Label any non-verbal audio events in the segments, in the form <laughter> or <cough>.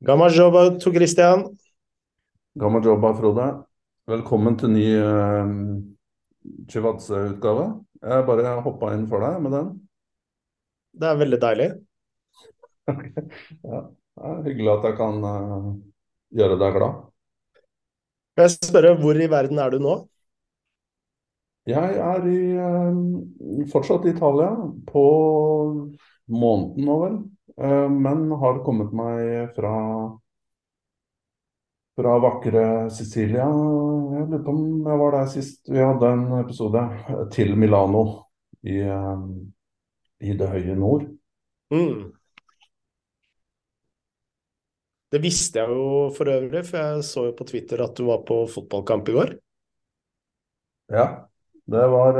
Gammel jobba, Tor Christian. Gammel jobba, Frode. Velkommen til ny uh, Chivatse-utgave. Jeg bare hoppa inn for deg med den. Det er veldig deilig. <laughs> ja, det er hyggelig at jeg kan uh, gjøre deg glad. Kan jeg spørre, hvor i verden er du nå? Jeg er i, uh, fortsatt i Italia, på måneden nå vel. Men har kommet meg fra fra vakre Sicilia. Jeg lurer på om jeg var der sist vi hadde en episode. Til Milano i, i det høye nord. Mm. Det visste jeg jo for øvrig, for jeg så jo på Twitter at du var på fotballkamp i går. Ja, det var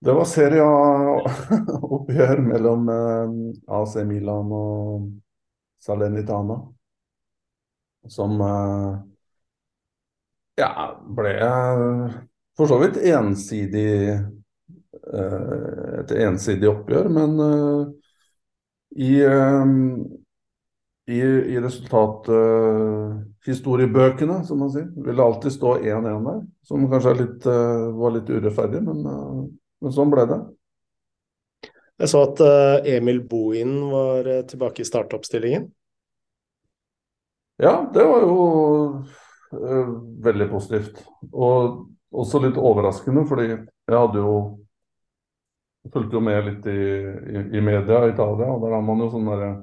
Det var serieoppgjør <laughs> mellom AC Milan og Salernitana som ja, ble for så vidt ensidig et ensidig oppgjør, men i, i, i resultathistoriebøkene, som man sier, vil det alltid stå 1-1 der. Som kanskje litt, var litt urettferdig, men, men sånn ble det. Jeg så at Emil Bohin var tilbake i startoppstillingen. Ja, det var jo uh, veldig positivt. Og også litt overraskende, fordi jeg hadde jo jeg fulgte jo med litt i, i, i media i Italia, og der har man jo sånne der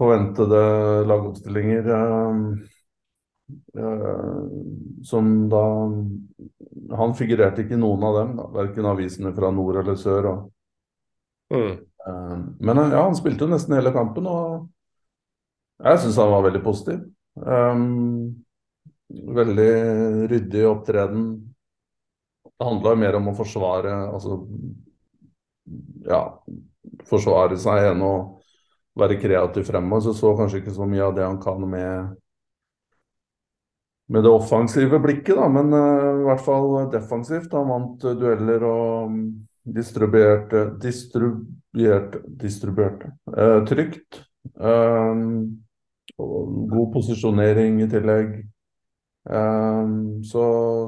forventede lagoppstillinger uh, uh, som da Han figurerte ikke i noen av dem, verken avisene fra nord eller sør. Og, mm. men ja, han spilte jo nesten hele kampen. og jeg syns han var veldig positiv. Um, veldig ryddig opptreden. Det handla mer om å forsvare altså ja, forsvare seg enn å være kreativ fremover. Så så kanskje ikke så mye av det han kan med med det offensive blikket, da, men uh, i hvert fall defensivt. Han vant uh, dueller og um, distribuerte Distribuerte, distribuerte uh, trygt. Uh, god posisjonering i tillegg. Så,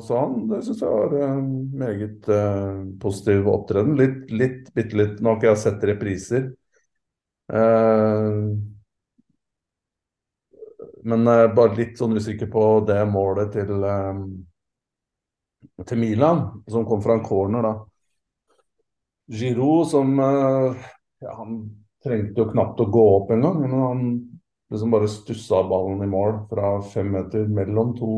så, han det syns jeg var en meget positiv opptreden. Litt, litt, bitte litt Nå har ikke jeg sett repriser. Uh, men er bare litt sånn usikker på det målet til, um, til Milan, som kom fra en corner, da. Giroud, som uh, ja, Han trengte jo knapt å gå opp engang, men han liksom bare stussa ballen i mål fra fem meter mellom to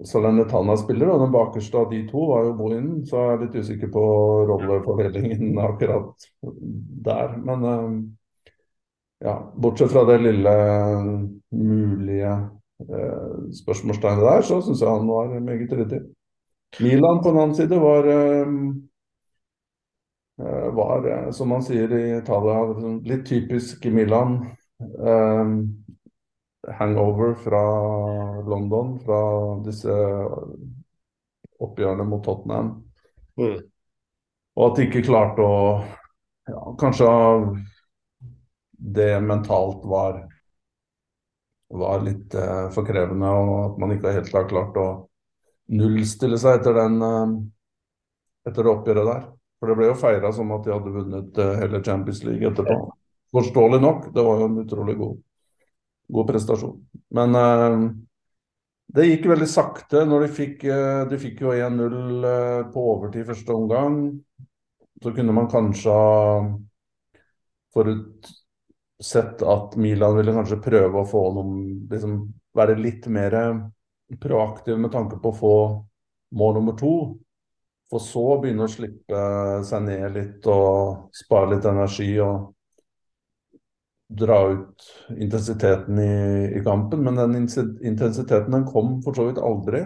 Salernitana-spillere. Og den bakerste av de to var jo Bohinen, så jeg er litt usikker på rollefordelingen akkurat der. Men eh, ja, bortsett fra det lille mulige eh, spørsmålstegnet der, så syns jeg han var meget ryddig. Milan på den annen side var eh, var, som man sier i Italia, litt typisk Milan. Eh, hangover fra London, fra disse oppgjørene mot Tottenham. Mm. Og at de ikke klarte å ja, Kanskje det mentalt var var litt eh, for krevende, og at man ikke helt har klart å nullstille seg etter den eh, etter det oppgjøret der. For det ble jo feira som at de hadde vunnet eh, hele Champions League etterpå. Forståelig nok, det var jo en utrolig god, god prestasjon. Men uh, det gikk veldig sakte når de fikk uh, De fikk jo 1-0 uh, eh, på overtid første omgang. Så kunne man kanskje ha forutsett at Milan ville kanskje prøve å få noen liksom, Være litt mer proaktiv med tanke på å få mål nummer to. For så begynne å slippe seg ned litt og spare litt energi. og dra ut intensiteten i, i, kampen. Men den intensiteten den kom for så vidt aldri.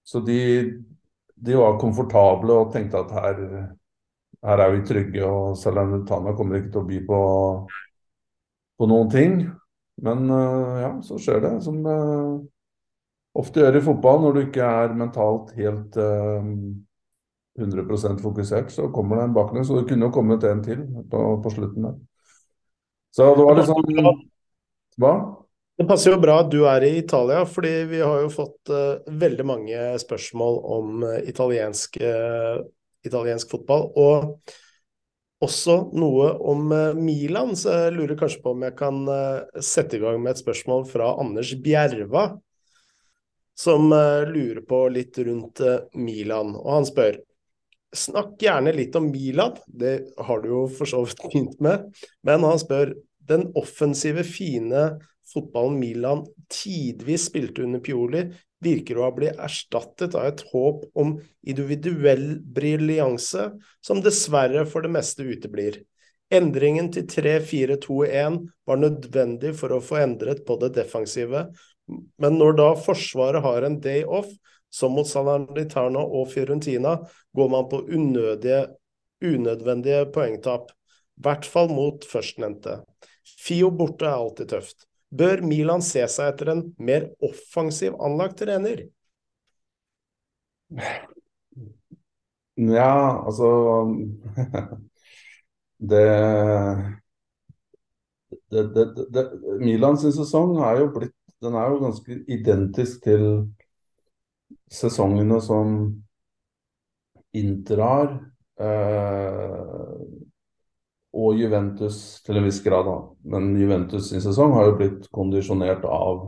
Så de, de var komfortable og tenkte at her, her er vi trygge, og Salernitana kommer ikke til å by på, på noen ting. Men uh, ja, så skjer det som det ofte gjør i fotball, når du ikke er mentalt helt uh, 100% fokusert, så kommer det en baklengs. Så det kunne jo kommet en til på, på slutten der. Så det var liksom Hva? Det passer jo bra at du er i Italia, fordi vi har jo fått uh, veldig mange spørsmål om uh, italiensk, uh, italiensk, fotball. Og også noe om Milan, så jeg lurer kanskje på om jeg kan sette i gang med et spørsmål fra Anders Bjerva, som lurer på litt rundt Milan. Og han spør Snakk gjerne litt om Milan, det har du jo for så vidt begynt med. Men han spør den offensive, fine fotballen Milan tidvis spilte under Pioli, virker å ha blitt erstattet av et håp om individuell briljanse, som dessverre for det meste uteblir. Endringen til 3-4-2-1 var nødvendig for å få endret på det defensive, men når da Forsvaret har en day off, som mot Salernitana og Fiorentina, går man på unødige, unødvendige poengtap. I hvert fall mot førstnevnte. Fio borte er alltid tøft. Bør Milan se seg etter en mer offensiv anlagt trener? Ja, altså <laughs> Det, det, det, det Milans sesong er jo blitt Den er jo ganske identisk til sesongene som Inter har. Eh, og Juventus til en viss grad. Da. Men Juventus sin sesong har jo blitt kondisjonert av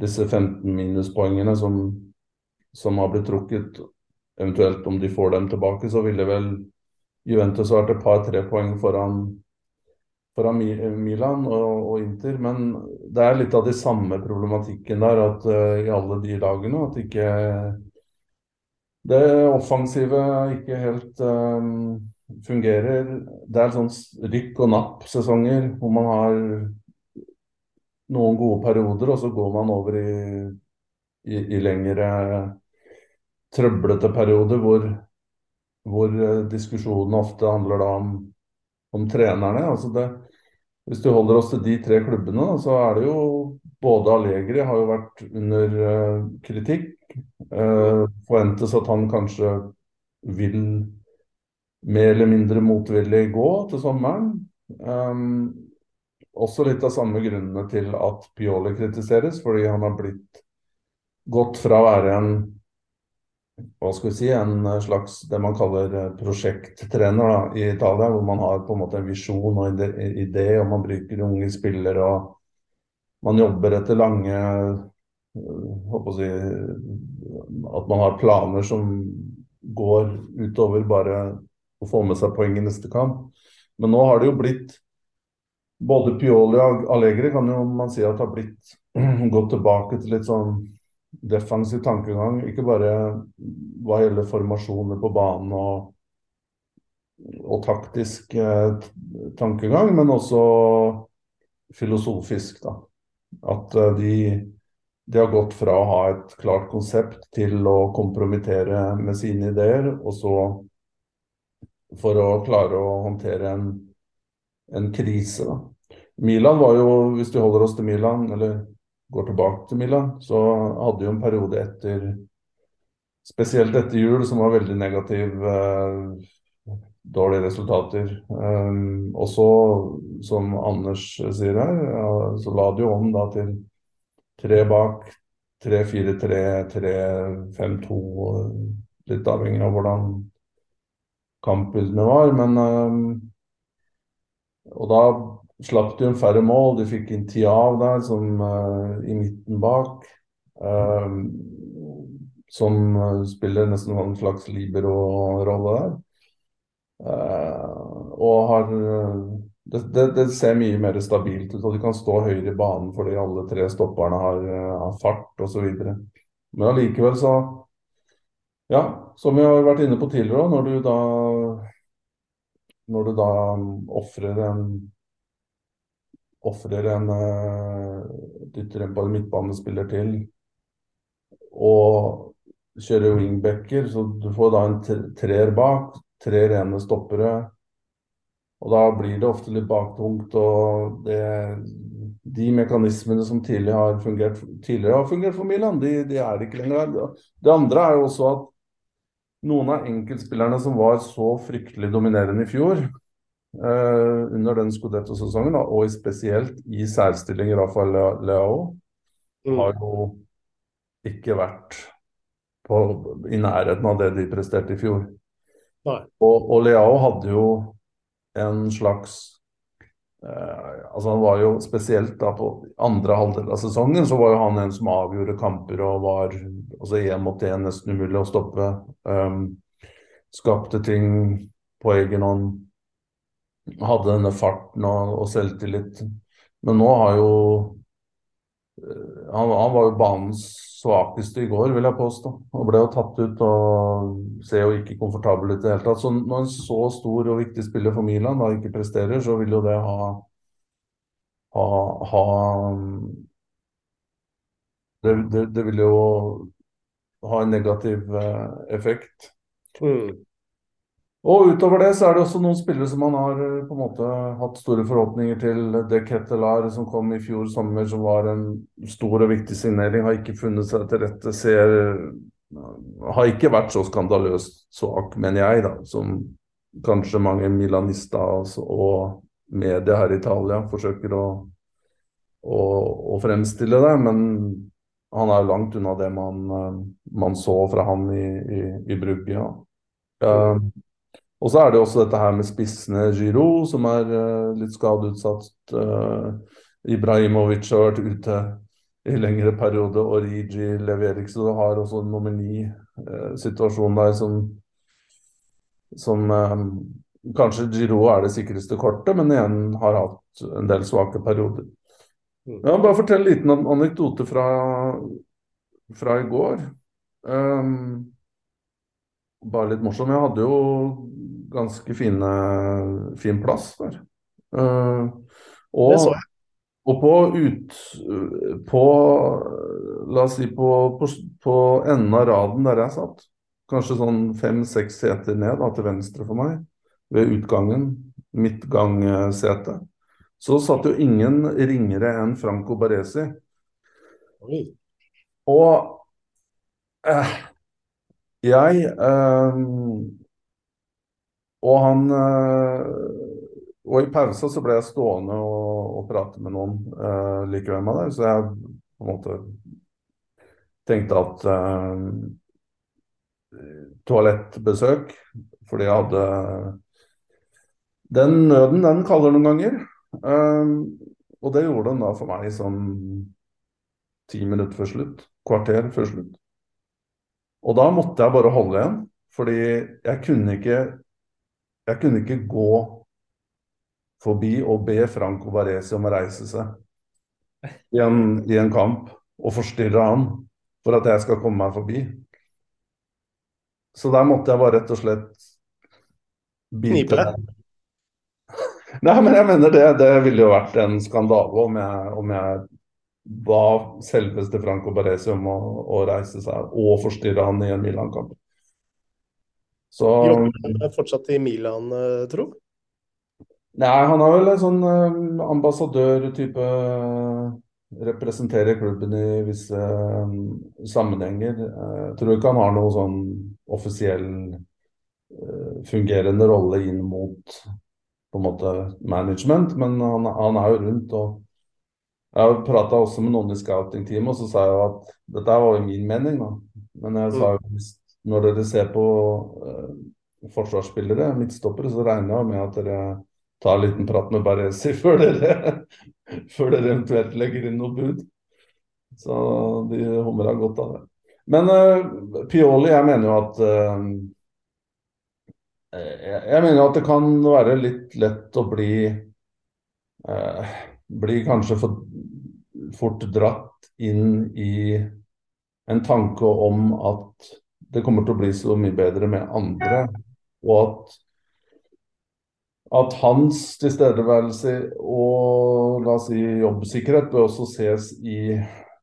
disse 15 minuspoengene som, som har blitt trukket. Eventuelt om de får dem tilbake, så ville vel Juventus vært et par-tre poeng foran, foran Milan og, og, Inter. Men det er litt av de samme problematikken der at uh, i alle de lagene at ikke det offensive ikke helt um, fungerer Det er sånn rykk og napp-sesonger hvor man har noen gode perioder, og så går man over i, i, i lengre trøblete perioder hvor, hvor diskusjonen ofte handler om, om trenerne. altså det hvis du holder oss til de tre klubbene, så er det jo både Allegri har jo vært under uh, kritikk. Uh, forventes at han kanskje vil mer eller mindre motvillig gå til sommeren. Um, også litt av samme grunnene til at Pioli kritiseres, fordi han har blitt gått fra å være en hva skal vi si, en slags det man kaller eh, prosjekttrener da, i Italia, hvor man har på en måte en visjon og en idé, og man bruker unge spillere og man jobber etter lange håper eh, å si, At man har planer som går utover bare å få med seg poeng i neste kamp. Men nå har det jo blitt Både Pioli og Allegri kan jo man si at har blitt <clears throat> gått tilbake til litt sånn defensiv tankegang. Ikke bare hva gjelder formasjoner på banen og, og taktisk eh, tankegang, men også filosofisk. da. At eh, de, de, har gått fra å ha et klart konsept til å kompromittere med sine ideer, og så for å klare å håndtere en, en krise. Da. Milan var jo, hvis vi holder oss til Milan, eller går tilbake til Milan, så hadde jo en periode etter Spesielt etter jul som var veldig negativ. Eh, dårlige resultater. Um, og så, som Anders sier her, ja, så la det jo om da til tre bak, 3-4-3, 3-5-2, litt avhengig av hvordan kampbildene var. Men uh, Og da slapp de en færre mål. De fikk inn Tiav der, som uh, i midten bak. Uh, som spiller nesten en slags libero-rolle der. og har det, det, det, ser mye mer stabilt ut, og de kan stå høyere i banen fordi alle tre stopperne har, har fart osv. Men allikevel så ja, som vi har vært inne på tidligere, når du da når du da ofrer en ofrer en uh, dytter en midtbanespiller til og kjører wingbacker, så du får da en treer bak, tre rene stoppere. Og da blir det ofte litt baktungt. og det, De mekanismene som tidligere har fungert, tidligere har fungert for Milan, de, de er ikke lenger. Det andre er jo også at noen av enkeltspillerne som var så fryktelig dominerende i fjor, eh, under den Scudetto-sesongen, og spesielt i særstilling Rafael Leao, Mm. har jo ikke vært på, i nærheten av det de presterte i fjor. Og, og Leao hadde jo en slags altså Han var jo spesielt da på andre halvdel av sesongen, så var jo han en som avgjorde kamper og var altså én mot én nesten umulig å stoppe. Um, skapte ting på egen hånd. Hadde denne farten og, og selvtillit. Men nå har jo eh, han, han var jo banens svakeste i går, vil jeg påstå. Og ble jo tatt ut og ser jo ikke komfortabel ut i det hele tatt. Så når en så stor og viktig spiller for Milan da ikke presterer, så vil jo det ha, ha, ha det, det, det vil jo ha en negativ eh, effekt. Mm. Og utover det så er det også noen spillere som man har eh, på en måte hatt store forhåpninger til. De Kettelar som kom i fjor sommer, som var en stor og viktig signering, har ikke funnet seg til rette. Ser Har ikke vært så skandaløst svak, mener jeg, da, som kanskje mange milanister og media her i Italia forsøker å, å, å fremstille det. Men han er langt unna det man, eh, man så fra han i, i, i Brugge. Ja. Uh, og så er det også dette her med spissene Giro, som er uh, litt skadeutsatt. Uh, Ibrahimovic har vært ute i lengre periode, og Rigi leverer ikke. Så du har også en nummer ni-situasjon der som, som Kanskje Giro er det sikreste kortet, men igjen har hatt en del svake perioder. Ja, bare fortell en liten anekdote fra, fra i går. Um, bare litt morsom. Jeg hadde jo ganske fine, fin plass der. Uh, og, Det så jeg. og på ut På La oss si på, på, på enden av raden der jeg satt, kanskje sånn fem-seks seter ned da, til venstre for meg, ved utgangen, midtgangsete, så satt jo ingen ringere enn Franco Baresi. Og eh, jeg eh, Og han eh, Og i pausa så ble jeg stående og, og prate med noen eh, like ved meg der, så jeg på en måte tenkte at eh, Toalettbesøk, fordi jeg hadde Den nøden, den kaller noen ganger. Eh, og det gjorde den da for meg sånn ti minutter før slutt. Kvarter før slutt. Og da måtte jeg bare holde igjen, fordi jeg kunne ikke Jeg kunne ikke gå forbi og be Franco Baresi om å reise seg i en, i en kamp og forstyrre han for at jeg skal komme meg forbi. Så der måtte jeg bare rett og slett Knipe deg. <laughs> Nei, men jeg mener det, det ville jo vært en skandale om jeg, om jeg ba selveste Franco Baresi om å, å reise seg og forstyrre han i en Milan-kamp. Så Jobber han fortsatt i Milan, eh, tro? Nei, han er vel en sånn eh, ambassadør-type Representerer klubben i visse eh, sammenhenger. Eh, Jeg tror ikke han har noe sånn offisiell eh, fungerende rolle inn mot på en måte management, men han, han er jo rundt. og Jeg prata også med noen i scouting-teamet, og så sa jeg jo at dette var jo min mening, da. Men jeg sa jo hvis når dere ser på eh, forsvarsspillere, midtstoppere, så regner jeg med at dere tar en liten prat med Baresi før dere, <laughs> før dere eventuelt legger inn noe bud. Så de humra godt av det. Men eh, Pioli, jeg mener jo at eh, jeg, jeg mener at det kan være litt lett å bli eh, Bli kanskje for fort dratt inn i en tanke om at det kommer til å bli så mye bedre med andre, og at at hans tilstedeværelse og la oss si, jobbsikkerhet bør også ses i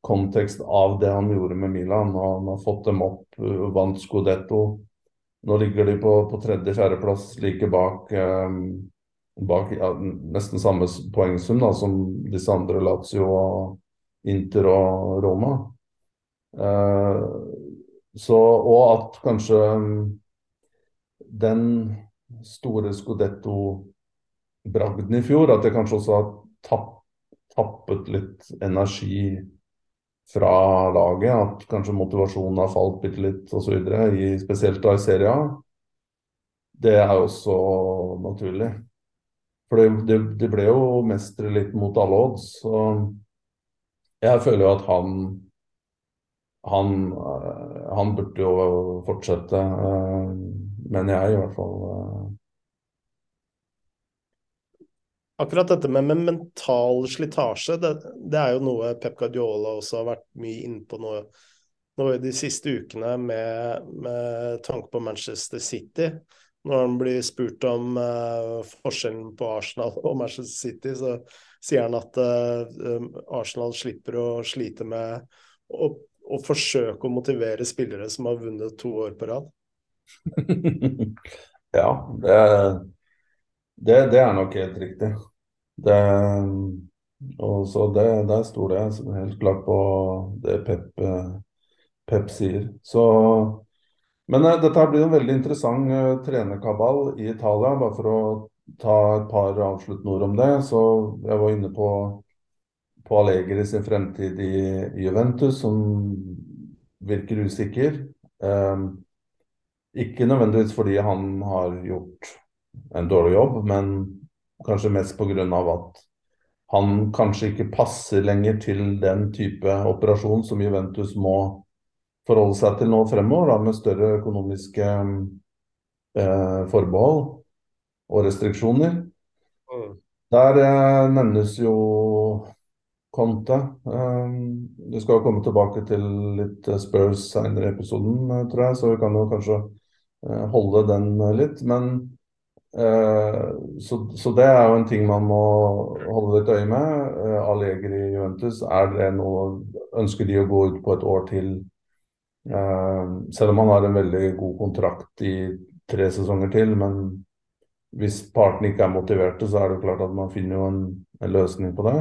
kontekst av det han gjorde med Milan. og Han har fått dem opp, uh, vant Scudetto. Nå ligger de på, på tredje-fjerdeplass, like bak, eh, bak ja, nesten samme poengsum da, som disse andre, Lazio, og Inter og Roma. Eh, så, og at kanskje um, den store Scudetto-bragden i fjor, at det kanskje også har tapp, tappet litt energi fra laget. At kanskje motivasjonen har falt bitte litt osv. Spesielt da i Serie A. Det er også naturlig. For det, det, det ble jo mestere litt mot alle odds. Så jeg føler jo at han han, han burde jo fortsette, mener jeg i hvert fall. Akkurat dette med, med mental slitasje, det, det, er jo noe Pep Guardiola også har vært mye inne på nå, nå i de siste ukene med, med tanke på Manchester City. Når han blir spurt om uh, forskjellen på Arsenal og Manchester City, så sier han at uh, Arsenal slipper å slite med å, å, forsøke å motivere spillere som har vunnet to år på rad. <laughs> ja, det det, det, er nok helt riktig. Det, og det, Der stoler jeg helt klart på det Pep, Pep sier. Så, men uh, dette blir en veldig interessant uh, trenerkabal i Italia. Bare for å ta et par avsluttende ord om det. Så Jeg var inne på, på Allegri sin fremtid i, Juventus, som virker usikker. Um, ikke nødvendigvis fordi han har gjort en dårlig jobb, men kanskje mest pga. at han kanskje ikke passer lenger til den type operasjon som Juventus må forholde seg til nå fremover, da, med større økonomiske eh, forbehold og restriksjoner. Mm. Der eh, nevnes jo Conte. Eh, vi skal komme tilbake til litt Spurs senere i episoden, eh, tror jeg, så vi kan jo kanskje eh, holde den litt. Men Eh, så, så, det er jo en ting man må holde litt øye med. Allegri Juventus, er det noe Ønsker de å gå ut på et år til? Uh, selv om han har en veldig god kontrakt i tre sesonger til. Men hvis partene ikke er motiverte, så er det klart at man finner jo en, en løsning på det.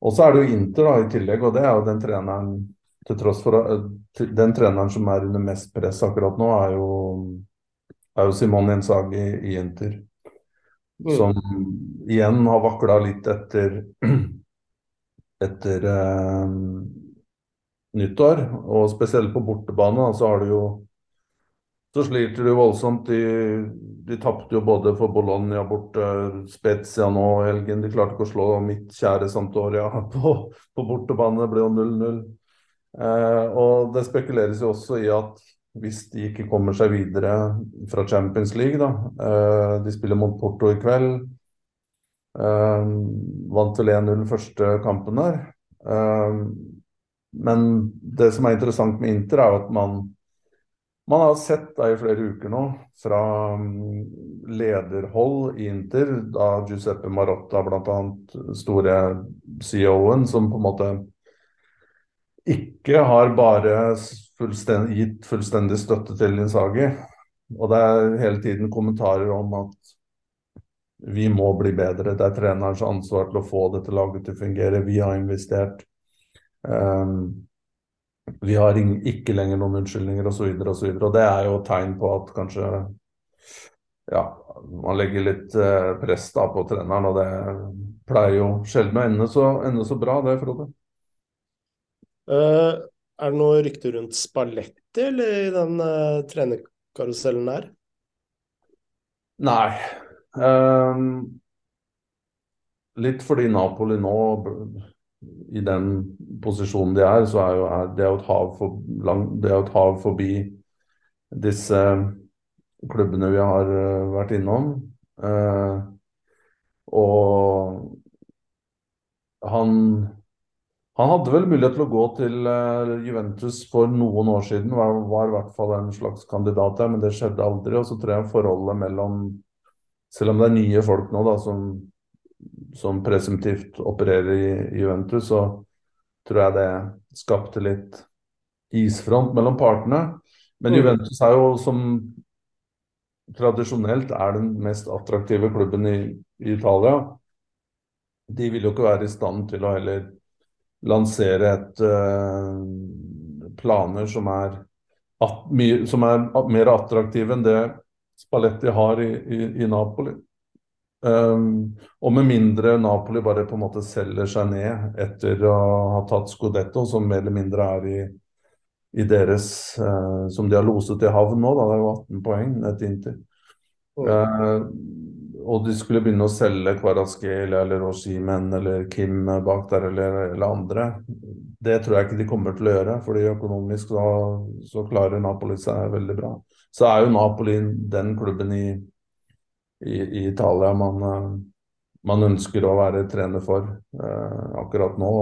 Og så er det jo Inter da, i tillegg, og det er jo den treneren til tross for Den treneren som er under mest press akkurat nå, er jo er jo Simon Inzaghi i Inter. Mm. Som igjen har vakla litt etter <clears throat> etter eh, nyttår. Og spesielt på bortebane så har du jo så sliter du voldsomt. De, de tapte jo både for Bologna borte, Spezia nå helgen. De klarte ikke å slå mitt kjære Santoria <laughs> på, på bortebane. Det ble jo 0-0. Eh, og det spekuleres jo også i at hvis de ikke kommer seg videre fra Champions League. Da. Eh, de spiller mot Porto i kveld. Eh, vant vel 1-0 første kampen der. Eh, men det som er interessant med Inter, er at man, man har sett da i flere uker nå fra mm, lederhold i Inter, da Giuseppe Marotta bl.a. store CEO-en, som på en måte ikke har bare fullstend gitt fullstendig støtte til Linsagi. Og det er hele tiden kommentarer om at vi må bli bedre. Det er trenerens ansvar til å få dette laget til å fungere. Vi har investert. Um, vi har ikke lenger noen unnskyldninger osv. Og, så og, så og det er jo tegn på at kanskje ja, man legger litt uh, press da på treneren, og det pleier jo sjelden å ende så, ende så bra, det, Frode. Uh, er det noe rykte rundt Spalletti eller i den uh, trenerkarusellen der? Nei. Um, litt fordi Napoli nå, i den posisjonen de er, så er, jo, er det, et hav for lang, det et hav forbi disse klubbene vi har uh, vært innom. Eh, og han han hadde vel mulighet til å gå til uh, Juventus for noen år siden, var, var, i hvert fall en slags kandidat der, men det skjedde aldri. Og så tror jeg forholdet mellom Selv om det er nye folk nå da, som, som presumptivt opererer i, Juventus, så tror jeg det skapte litt isfront mellom partene. Men mm. Juventus er jo som tradisjonelt er den mest attraktive klubben i, i Italia. De vil jo ikke være i stand til å heller lansere et uh, planer som er, at, som er mer attraktive enn det Spalletti har i, i, i Napoli. Um, og med mindre Napoli bare på en måte selger seg ned etter å ha tatt Scudetto, som mer eller mindre er i, i deres uh, Som de har loset i havn nå, da. Det er jo 18 poeng ned til Inter. Uh, og de skulle begynne å selge Kvaraskelia eller Oshimen eller Kim bak der eller, eller, andre. Det tror jeg ikke de kommer til å gjøre, fordi økonomisk så, så klarer Napoli seg veldig bra. Så er jo Napoli den klubben i i, i Italia man, eh, man, ønsker å være trener for eh, akkurat nå.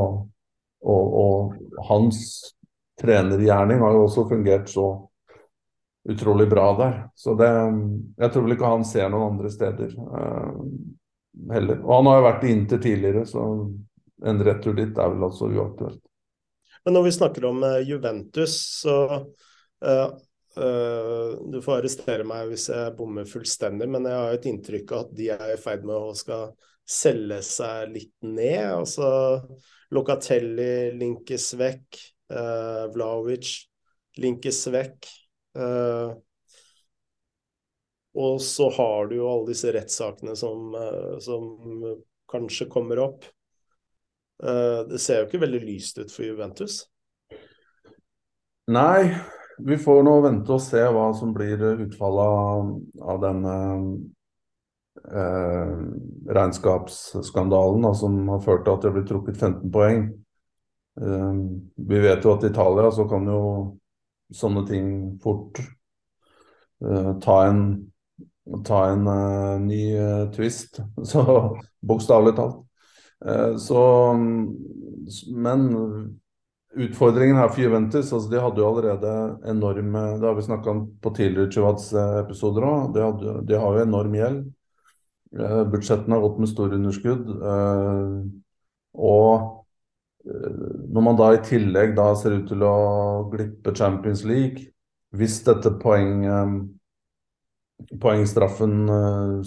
Og, og, hans trenergjerning har jo også fungert så utrolig bra der. Så det, jeg tror vel ikke han ser noen andre steder eh, heller. Og han har jo vært i Inter tidligere, så en retur dit er vel også uaktuelt. Men når vi snakker om Juventus, så du får arrestere meg hvis jeg bommer fullstendig, men jeg har et inntrykk av at de er i ferd med å skal selge seg litt ned. Altså Locatelli linkes vekk, uh, Vlaovic linkes vekk. Uh, og så har du jo alle disse rettssakene som, som kanskje kommer opp. det ser jo ikke veldig lyst ut for Juventus. Nei, vi får nå vente og se hva som blir utfallet av, denne eh, regnskapsskandalen da, som har ført til at det blir trukket 15 poeng. Eh, vi vet jo at i Italia så kan jo sånne ting fort eh, ta en, ta en uh, ny uh, twist. <laughs> Så bokstavelig talt. Eh, så Men utfordringen her for Juventus altså De hadde jo allerede enorme Det har vi snakka om på tidligere Chivats-episoder òg. De, de, har jo enorm gjeld. Eh, budsjettene har gått med store underskudd. Eh, og eh, når man da i tillegg da ser ut til å glippe Champions League Hvis dette poeng, poengstraffen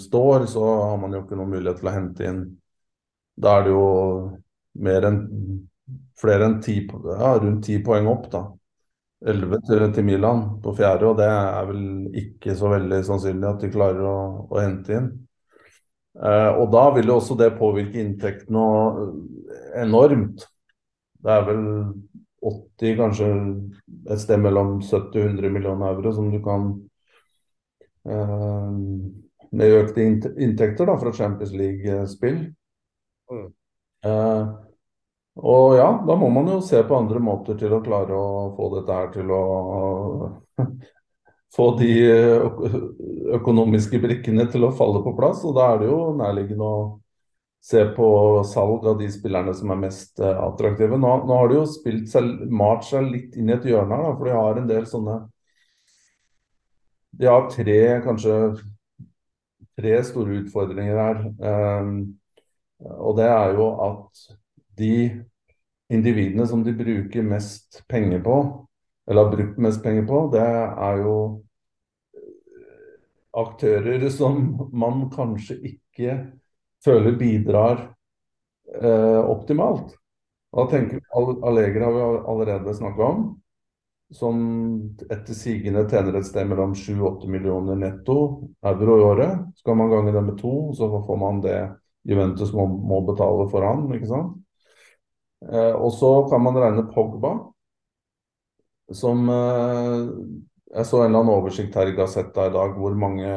står, så har man jo ikke noen mulighet til å hente inn Da er det jo mer enn flere enn 10, ja, rundt ti poeng opp. da. 11 til, til, Milan på fjerde, og det er vel ikke så veldig sannsynlig at de klarer å, å hente inn. Eh, og da vil jo også det påvirke inntektene enormt. Det er vel 80, kanskje et sted mellom 70 og 100 millioner euro som du kan eh, Med økte inntekter da, fra Champions League-spill. Mm. Eh, og ja, da må man jo se på andre måter til å klare å få dette her til å <laughs> Få de økonomiske brikkene til å falle på plass. Og da er det jo nærliggende å se på salg av de spillerne som er mest attraktive. Nå, nå har de jo spilt seg, malt seg litt inn i et hjørne her, for de har en del sånne De har tre, kanskje tre store utfordringer her. Um, og det er jo at de individene som de bruker mest penger på, eller har brukt mest penger på, det er jo eh, aktører som man kanskje ikke føler bidrar eh, optimalt. Da tenker vi Allegra har vi allerede snakka om, som etter sigende tjener et sted mellom 7-8 millioner netto euro i året. Skal man gange det med to, så får man det Juventus må, må betale for han, ikke sant. Eh, og så kan man regne Pogba, som eh, Jeg så en eller annen oversikt her i Gazzetta i dag hvor mange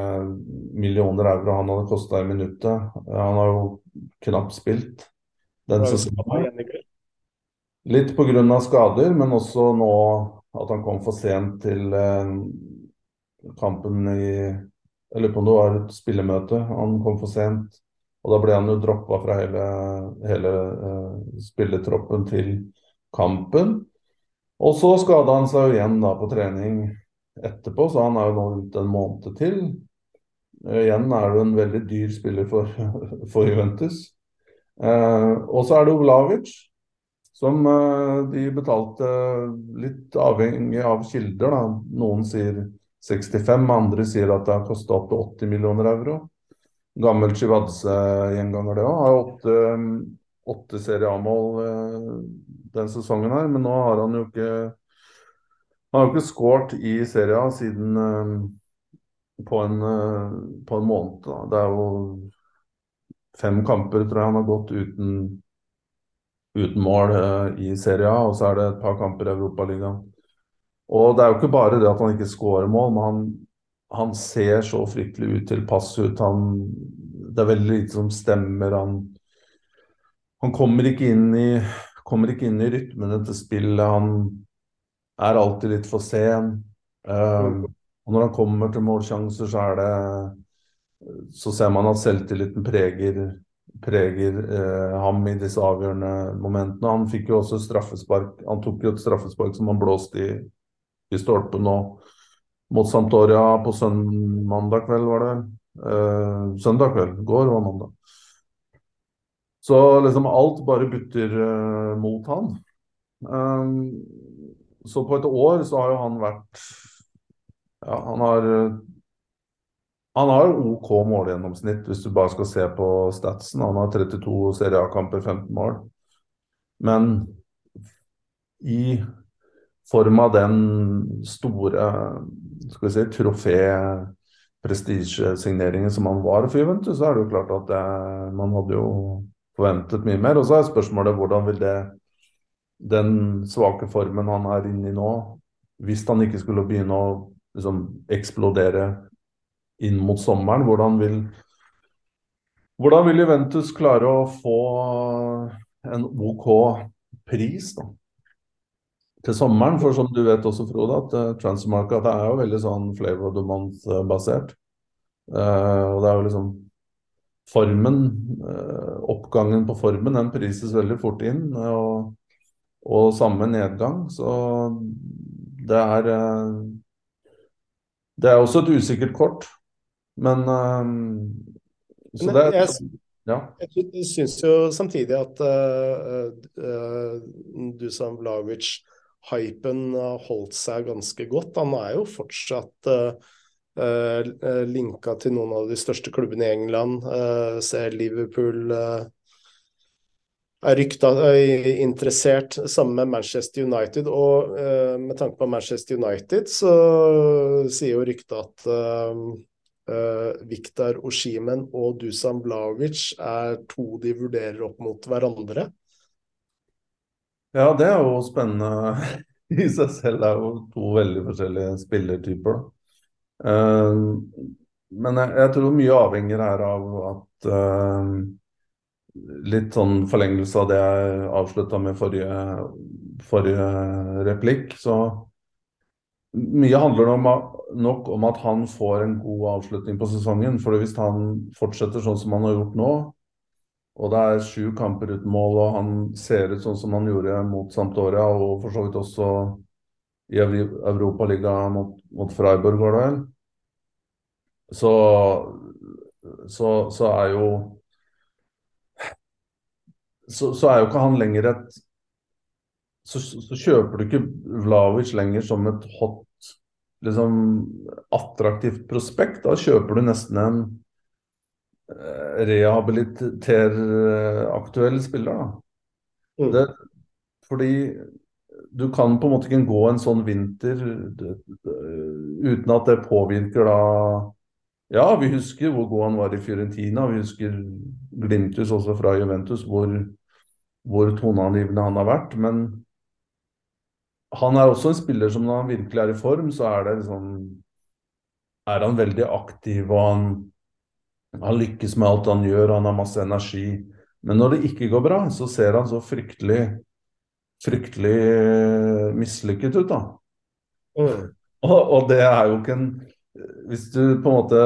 millioner euro han hadde kosta i minuttet. Han har jo knapt spilt den sesongen. Litt pga. skader, men også nå at han kom for sent til eh, kampen i Jeg lurer på om det var et spillemøte. Han kom for sent og da ble han jo droppa fra hele, hele uh, spilletroppen til kampen. Og så skada han seg jo igjen da på trening etterpå, så han er jo nå ute en måned til. Uh, igjen er det en veldig dyr spiller for, <laughs> for Juventus. Uh, og så er det Olavic, som de betalte litt avhengig av kilder. Da. Noen sier 65, andre sier at det har kosta opp til 80 millioner euro gammel Chivadze-gjenganger, det òg. Har åtte, åtte Serie A-mål eh, den sesongen her, men nå har han jo ikke han har jo ikke skåret i Serie A siden, på en, eh, på en måned. Da. Det er jo fem kamper, tror jeg han har gått uten, uten mål eh, i Serie A, og så er det et par kamper i Europaligaen. Og det er jo ikke bare det at han ikke skårer mål, men han, han ser så fryktelig ut til pass ut. Han, det er veldig lite som stemmer. Han, han kommer ikke inn i kommer ikke inn i rytmene til spillet. Han er alltid litt for sen. Um, og når han kommer til målsjanser, så er det Så ser man at selvtilliten preger, preger eh, ham i disse avgjørende momentene. Han fikk jo også straffespark. Han tok jo et straffespark som han blåste i, i stolpen nå mot Santoria på søndag kveld, var det vel? Eh, søndag kveld. Går var mandag. Så liksom alt bare butter uh, mot han. Um, så på et år så har jo han vært Ja, han har Han har OK målgjennomsnitt hvis du bare skal se på statsen. Han har 32 Serie A-kamper, 15 mål. Men i form av den store skal vi si, trofé prestisjesigneringen som han var for Juventus, så er det jo klart at det, man hadde jo forventet mye mer. Og så er spørsmålet hvordan vil det den svake formen han er inne i nå, hvis han ikke skulle begynne å liksom, eksplodere inn mot sommeren, hvordan vil hvordan vil Juventus klare å få en OK pris da, til sommeren? For som du vet også, Frode, at Transmarka transfermarkedet er jo veldig sånn flavor of the month-basert. Uh, og det er jo liksom formen, oppgangen på formen, den prises veldig fort inn. Og, og samme nedgang. Så det er Det er også et usikkert kort. Men Så det er ja. Jeg syns jo samtidig at uh, uh, Dusan Vlavic-hypen har holdt seg ganske godt. Han er jo fortsatt uh, linka til noen av de største klubbene i England. ser Liverpool er rykta interessert, sammen med Manchester United. Og med tanke på Manchester United, så sier jo ryktet at Uh, Viktor Oshimen og Dusan Blavic er to de vurderer opp mot hverandre. Ja, det er jo spennende <laughs> i seg selv. Det er jo to veldig forskjellige spillertyper. Uh, men jeg, jeg, tror mye avhenger her av at uh, Litt sånn forlengelse av det jeg avslutta med forrige, forrige replikk. Så mye handler om, nok om at han får en god avslutning på sesongen. For hvis han fortsetter sånn som han har gjort nå, og det er sju kamper uten mål, og han ser ut sånn som han gjorde mot Sampdoria, og for så vidt også i Europaligaen mot, mot Freiburg, var det vel, så, så, så er jo så, så, er jo ikke han lenger et så, kjøper du ikke Vlavic lenger som et hot liksom, attraktivt prospekt. Da kjøper du nesten en eh, rehabiliteraktuell spiller. Da. Mm. Det, fordi du kan på en måte ikke gå en sånn vinter uten at det påvirker da Ja, vi husker hvor god han var i Fiorentina. Vi husker Glimtus også fra Juventus, hvor, hvor toneangivende han har vært. Men han er også en spiller som når han virkelig er i form, så er det liksom Er han veldig aktiv, og han, han lykkes med alt han gjør, han har masse energi. Men når det ikke går bra, så ser han så fryktelig fryktelig mislykket ut, da. Mm. Og, og, det er jo ikke en Hvis du på en måte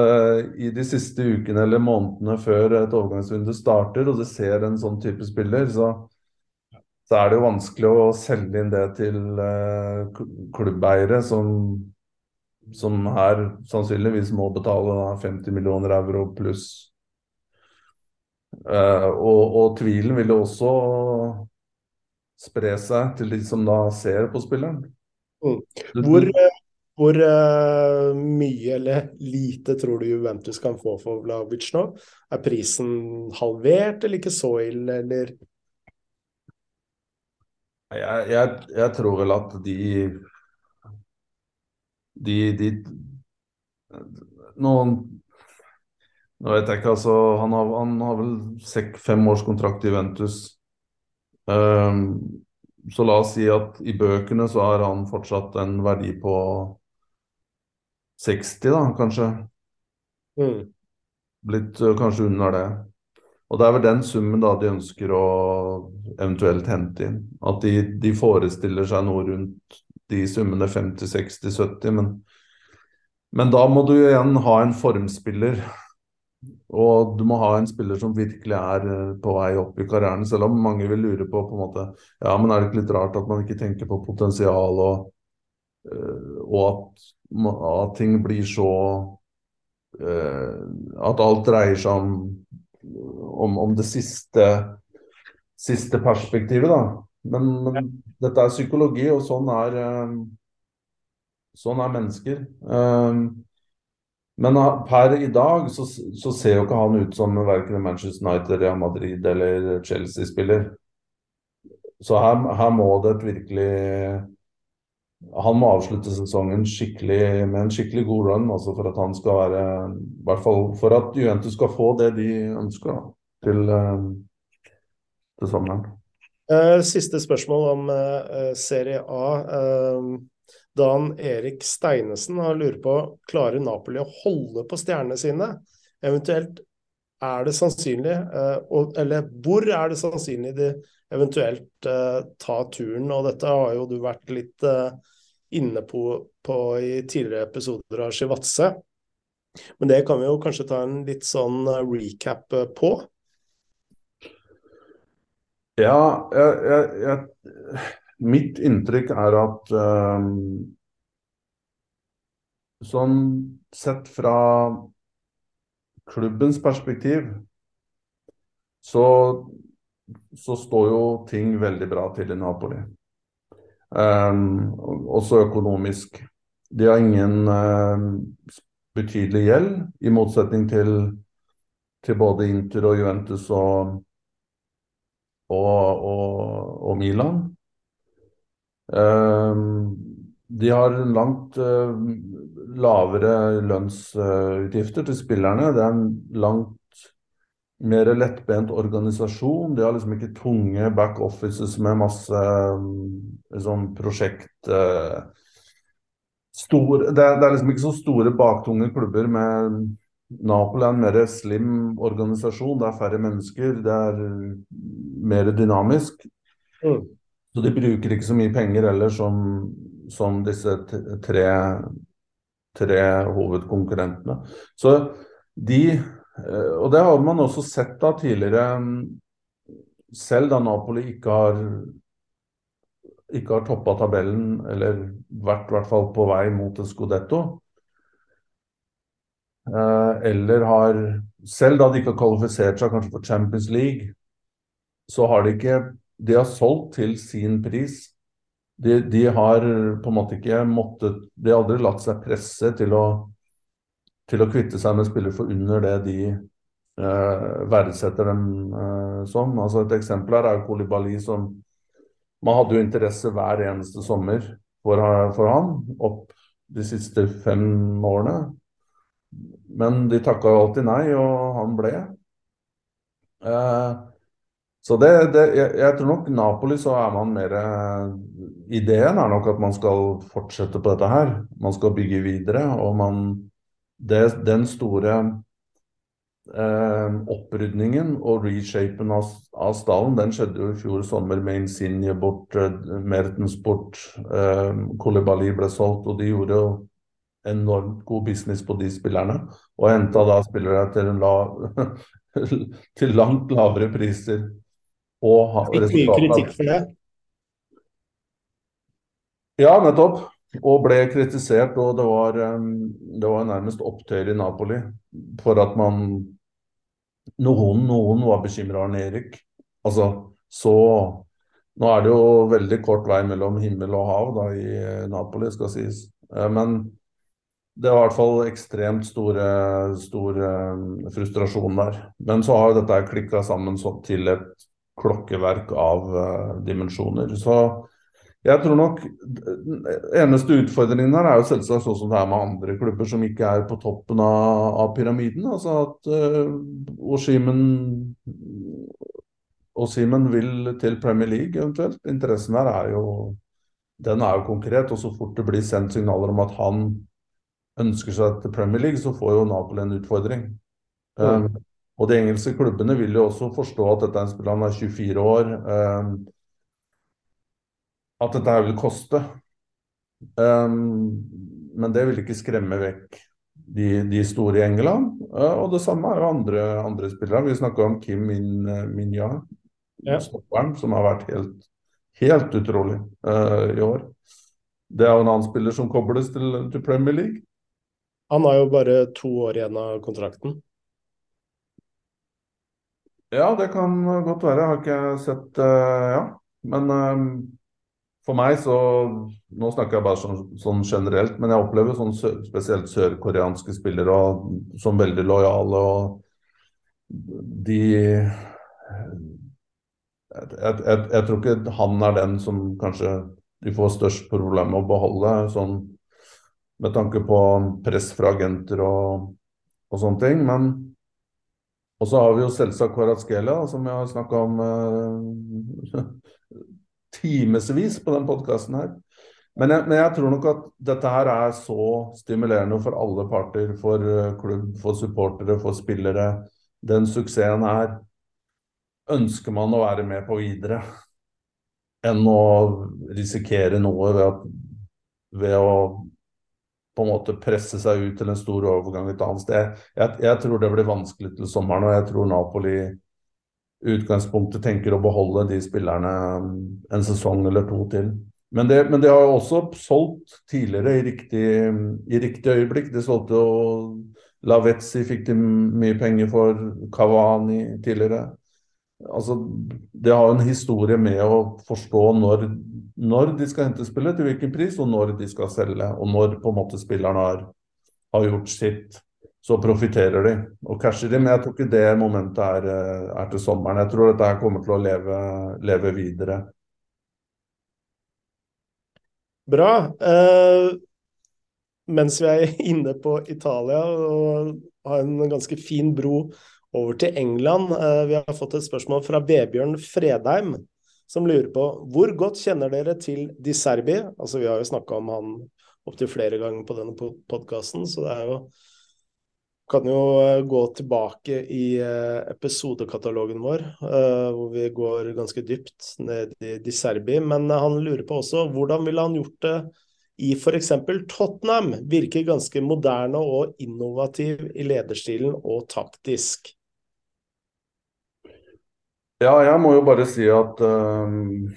i de siste ukene eller månedene før et overgangsvindu starter, og du ser en sånn type spiller, så så er det jo vanskelig å selge inn det til uh, klubbeiere som, som her sannsynligvis må betale 50 millioner euro pluss. Uh, og, og, tvilen vil jo også spre seg til de som da ser på spilleren. Mm. Hvor, hvor uh, mye eller lite tror du Juventus kan få for Vlavic nå? Er prisen halvert eller ikke så ille, eller? Jeg, jeg, jeg, tror vel at de, de, de noen Nå vet jeg ikke, altså. Han har, han har vel fem års kontrakt i Ventus. Um, så la oss si at i bøkene så har han fortsatt en verdi på 60, da, kanskje. Mm. Blitt uh, kanskje under det. Og det er vel den summen da de ønsker å eventuelt hente inn. At de, de forestiller seg noe rundt de summene 50, 60, 70. Men, men da må du igjen ha en formspiller og du må ha en spiller som virkelig er eh, på vei opp i karrieren, selv om mange vil lure på på en måte, ja, men er det ikke litt rart at man ikke tenker på potensial, og, eh, og at, at, ting blir så uh, At alt dreier seg om, om, om det siste, siste, perspektivet, da. Men, men, dette er psykologi, og sånn er, sånn er mennesker. Uh, men per i dag så, så, ser jo ikke han ut som verken Manchester United, Real Madrid eller Chelsea-spiller. Så her, her, må det et virkelig Han må avslutte sesongen med en skikkelig god run altså for at han skal være I hvert fall for at Juventus skal få det de ønsker da, til, eh, til sommeren. Eh, siste spørsmål om uh, Serie A. Uh, Dan Erik Steinesen har lurer på klarer Napoli å holde på stjernene sine. Eventuelt er det sannsynlig, eh, eller hvor er det sannsynlig de eventuelt eh, tar turen? Og dette har jo du vært litt eh, inne på, på i tidligere episoder av Shivatse. Men det kan vi jo kanskje ta en litt sånn recap på? Ja, jeg, jeg, jeg Mitt inntrykk er at um, sånn sett fra klubbens perspektiv så, så står jo ting veldig bra til i Napoli. Um, også økonomisk. De har ingen uh, betydelig gjeld, i motsetning til, til både Inter og Juventus og, og, og, og Milan. Ehm, de har langt eh, lavere lønnsutgifter til spillerne. Det er en langt mer lettbent organisasjon. De har liksom ikke tunge back offices med masse liksom, prosjekt eh, stor, det, er, det, er, liksom ikke så store baktunge klubber med Napoli er en mer slim organisasjon. Det er færre mennesker, det er mer dynamisk. Mm. Så de bruker ikke så mye penger heller som, som disse tre, tre hovedkonkurrentene. Så de eh, Og det har man også sett da tidligere, selv da Napoli ikke har ikke har toppa tabellen, eller vært i hvert fall på vei mot en scudetto. Eh, eller har Selv da de ikke har kvalifisert seg kanskje for Champions League, så har de ikke de har solgt til sin pris. De, de, har på en måte ikke måttet De har aldri latt seg presse til å, til å kvitte seg med spillere for under det de eh, verdsetter dem eh, som. Altså et eksempel her er Kolibali som Man hadde jo interesse hver eneste sommer for, for han opp de siste fem årene. Men de takka alltid nei, og han ble. Eh, så det, det jeg, jeg, tror nok Napoli så er man mer Ideen er nok at man skal fortsette på dette her. Man skal bygge videre. Og man det, Den store eh, opprydningen og reshapen av, av, stallen, den skjedde jo i fjor sommer med Insigne bort, eh, Mertens bort, eh, Kolibali ble solgt, og de gjorde jo enormt god business på de spillerne. Og henta da spillere til, la, <laughs> til langt lavere priser og ha Fikk mye kritikk for det? Ja, nettopp. Og ble kritisert, og det var, det var nærmest opptøyer i Napoli for at man Noen, noen var bekymra av Erik. Altså, så Nå er det jo veldig kort vei mellom himmel og hav da, i Napoli, skal sies. Eh, men det var i hvert fall ekstremt store, store frustrasjon der. Men så har jo dette klikka sammen til et klokkeverk av uh, dimensjoner. Så Jeg tror nok eneste utfordringen her er jo selvsagt sånn som det er med andre klubber som ikke er på toppen av, av pyramiden. Altså at uh, Oshimen Oshimen vil til Premier League eventuelt. Interessen her er jo den er jo konkret. Og så fort det blir sendt signaler om at han ønsker seg til Premier League, så får jo Napoli en utfordring. Mm. Um, og de engelske klubbene vil jo også forstå at dette er en spiller han er 24 år. Um, at dette her vil koste. Um, men det vil ikke skremme vekk de, de store i England. Uh, og det samme er jo andre, andre spillere. Vi snakka om Kim Min, Minja, ja. stopperen, som har vært helt, helt utrolig uh, i år. Det er jo en annen spiller som kobles til, til Premier League. Han har jo bare to år igjen av kontrakten. Ja, det kan godt være. Jeg har ikke sett uh, Ja. Men uh, for meg så Nå snakker jeg bare sånn, sånn generelt, men jeg opplever sånn spesielt sørkoreanske spillere og, som veldig lojale. og De jeg, jeg, jeg, tror ikke han er den som kanskje de får størst problem med å beholde, sånn med tanke på press fra agenter og, og sånne ting. Men og så har vi jo selvsagt Kvaratskhelia, som jeg har snakka om eh, <laughs> timevis på den podkasten her. Men jeg, men jeg, tror nok at dette her er så stimulerende for alle parter. For uh, klubb, for supportere, for spillere. Den suksessen her ønsker man å være med på videre. Enn å risikere noe ved, at, ved å på en måte presse seg ut til en stor overgang et annet sted. Jeg, jeg tror det blir vanskelig til sommeren, og jeg tror Napoli utgangspunktet tenker å beholde de spillerne en sesong eller to til. Men det, men det har jo også solgt tidligere i riktig, i riktig øyeblikk. De solgte jo Lavetzi fikk de mye penger for, Kavani tidligere. Altså, det har en historie med å forstå når, når de skal hente spillet, til hvilken pris, og når de skal selge. Og når på en måte spilleren har, har gjort sitt, så profitterer de og casher de. Men jeg tror ikke det momentet er, er til sommeren. Jeg tror dette kommer til å leve, leve videre. Bra. Uh, mens vi er <laughs> inne på Italia og har en ganske fin bro over til England. Eh, vi har fått et spørsmål fra Vebjørn Fredheim, som lurer på hvor godt kjenner dere til Di Serbi? Altså, vi har jo snakka om han opptil flere ganger på denne podkasten, så det er jo kan jo eh, gå tilbake i eh, episodekatalogen vår, hvor vi går ganske dypt ned i Di Serbi. Men han lurer på også hvordan ville han gjort det i f.eks. Tottenham? Virker ganske moderne og innovativ i lederstilen og taktisk. Ja, jeg må jo bare si at um,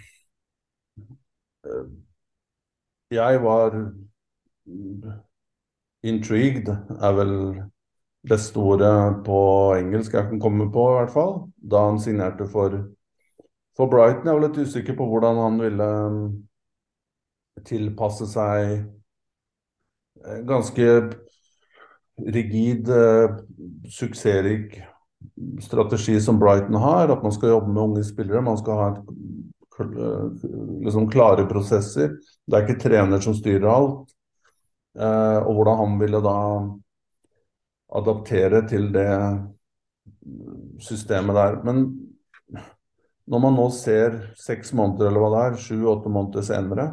jeg var intrigued, er vel det store på engelsk jeg kan komme på, i hvert fall. Da han signerte for, for Brighton. Jeg var litt usikker på hvordan han ville tilpasse seg ganske rigid, suksessrik strategi som Brighton har, at man skal jobbe med unge spillere. Man skal ha liksom klare prosesser. Det er ikke trener som styrer alt. Eh, og hvordan han ville da adaptere til det systemet der. Men når man nå ser seks måneder eller hva det er, sju-åtte måneder senere,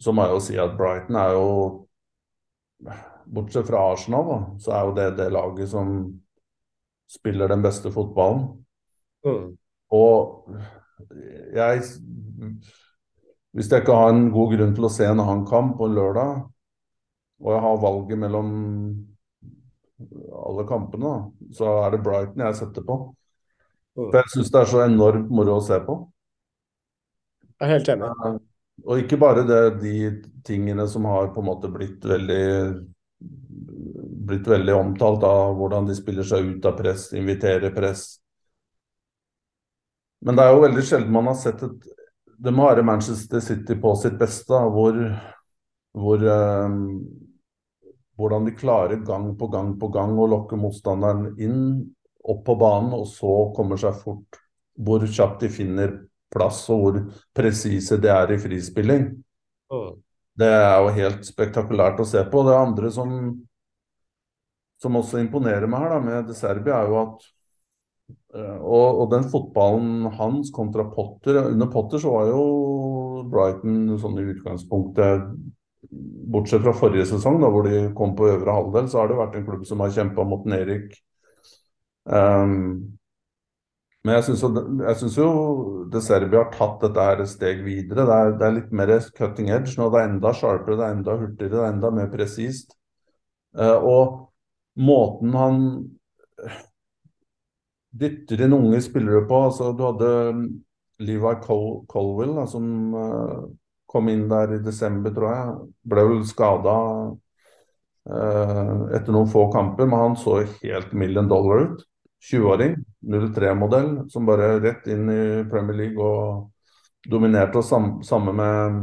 så må jeg jo si at Brighton er jo Bortsett fra Arsenal, da, så er jo det det laget som spiller den beste fotballen. Mm. Og jeg Hvis jeg ikke har en god grunn til å se en annen kamp på en lørdag, og jeg har valget mellom alle kampene, så er det Brighton jeg setter på. Mm. For jeg syns det er så enormt moro å se på. Jeg er helt enig. Eh, og ikke bare det, de tingene som har på en måte blitt veldig blitt veldig omtalt av hvordan de spiller seg ut av press, inviterer press. Men det er jo veldig sjelden man har sett et Det må være Manchester City på sitt beste, hvor, hvor um, Hvordan de klarer gang på gang på gang å lokke motstanderen inn, opp på banen, og så kommer seg fort Hvor kjapt de finner plass, og hvor presise de er i frispilling. Det er jo helt spektakulært å se på. Det andre som, som også imponerer meg her da, med De Serbi, er jo at eh, og, og, den fotballen hans kontra Potter Under Potter så var jo Brighton sånn i utgangspunktet Bortsett fra forrige sesong, da, hvor de kom på øvre halvdel, så har det vært en klubb som har kjempa mot nedrykk. Um, men jeg syns jo De Serbia har tatt dette her et steg videre. Det er, det er, litt mer cutting edge nå. Det er enda sharpere, det er enda hurtigere, det er enda mer presist. Uh, og måten han dytter inn unge spillere på altså Du hadde Levi Col Colwell da, som uh, kom inn der i desember, tror jeg. Ble vel skada uh, etter noen få kamper, men han så helt million dollar ut. 20-åring, 03-modell, som bare rett inn i Premier League og dominerte. Og sam samme med,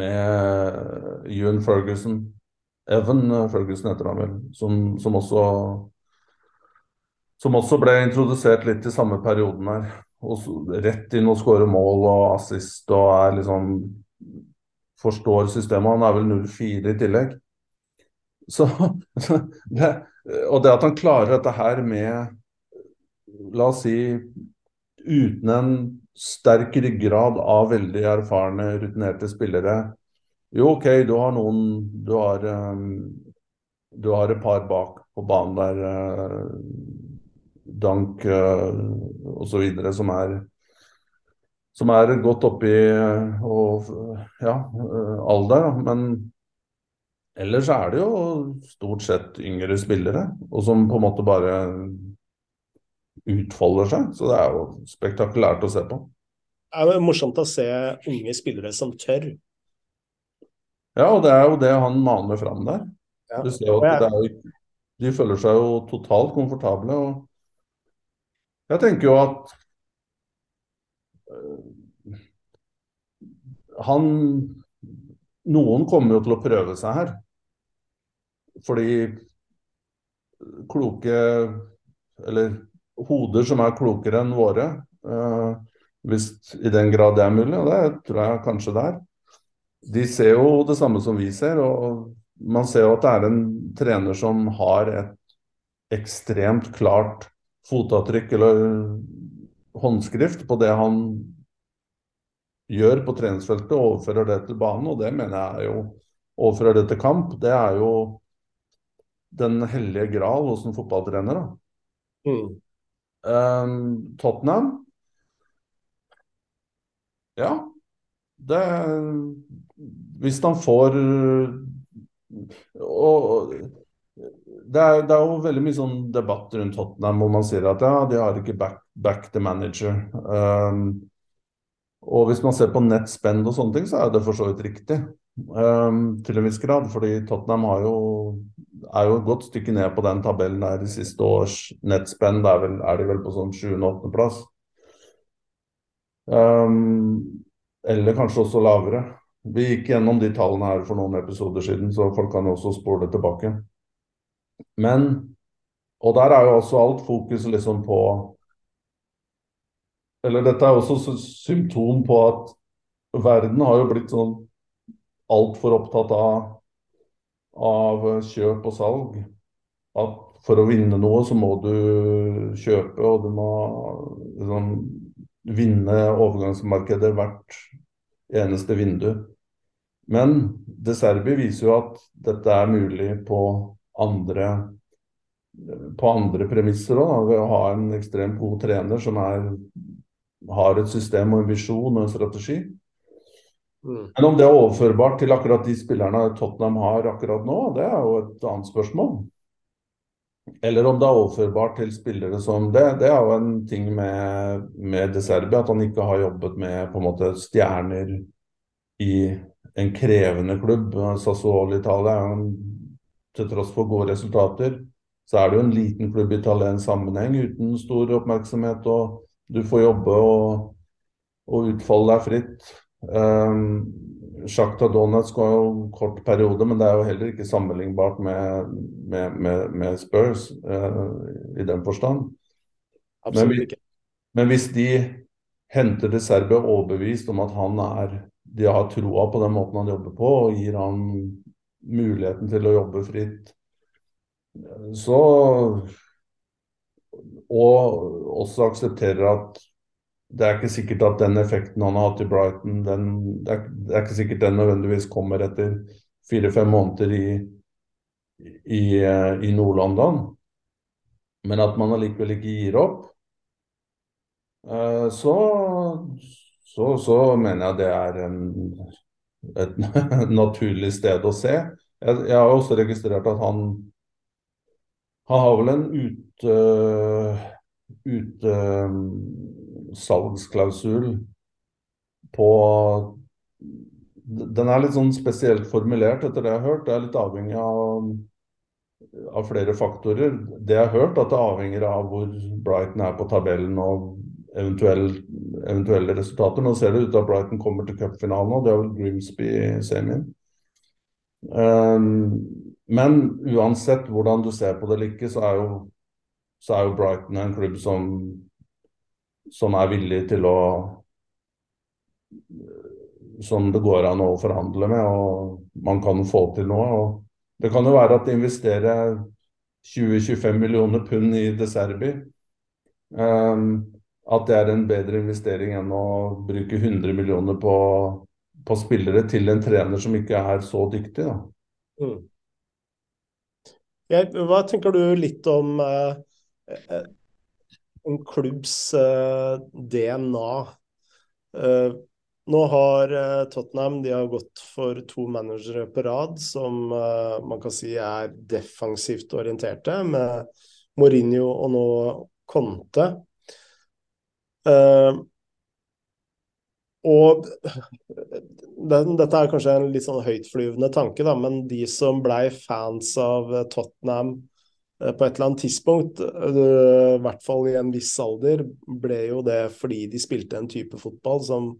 med Ewan Ferguson. Evan Ferguson heter han vel, som, som, også som også ble introdusert litt i samme perioden her. Og rett inn og skåre mål og assist og er liksom Forstår systemet. Han er vel 0-4 i tillegg. Så det, Og det at han klarer dette her med La oss si uten en sterk ryggrad av veldig erfarne, rutinerte spillere. Jo, OK, du har noen Du har, um, du har et par bak på banen der. Uh, Dank uh, osv. som er som er godt oppi og, ja, alder. Men ellers er det jo stort sett yngre spillere, og som på en måte bare utfolder seg. Så det er jo spektakulært å se på. Det er jo morsomt å se unge spillere som tør. Ja, og det er jo det han maner fram der. Ja. Du ser jo at jo, de føler seg jo totalt komfortable. og jeg tenker jo at øh, han Noen kommer jo til å prøve seg her. Fordi kloke Eller hoder som er klokere enn våre, øh, hvis i den grad det er mulig, og det tror jeg kanskje det er. De ser jo det samme som vi ser, og man ser jo at det er en trener som har et ekstremt klart fotavtrykk eller håndskrift på det han gjør på treningsfeltet, og overfører det til banen. Og det mener jeg er jo Overfører det til kamp, det er jo den hellige gral hos en fotballtrener. da. Mm. Um, Tottenham Ja. Det Hvis han får og det er, det er, jo veldig mye sånn debatt rundt Tottenham hvor man sier at ja, de har ikke back, back the manager. Um, og hvis man ser på nettspend og sånne ting, så er det for så vidt riktig. Um, til en viss grad. Fordi Tottenham jo, er jo et godt stykke ned på den tabellen der de siste års nettspend. Er, vel, er de vel på sånn 7.-8.-plass. Um, eller kanskje også lavere. Vi gikk gjennom de tallene her for noen episoder siden, så folk kan jo også spole tilbake. Men Og der er jo også alt fokus liksom på Eller dette er også symptom på at verden har jo blitt sånn altfor opptatt av, av kjøp og salg. At for å vinne noe, så må du kjøpe, og du må liksom, vinne overgangsmarkedet hvert eneste vindu. Men De Serbi viser jo at dette er mulig på andre på andre premisser òg, ved å ha en ekstremt god trener som er, har et system og en visjon og en strategi. Mm. Men om det er overførbart til akkurat de spillerne Tottenham har akkurat nå, det er jo et annet spørsmål. Eller om det er overførbart til spillere som Det, det er jo en ting med, med De Serbi, at han ikke har jobbet med på en måte stjerner i en krevende klubb. Sassuolo Italia er jo til tross for gode resultater, så er det jo en liten klubb i italiensk sammenheng uten stor oppmerksomhet. og Du får jobbe og, og utfolde deg fritt. Um, Sjakta Donetsk var jo en kort periode, men det er jo heller ikke sammenlignbart med, med, med, med Spurs uh, i den forstand. Absolutt ikke. Men, men hvis de henter De Serbia overbevist om at han er De har troa på den måten han jobber på, og gir han muligheten til å jobbe fritt. Så Og også aksepterer at det er ikke sikkert at den effekten han har hatt i Brighton, den, det, er, det, er, ikke sikkert den nødvendigvis kommer etter fire-fem måneder i, i, i Nord-London. Men at man allikevel ikke gir opp. Eh, så, så, så mener jeg det er en, et <laughs> naturlig sted å se. Jeg, jeg har også registrert at han han har vel en utsalgsklausul ut, på Den er litt sånn spesielt formulert, etter det jeg har hørt. Det er litt avhengig av, av flere faktorer. Det jeg har hørt, at det avhenger av hvor Brighton er på tabellen og eventuelle, eventuelle resultater. Nå ser det ut til at Brighton kommer til cupfinalen, og det er vel Grimsby i semien. Um, men uansett hvordan du ser på det eller ikke, så er jo, så er jo Brighton en klubb som, som er villig til å Som det går an å forhandle med, og man kan få til noe. og Det kan jo være at de investerer 20-25 millioner pund i De Serbi. Um, at det er en bedre investering enn å bruke 100 millioner på, på spillere til en trener som ikke er så dyktig. Mm. Jeg, hva tenker du litt om eh, eh en klubbs eh, DNA? Eh, nå har eh, Tottenham har gått for to managere på rad som eh, man kan si er defensivt orienterte, med Mourinho og nå Conte. Uh, og den, dette er kanskje en litt sånn høytflyvende tanke, da, men de som blei fans av Tottenham uh, på et eller annet tidspunkt, i hvert fall i en viss alder, ble jo det fordi de spilte en type fotball som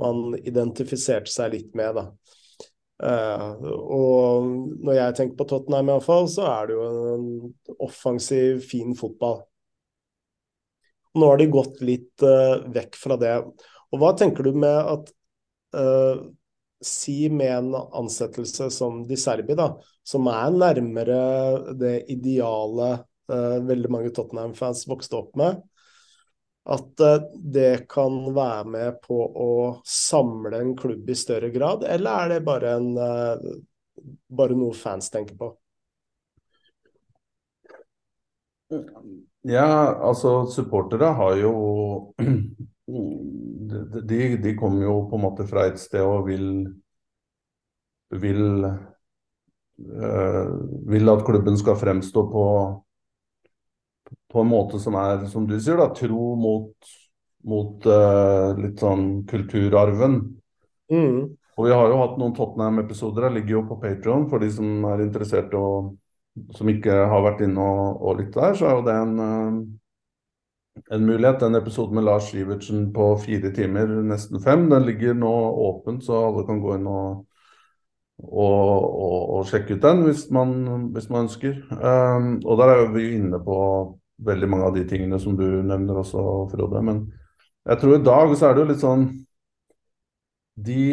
man identifiserte seg litt med. da. og når jeg tenker på Tottenham, i hvert fall, så er det jo en offensiv, fin fotball. Nå har de gått litt uh, vekk fra det. Og hva tenker du med at uh, Si med en ansettelse som Di Serbi, da, som er nærmere det ideale uh, veldig mange Tottenham-fans vokste opp med, at det kan være med på å samle en klubb i større grad, eller er det bare, en, bare noe fans tenker på? Ja, altså supportere har jo <clears throat> de, de kommer jo på en måte fra et sted og vil vil, øh, vil at klubben skal fremstå på på en måte som er, som du sier, da, tro mot, mot øh, litt sånn kulturarven. Mm. Og vi har jo hatt noen Tottenham-episoder. Det ligger jo på Patron for de som er interessert og som ikke har vært inne og, og lytta der, så er jo det en, eh, en mulighet. Den episoden med Lars Sivertsen på fire timer, nesten fem, den ligger nå åpent, så alle kan gå inn og, og, og sjekke ut den hvis man, hvis man ønsker. Um, og der er vi inne på veldig mange av de tingene som du nevner også, Frode. Men jeg tror i dag så er det jo litt sånn De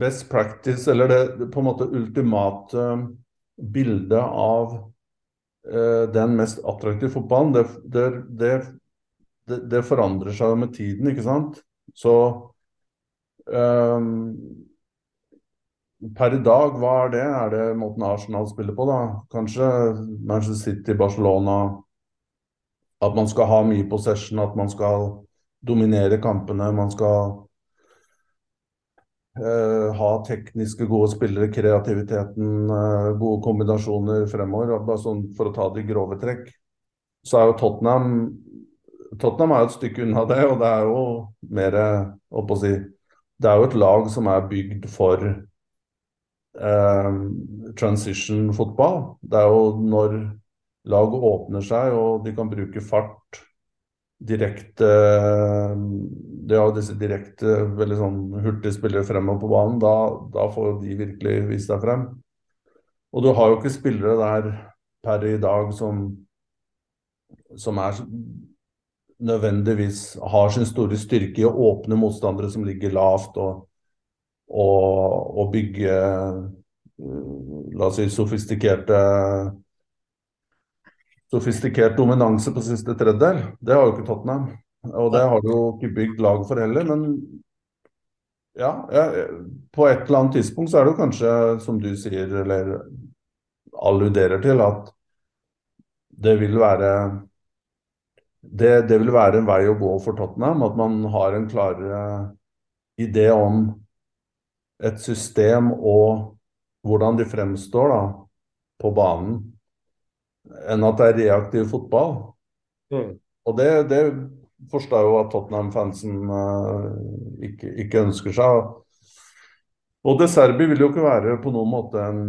best practice, eller det på en måte ultimate bildet av uh, den mest attraktive fotballen, det, det, det, det, forandrer seg med tiden, ikke sant? Så um, per i dag, hva er det? Er det måten Arsenal spiller på, da? Kanskje Manchester City, Barcelona At man skal ha mye possession, at man skal dominere kampene. Man skal ha tekniske gode spillere, kreativiteten, uh, gode kombinasjoner fremover. Bare sånn For å ta de grove trekk. Så er jo Tottenham Tottenham er jo et stykke unna det, og det er jo mer å si, Det er jo et lag som er bygd for eh, transition-fotball. Det er jo når lag åpner seg og de kan bruke fart direkte De har disse direkte veldig sånn hurtige spillere fremover på banen. Da, da får de virkelig vist seg frem. Og du har jo ikke spillere der per i dag som, som er nødvendigvis har sin store styrke i å åpne motstandere som ligger lavt, og, og, og bygge la oss si sofistikerte sofistikert dominanse på siste tredjedel. Det har jo ikke Tottenham. Og det har du jo ikke bygd lag for heller. Men ja, ja, på et eller annet tidspunkt så er det jo kanskje, som du sier, eller alluderer til, at det vil være det, det, vil være en vei å gå for Tottenham. At man har en klarere idé om et system og hvordan de fremstår da, på banen enn at det er reaktiv fotball. Mm. Og det, det, forstår jo at Tottenham-fansen uh, ikke, ikke, ønsker seg. Og De Serbi vil jo ikke være på noen måte en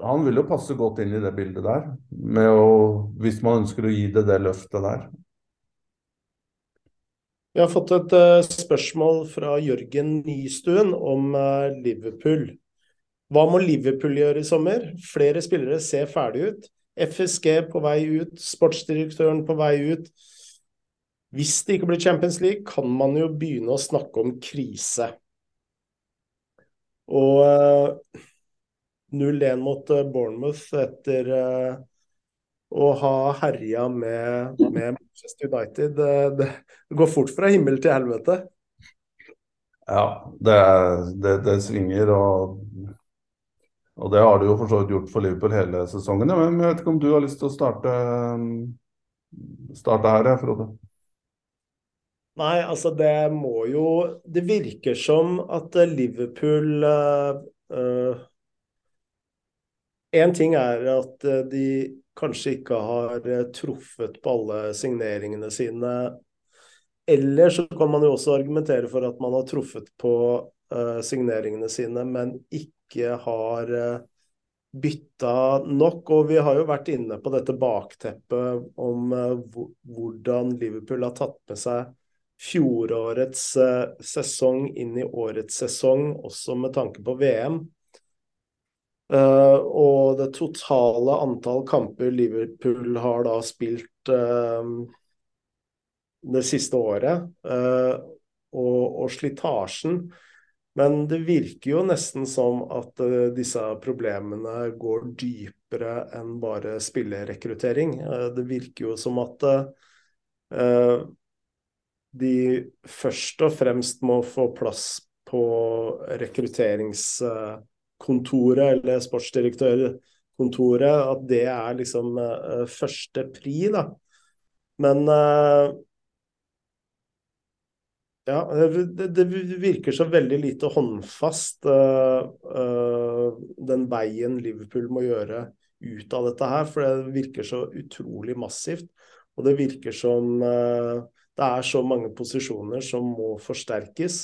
Han vil jo passe godt inn i det bildet der, å, hvis man ønsker å gi det det løftet der. Vi har fått et uh, spørsmål fra Jørgen Nystuen om uh, Liverpool. Hva må Liverpool gjøre i sommer? Flere spillere ser ferdig ut. FSG på vei ut, sportsdirektøren på vei ut. Hvis det ikke blir Champions League, kan man jo begynne å snakke om krise. Og uh, eh, 0-1 mot uh, Bournemouth etter uh, å ha herja med, med, Manchester United, det, det, går fort fra himmel til helvete. Ja, det, det, det svinger. og og det har du jo for så vidt gjort for Liverpool hele sesongen. Men jeg vet ikke om du har lyst til å starte, starte her, Frode? Nei, altså det må jo Det virker som at Liverpool uh, uh, En ting er at de kanskje ikke har truffet på alle signeringene sine. Eller så kan man jo også argumentere for at man har truffet på signeringene sine, men ikke ikke har eh, bytta nok. Og vi har jo vært inne på dette bakteppet om eh, hvordan Liverpool har tatt med seg fjorårets eh, sesong inn i årets sesong, også med tanke på VM. og det totale antall kamper Liverpool har da spilt det siste året, og, og slitasjen men det virker jo nesten som at uh, disse problemene går dypere enn bare spillerekruttering. Uh, det virker jo som at uh, de først og fremst må få plass på rekrutteringskontoret eller sportsdirektørkontoret. At det er liksom første pri, da. Men ja, det, det, virker så veldig lite håndfast, uh, uh, den veien Liverpool må gjøre ut av dette her. For det virker så utrolig massivt. Og det virker som uh, det er så mange posisjoner som må forsterkes.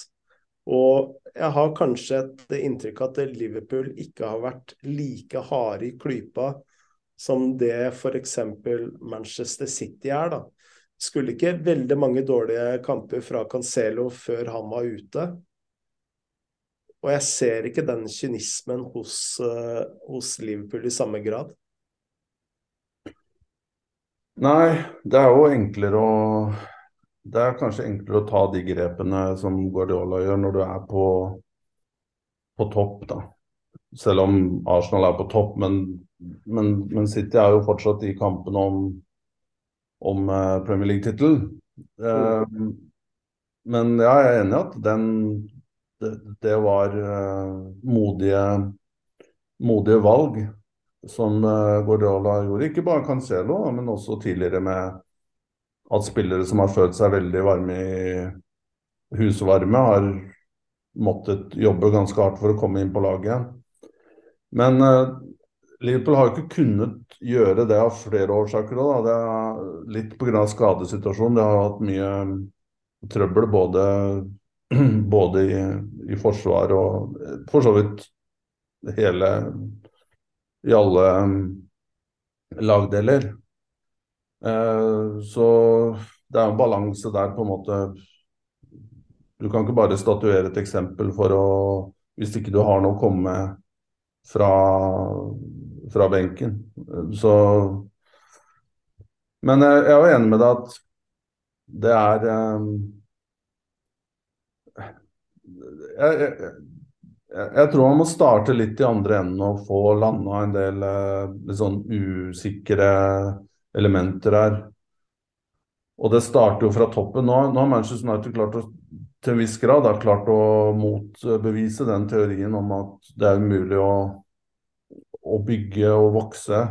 Og jeg har kanskje et inntrykk at Liverpool ikke har vært like harde i klypa som det f.eks. Manchester City er. da skulle ikke veldig mange dårlige kamper fra Cancelo før han var ute. Og jeg ser ikke den kynismen hos, uh, hos Liverpool i samme grad. Nei, det er jo enklere å Det er kanskje enklere å ta de grepene som Guardiola gjør når du er på, på topp, da. Selv om Arsenal er på topp, men, men, men City er jo fortsatt i kampen om om uh, Premier League-tittelen. Uh, men ja, jeg er enig i at den det, det var uh, modige, modige valg som Guardiola gjorde. Ikke bare Cancelo, men også tidligere med at spillere som har følt seg veldig varme i husvarme, har måttet jobbe ganske hardt for å komme inn på laget. Men Liverpool har ikke kunnet gjøre det av flere årsaker. Da. Det er litt pga. skadesituasjonen. De har hatt mye trøbbel både, <clears throat> både i, i forsvar og for så vidt hele I alle um, lagdeler. Eh, så det er en balanse der, på en måte. Du kan ikke bare statuere et eksempel for å Hvis ikke du har noe å komme med fra fra benken. Så Men jeg, er jo enig med deg at det er um, jeg, jeg, jeg, tror man må starte litt i andre enden og få landa en del uh, litt sånn usikre elementer her. Og det starter jo fra toppen. Nå, nå har Manchester United klart å, til en viss grad klart å motbevise den teorien om at det er umulig å, å bygge og vokse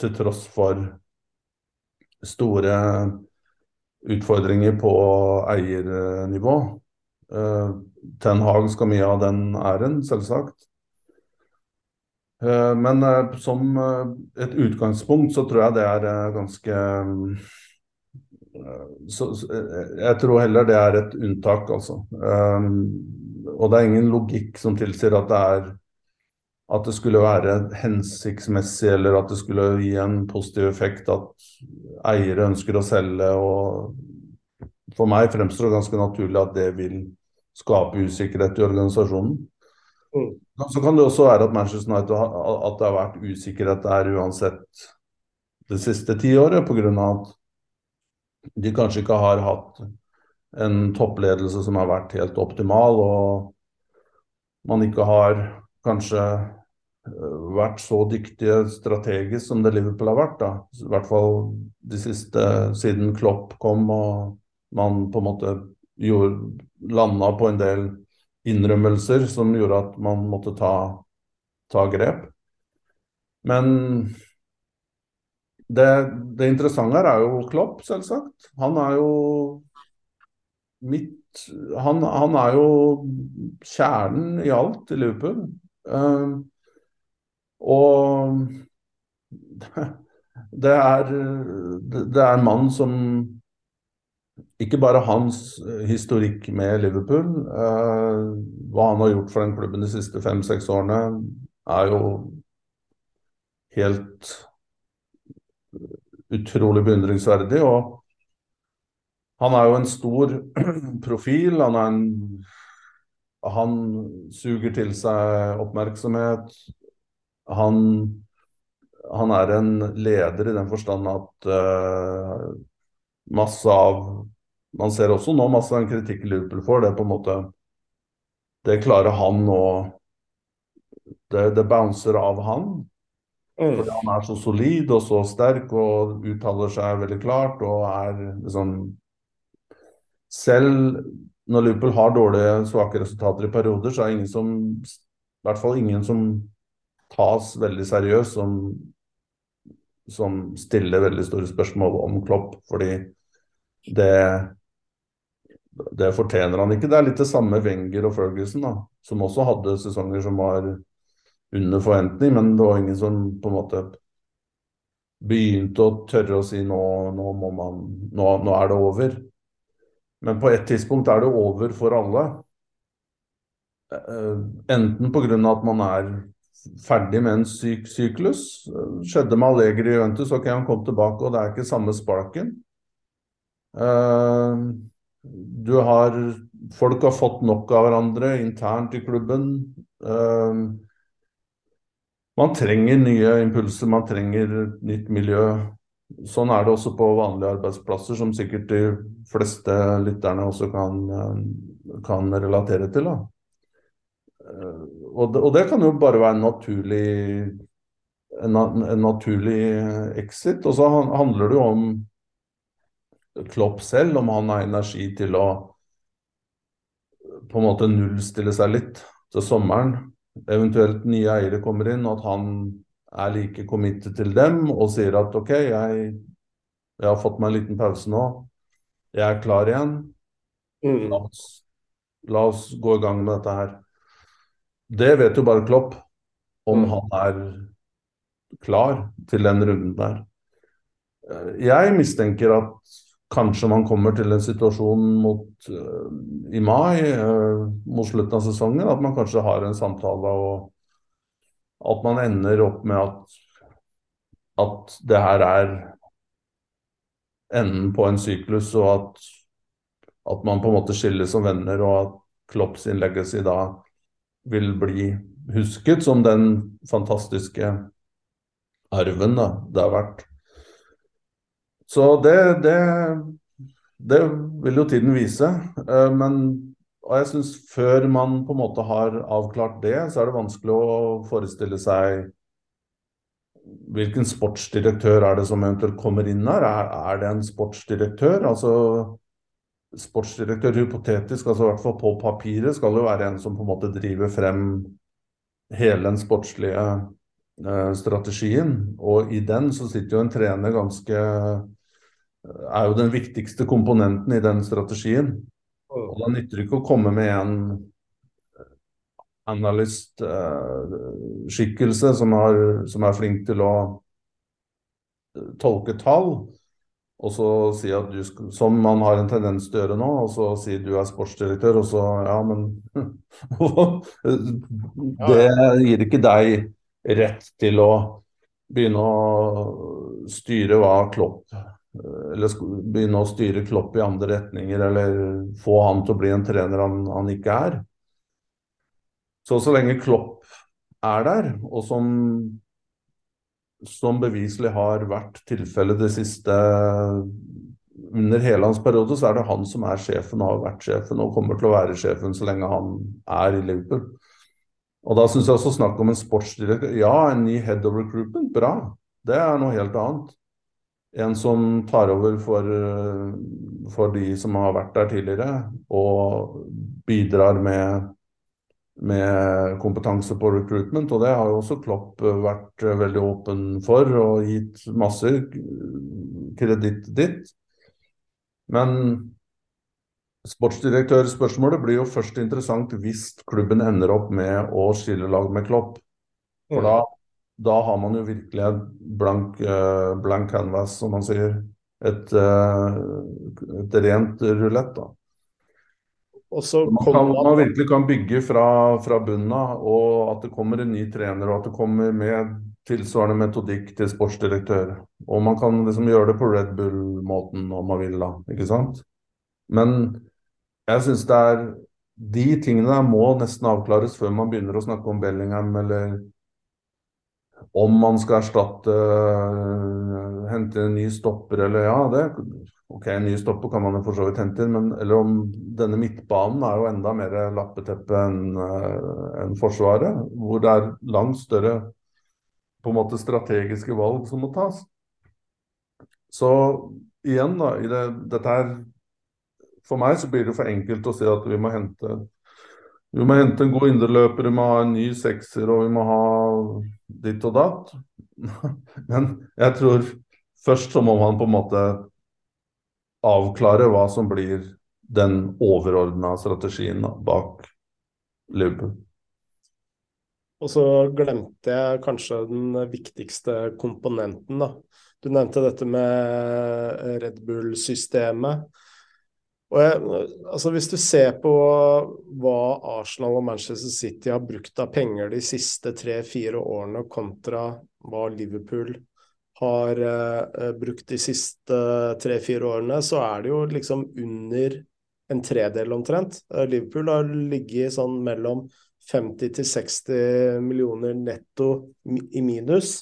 til tross for store utfordringer på eiernivå. Uh, Ten Hag skal mye av den æren, selvsagt. Uh, men uh, som et utgangspunkt så tror jeg det er ganske så, Jeg tror heller det er et unntak, altså. og det er ingen logikk som tilsier at det er at det skulle være hensiktsmessig eller at det skulle gi en positiv effekt at eiere ønsker å selge. og For meg fremstår det ganske naturlig at det vil skape usikkerhet i organisasjonen. Mm. Så kan det også være at Manchester United at det har vært usikkerhet der uansett det siste tiåret, pga. at de kanskje ikke har hatt en toppledelse som har vært helt optimal, og man ikke har kanskje vært så dyktige strategisk som det Liverpool har vært. da. I hvert fall de siste siden Klopp kom og man på en måte gjorde, landa på en del innrømmelser som gjorde at man måtte ta, ta grep. Men det, det, interessante her er jo Klopp, selvsagt. Han er jo mitt han, han er jo kjernen i alt i Liverpool. Uh, og det er, det er en mann som ikke bare hans historikk med Liverpool, eh, hva han har gjort for den klubben de siste fem-seks årene, er jo helt utrolig beundringsverdig. Og han er jo en stor <clears throat> profil. Han, en, han suger til seg oppmerksomhet han, han er en leder i den forstand at uh, masse av Man ser også nå masse av den kritikken Liverpool får. Det er på en måte Det klarer han å det, det bouncer av han. Mm. Fordi han er så solid og så sterk og uttaler seg veldig klart og er liksom Selv når Liverpool har dårlige, svake resultater i perioder, så er det ingen som I hvert fall ingen som tas veldig seriøst, som, som stiller veldig store spørsmål om Klopp. Fordi det, det fortjener han ikke. Det er litt det samme Wenger og Ferguson, da, som også hadde sesonger som var under forventning, men det var ingen som på en måte begynte å tørre å si nå, nå, man, nå, nå er det over. Men på et tidspunkt er det over for alle. Eh, enten pga. at man er ferdig med en syk syklus. Skjedde med Allegri i Juventus. Ok, han kom tilbake, og det er ikke samme sparken. Uh, du har Folk har fått nok av hverandre internt i klubben. Uh, man trenger nye impulser, man trenger nytt miljø. Sånn er det også på vanlige arbeidsplasser, som sikkert de fleste lytterne også kan, kan relatere til. Da. Uh, og, det, og, det, kan jo bare være en naturlig, en, en naturlig exit. Og så handler det jo om Klopp selv, om han har energi til å på en måte nullstille seg litt til sommeren. Eventuelt nye eiere kommer inn, og at han er like committed til dem og sier at OK, jeg, jeg har fått meg en liten pause nå. Jeg er klar igjen. Mm. La, oss, la oss gå i gang med dette her. Det vet jo bare Klopp, om mm. han er klar til den runden der. Eh, jeg mistenker at kanskje man kommer til en situasjon mot, uh, i mai, uh, mot slutten av sesongen, at man kanskje har en samtale og at man ender opp med at, at det her er enden på en syklus, og at, at man på en måte skilles som venner, og at Klopps legacy da vil bli husket som den fantastiske arven da, det har vært. Så det, det, det vil jo tiden vise. Eh, men og jeg syns før man på en måte har avklart det, så er det vanskelig å forestille seg hvilken sportsdirektør er det som eventuelt kommer inn her? Er, er det en sportsdirektør? Altså sportsdirektør hypotetisk, altså i hvert fall på papiret, skal jo være en som på en måte driver frem hele den sportslige eh, strategien. Og i den så sitter jo en trener ganske Er jo den viktigste komponenten i den strategien. Og da nytter det ikke å komme med en analystskikkelse eh, som, som, er flink til å tolke tall, og så si at du, som man har en tendens til å gjøre nå, og så si du er sportsdirektør, og så ja, men <laughs> Det gir ikke deg rett til å begynne å styre hva Klopp Eller begynne å styre Klopp i andre retninger, eller få han til å bli en trener han, han ikke er. Så så lenge Klopp er der, og som som beviselig har vært tilfellet det siste under hele hans periode, så er det han som er sjefen og har vært sjefen og kommer til å være sjefen så lenge han er i Liverpool. Og da syns jeg også snakk om en sportsdirektør. Ja, en ny head of recruitment, bra. Det er noe helt annet. En som tar over for, for de som har vært der tidligere, og bidrar med med kompetanse på recruitment, og det har jo også Klopp eh, vært eh, veldig åpen for og gitt masse kreditt ditt. Men sportsdirektørspørsmålet blir jo først interessant hvis klubben ender opp med å skille lag med Klopp. For da, da har man jo virkelig et blank, blank canvas, som man sier. Et, et rent rulett, da. Man, kan, man virkelig kan bygge fra, fra bunnen av, og at det kommer en ny trener, og at det kommer med tilsvarende metodikk til sportsdirektør. Og man kan liksom gjøre det på Red Bull-måten om man vil, da. Ikke sant? Men jeg syns det er De tingene der må nesten avklares før man begynner å snakke om Bellingham, eller om man skal erstatte Hente en ny stopper, eller ja, det Ok, en ny stopper kan man jo for så vidt hente inn, men eller om denne midtbanen er jo enda mer lappeteppe enn uh, en Forsvaret, hvor det er langt større på en måte strategiske valg som må tas. Så igjen, da, i det, dette her For meg så blir det for enkelt å si at vi må hente vi må hente en god indreløper, vi må ha en ny sekser og vi må ha ditt og datt. <laughs> Men jeg tror først så må man på en måte avklare hva som blir den overordna strategien bak Liverpool. Og så glemte jeg kanskje den viktigste komponenten, da. Du nevnte dette med Red Bull-systemet. Og jeg, altså Hvis du ser på hva Arsenal og Manchester City har brukt av penger de siste tre-fire årene kontra hva Liverpool har uh, brukt de siste tre-fire årene, så er det jo liksom under en tredel omtrent. Uh, Liverpool har ligget sånn mellom 50 til 60 millioner netto i minus.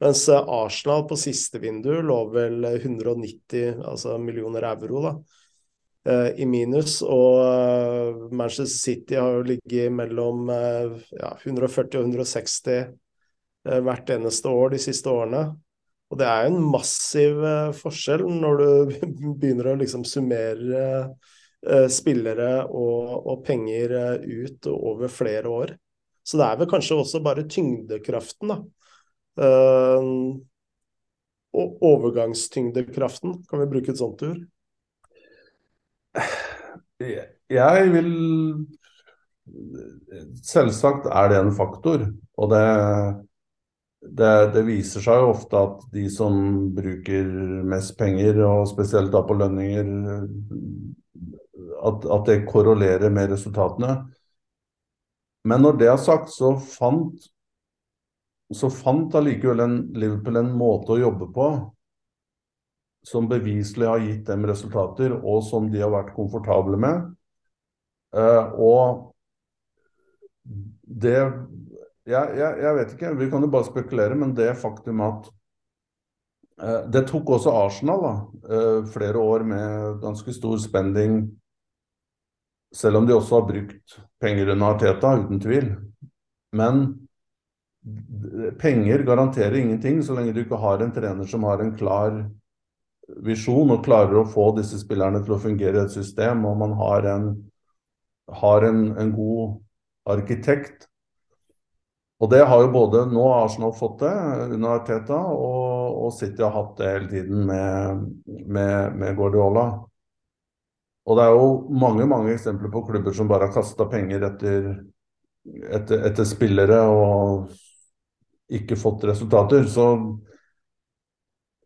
Mens Arsenal på siste vindu lå vel 190 altså millioner euro da, i minus. Og Manchester City har jo ligget mellom ja, 140 og 160 hvert eneste år de siste årene. Og det er jo en massiv uh, forskjell når du <laughs> begynner å liksom summere uh, spillere og, og penger ut over flere år. Så det er vel kanskje også bare tyngdekraften, da. og overgangstyngdekraften, kan vi bruke et sånt ord? Jeg vil Selvsagt er det en faktor. Og det det, det, viser seg jo ofte at de som bruker mest penger, og spesielt da på lønninger, at, at det korrelerer med resultatene. Men når det er sagt, så fant så fant allikevel Liverpool en måte å jobbe på som beviselig har gitt dem resultater, og som de har vært komfortable med. Uh, og det jeg, jeg, jeg, vet ikke, vi kan jo bare spekulere, men det faktum at Eh, det tok også Arsenal da, eh, flere år med ganske stor spending, selv om de også har brukt penger under Arteta, uten tvil. Men penger garanterer ingenting så lenge du ikke har en trener som har en klar visjon og klarer å få disse spillerne til å fungere i et system, og man har en, har en, en god arkitekt og det har jo både nå Arsenal fått det under Arteta, og, og City har hatt det hele tiden med, med, med, Guardiola. Og det er jo mange mange eksempler på klubber som bare har kasta penger etter, etter, etter, spillere og ikke fått resultater. Så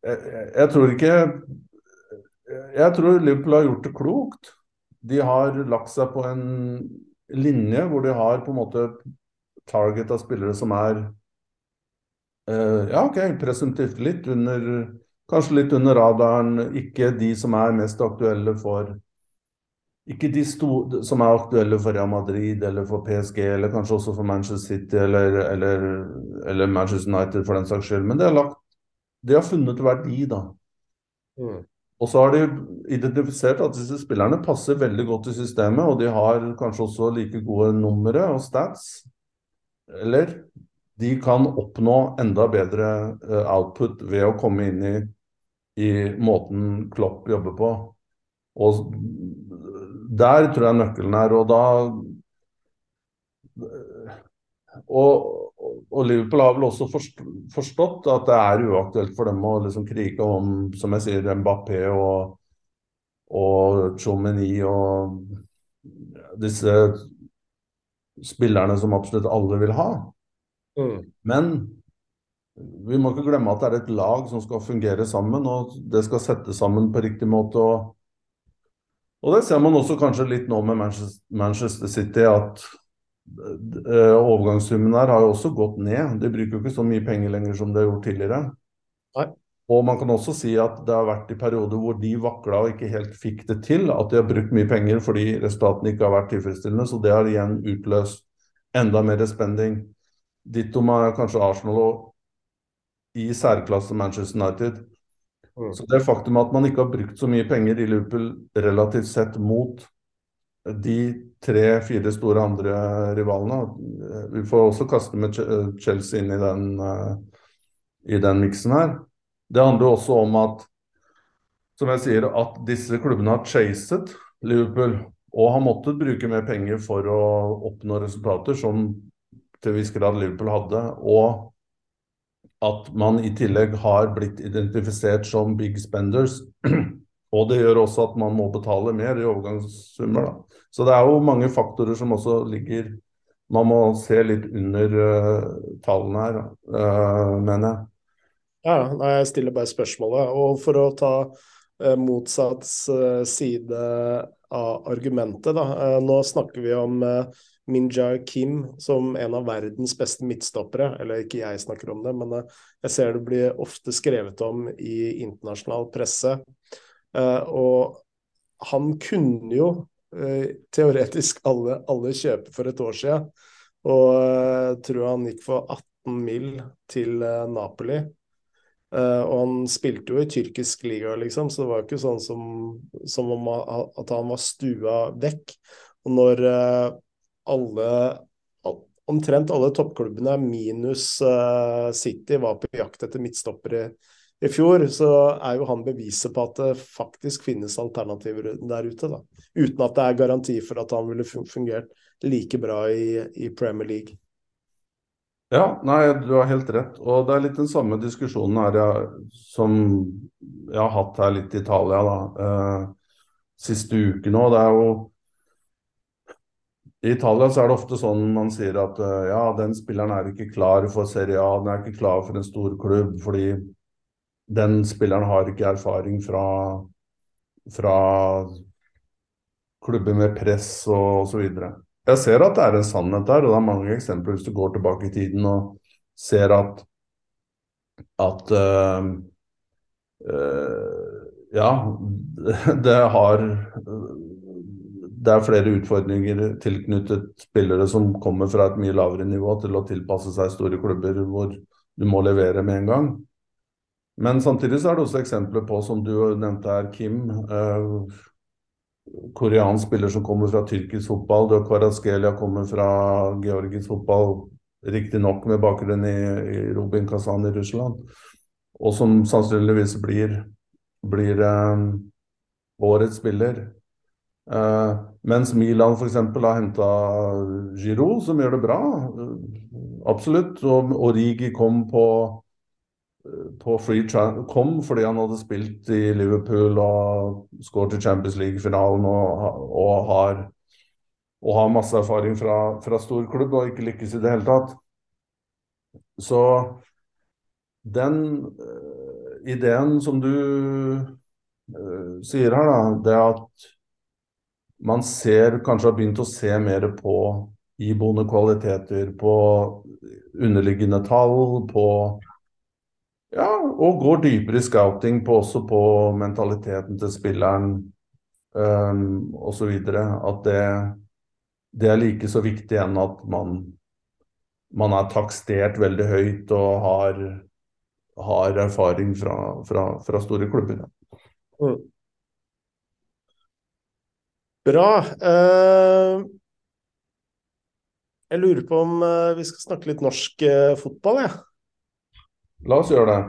jeg, jeg tror ikke Jeg tror Liverpool har gjort det klokt. De har lagt seg på en linje hvor de har på en måte target av spillere som er uh, ja, ok, presumptivt litt under Kanskje litt under radaren. Ikke de som er mest aktuelle for Ikke de som er aktuelle for Real Madrid eller for PSG, eller kanskje også for Manchester City eller, eller, eller Manchester United for den saks skyld. Men de har, lagt, de har funnet verdi, da. Mm. Og så har de identifisert at disse spillerne passer veldig godt i systemet, og de har kanskje også like gode numre og stats eller de kan oppnå enda bedre uh, output ved å komme inn i, i måten Klopp jobber på. Og der tror jeg nøkkelen er. Og da og, og, Liverpool har vel også forstått at det er uaktuelt for dem å liksom krige om som jeg sier, Mbappé og, og Chomeny og disse spillerne som absolutt alle vil ha. Mm. Men vi må ikke glemme at det er et lag som skal fungere sammen, og det skal settes sammen på riktig måte. Og, og det ser man også kanskje litt nå med Manchester City, at uh, overgangssummen her har jo også gått ned. De bruker jo ikke så mye penger lenger som de har gjort tidligere. Nei. Og man kan også si at det har vært i perioder hvor de vakla og ikke helt fikk det til. At de har brukt mye penger fordi resultatene ikke har vært tilfredsstillende. Så det har igjen utløst enda mer spending. Ditto med kanskje Arsenal og i særklasse Manchester United. Mm. Så det faktum at man ikke har brukt så mye penger i Liverpool relativt sett mot de tre-fire store andre rivalene Vi får også kaste med Chelsea inn i den, uh, i den miksen her. Det handler også om at som jeg sier, at disse klubbene har chaset Liverpool og har måttet bruke mer penger for å oppnå resultater, som til viss grad Liverpool hadde. Og at man i tillegg har blitt identifisert som big spenders. <clears throat> Og det gjør også at man må betale mer i overgangssummer. Da. Så det er jo mange faktorer som også ligger Man må se litt under uh, tallene her, uh, mener jeg. Ja, nei, jeg stiller bare spørsmålet. Og for å ta eh, motsatt eh, side av argumentet, da. Eh, nå snakker vi om eh, Minja Kim som en av verdens beste midtstoppere. Eller ikke jeg snakker om det, men eh, jeg ser det blir ofte skrevet om i internasjonal presse. Eh, og han kunne jo teoretisk alle, alle kjøpe for et år siden. Og tror han gikk for 18 mil til Napoli. Uh, og han spilte jo i tyrkisk liga, liksom, så det var jo ikke sånn som, som om at han var stua vekk. Og når uh, alle Omtrent alle toppklubbene minus uh, City var på jakt etter midtstoppere i fjor, så er jo han beviset på at det faktisk finnes alternativer der ute. da. Uten at det er garanti for at han ville fungert like bra i, i Premier League. Ja, nei, du har helt rett. Og det er litt den samme diskusjonen her jeg, som jeg har hatt her litt i Italia da, eh, siste uke nå. Det er jo I Italia så er det ofte sånn man sier at eh, ja, den spilleren er ikke klar for Serie A, den er ikke klar for en stor klubb fordi den spilleren har ikke erfaring fra, fra klubber med press og osv. Jeg ser at det er en sannhet der, og det er mange eksempler hvis du går tilbake i tiden og ser at at øh, øh, ja, <laughs> det har Det er flere utfordringer tilknyttet spillere som kommer fra et mye lavere nivå til å tilpasse seg store klubber hvor du må levere med en gang. Men samtidig så er det også eksempler på, som du nevnte her, Kim. Eh, koreansk spiller som kommer fra tyrkisk fotball. Du har Kvaratskhelia kommer fra georgisk fotball, riktignok med bakgrunn i, i Robin Kazan i Russland. Og som sannsynligvis blir, blir eh, årets spiller. Eh, mens Milan f.eks. har henta Giroud, som gjør det bra. Uh, absolutt. Og Origi kom på, på free kom fordi han hadde spilt i Liverpool og skåret i Champions League-finalen og, og, har, og, har masse erfaring fra, fra storklubb og ikke lykkes i det hele tatt. Så den ideen som du sier her, da, det at man ser, kanskje har begynt å se mer på iboende kvaliteter, på underliggende tall, på ja, og går dypere i scouting på, også på mentaliteten til spilleren um, osv. At det, det, er like så viktig enn at man, man er takstert veldig høyt og har, har erfaring fra, fra, fra store klubber. Mm. Bra. Uh, jeg lurer på om uh, vi skal snakke litt norsk uh, fotball, jeg. Ja. La oss gjøre det.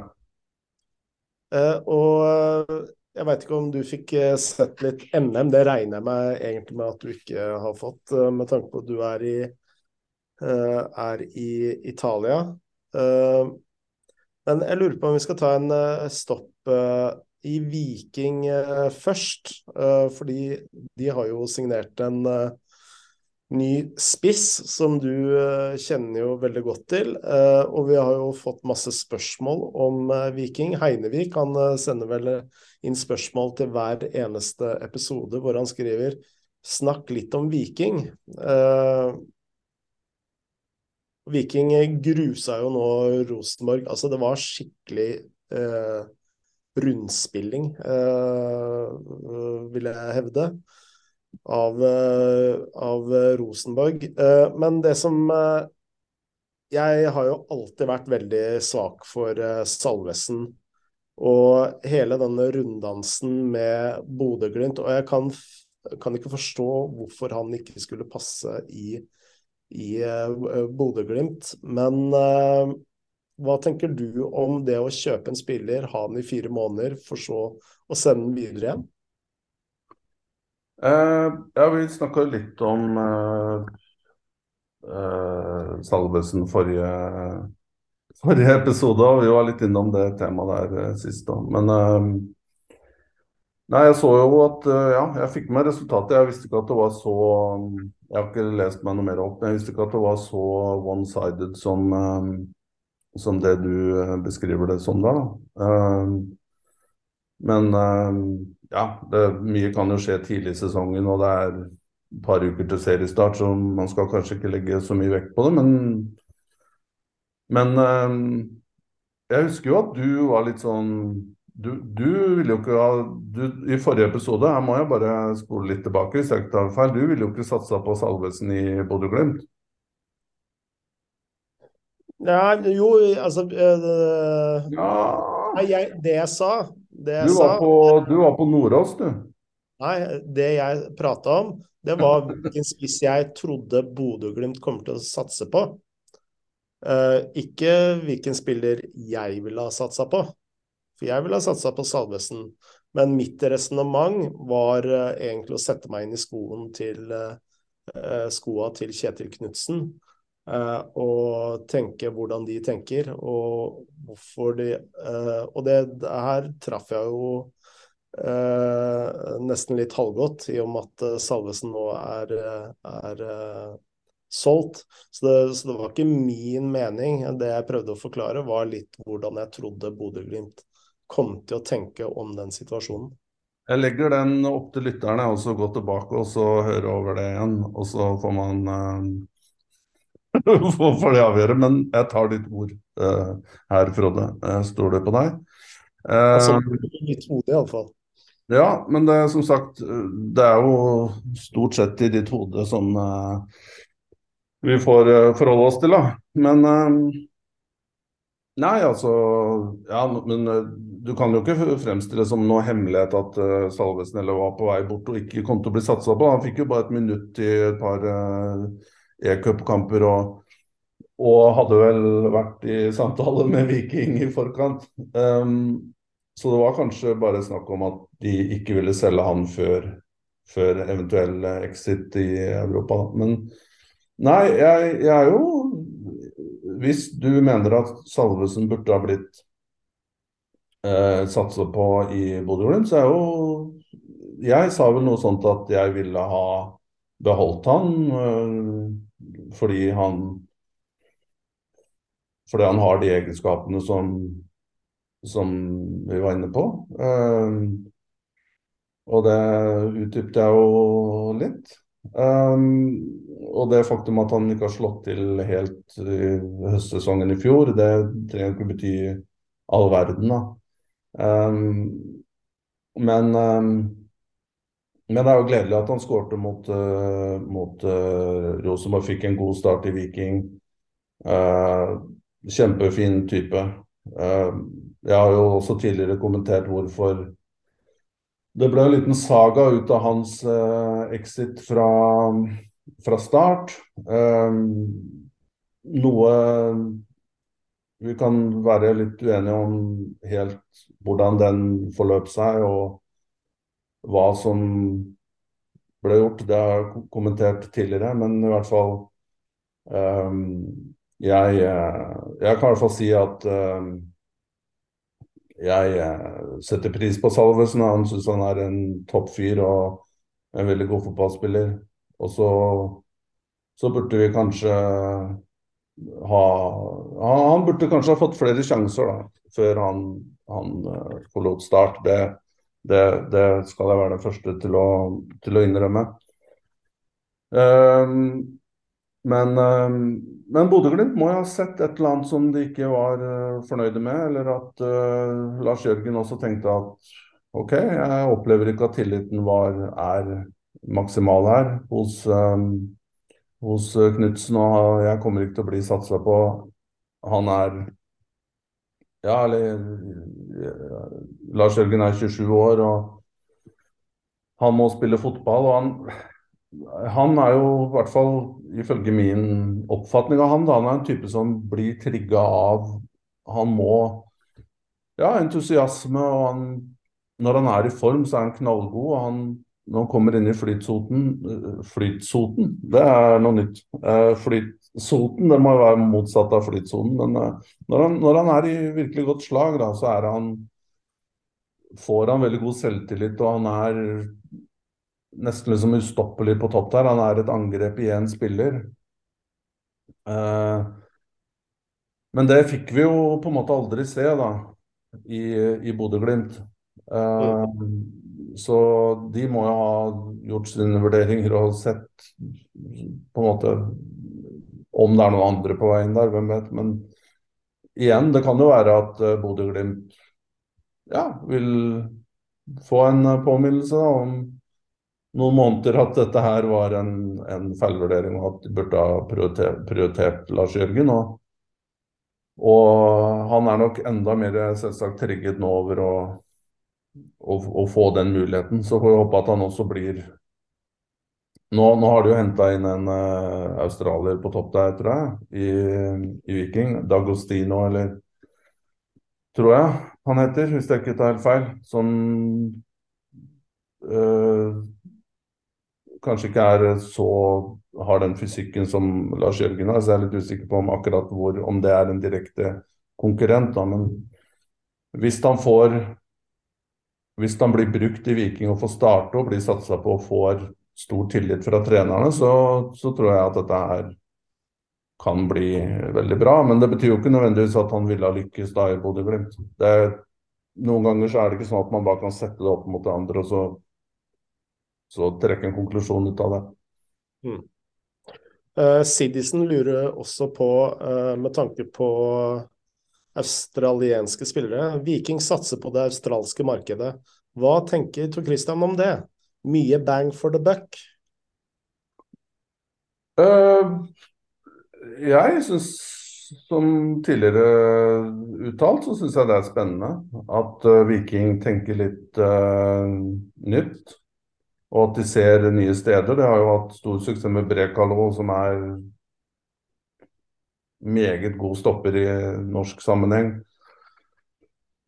og jeg veit ikke om du fikk sett litt NM. Det regner jeg med egentlig med at du ikke har fått, med tanke på at du er i, er i Italia. men jeg lurer på om vi skal ta en stopp i Viking uh, først. Uh, fordi de har jo signert en uh, ny spiss som du kjenner jo veldig godt til. og vi har jo fått masse spørsmål om Viking. Heinevik han sender vel inn spørsmål til hver eneste episode hvor han skriver 'snakk litt om Viking'. Viking grusa jo nå Rosenborg. Altså, det var skikkelig eh, rundspilling, eh, vil jeg hevde, av, eh, av Rosenborg. Eh, men det som Jeg har jo alltid vært veldig svak for Salvesen. Og hele denne runddansen med Bodø-Glimt. Og jeg kan, kan, ikke forstå hvorfor han ikke skulle passe i, i Bodø-Glimt. Men hva tenker du om det å kjøpe en spiller, ha den i fire måneder, for så å sende den videre igjen? Eh, ja, vi snakka litt om uh, uh, Salvesen forrige, forrige, episode, og vi var litt innom det temaet der uh, sist. Da. Men Nei, jeg så jo at Ja, jeg fikk med resultatet. Jeg visste ikke at det var så Jeg har ikke lest meg noe mer opp, men jeg visste ikke at det var så one-sided som som det du beskriver det som da. Uh, men uh, ja, det, mye kan jo skje tidlig i sesongen, og det er et par uker til seriestart, så man skal kanskje ikke legge så mye vekt på det. Men, men uh, jeg husker jo at du var litt sånn du, du ville jo ikke ha du, I forrige episode, her må jeg bare spole litt tilbake hvis jeg ikke tar feil, du ville jo ikke satsa på Salvesen i Bodø-Glimt? Nei, jo, altså øh, ja. jeg, Det jeg sa det jeg du, var på, du var på Nordås, du. Nei, det jeg prata om, det var hvilken spiss jeg trodde Bodø-Glimt kommer til å satse på. Uh, ikke hvilken spiller jeg ville ha satsa på. For jeg ville ha satsa på Salvesen. Men mitt resonnement var uh, egentlig å sette meg inn i skoen til, uh, skoa til Kjetil Knutsen. Og tenke hvordan de tenker, og hvorfor de uh, Og det, her traff jeg jo uh, nesten litt halvgodt, i og med at Salvesen nå er, er solgt. Så det, så det, var ikke min mening. Det jeg prøvde å forklare, var litt hvordan jeg trodde Bodø-Glimt kom til å tenke om den situasjonen. Jeg legger den opp til lytterne, og så gå tilbake og så høre over det igjen. Og så får man <laughs> får det avgjøre. Men jeg tar ditt ord uh, her, Frode. Jeg det på deg. Uh, altså, i hode, iallfall. Ja, men det, er som sagt, det er jo stort sett i ditt hode som uh, vi får uh, forholde oss til, da. Men Nei, altså Ja, men uh, du kan jo ikke fremstille som noe hemmelighet at uh, Salvesen eller var på vei bort og ikke kom til å bli satsa på. Han fikk jo bare et minutt i et par uh, e-cupkamper og, og, hadde vel vært i samtale <laughs> med Viking i forkant. Um, så det var kanskje bare snakk om at de ikke ville selge han før, før eventuell exit i Europa. Men nei, jeg, jeg er jo hvis du mener at Salvesen burde ha blitt eh, satset på i Bodø-Glimt, så er jo Jeg sa vel noe sånt at jeg ville ha beholdt han eh, fordi han fordi han har de egenskapene som, som vi var inne på. Um, og det utdypte jeg jo litt. Um, og det faktum at han ikke har slått til helt i høstsesongen i fjor, det trenger ikke bety all verden, da. Um, men, men det er jo gledelig at han skårte mot, uh, mot uh, Rosenborg. Fikk en god start i Viking. Uh, kjempefin type. jeg har jo også tidligere kommentert hvorfor det ble en liten saga ut av hans exit fra, fra start. Noe vi kan være litt uenige om helt hvordan den forløp seg, og hva som ble gjort. Det har jeg kommentert tidligere, men i hvert fall um, jeg, eh, jeg, kan i hvert fall si at um, jeg eh, setter pris på Salvesen. Han syns han er en topp fyr og en veldig god fotballspiller. Og så, så burde vi kanskje ha Han burde kanskje ha fått flere sjanser da, før han, han uh, forlot Start. Det, det, det, skal jeg være den første til å, til å innrømme. Um, men, um, men Bodø-Glimt må jo ha sett et eller annet som de ikke var uh, fornøyde med. Eller at uh, Lars Jørgen også tenkte at OK, jeg opplever ikke at tilliten var, er maksimal her hos, um, hos Knutsen. Og jeg kommer ikke til å bli satsa på. Han er Ja, eller Lars Jørgen er 27 år, og han må spille fotball. og han han er jo, i hvert fall ifølge min oppfatning av han, da, han er en type som blir trigga av Han må Ja, entusiasme, og han, når han er i form, så er han knallgod. og han når han kommer inn i flytsoten øh, Flytsoten, det er noe nytt. Eh, flytsoten, det må jo være motsatt av flytsonen. Men øh, når han, når han er i virkelig godt slag, da, så er han får han veldig god selvtillit, og han er nesten liksom ustoppelig på topp der. Han er et angrep i én spiller. Eh, men det fikk vi jo på en måte aldri se da, i, i Bodø-Glimt. Eh, så de må jo ha gjort sine vurderinger og sett på en måte om det er noen andre på veien der, hvem vet. Men igjen, det kan jo være at uh, Bodø-Glimt ja, vil få en påminnelse da, om noen måneder at dette her var en, en feilvurdering, og at de burde ha prioritert, prioritert Lars Jørgen. Og, og, han er nok enda mer selvsagt trigget nå over å, å, å, få den muligheten. Så får vi håpe at han også blir Nå, nå har de jo henta inn en uh, australier på topp der, tror jeg, i, i Viking. Dagostino, eller tror jeg han heter, hvis jeg ikke tar feil. Som øh, kanskje ikke er så har den fysikken som Lars Jørgen har. Så jeg er litt usikker på om akkurat hvor, om det er en direkte konkurrent. Da. Men hvis han får hvis han blir brukt i Viking og får starte og blir satsa på og får stor tillit fra trenerne, så, så, tror jeg at dette her kan bli veldig bra. Men det betyr jo ikke nødvendigvis at han ville ha lykkes da i Bodø-Glimt. Noen ganger så er det ikke sånn at man bare kan sette det opp mot det andre og så så trekke en konklusjon ut av det. Mm. Uh, Sidisen lurer også på, uh, med tanke på australienske spillere Viking satser på det australske markedet. Hva tenker Tor Christian om det? Mye bang for the buck? Uh, jeg syns som tidligere uttalt, så syns jeg det er spennende at uh, Viking tenker litt uh, nytt. Og at de ser nye steder. Det har jo hatt stor suksess med Brekalo, som er meget god stopper i norsk sammenheng.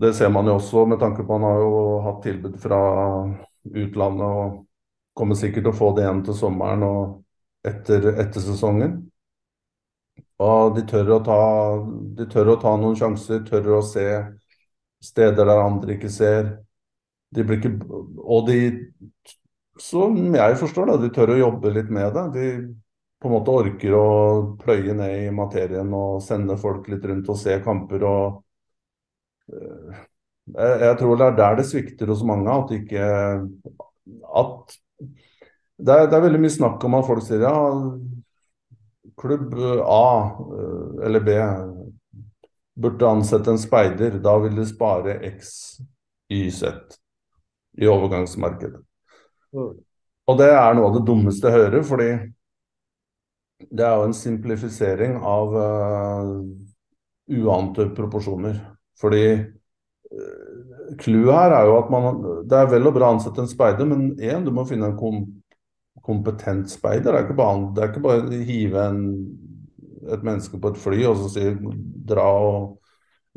Det ser man jo også med tanke på han har jo hatt tilbud fra utlandet og kommer sikkert til å få det igjen til sommeren og etter, etter sesongen. Og de tør, å ta, de tør å ta noen sjanser, tør å se steder der andre ikke ser. De blir ikke Og de, som jeg forstår det, de tør å jobbe litt med det. De på en måte orker å pløye ned i materien og sende folk litt rundt og se kamper og jeg, jeg, tror det er der det svikter hos mange. At ikke At det er, det er, veldig mye snakk om at folk sier ja, klubb A eh, eller B burde ansette en speider. Da vil de spare X, Y, Z i overgangsmarkedet. Mm. Og det er noe av det dummeste jeg hører, fordi det er jo en simplifisering av uh, uante proporsjoner. Fordi clouet uh, her er jo at man Det er vel og bra å ansette en speider, men én, du må finne en kom, kompetent speider. Det er ikke bare, det er ikke bare å hive en, et menneske på et fly og så si dra og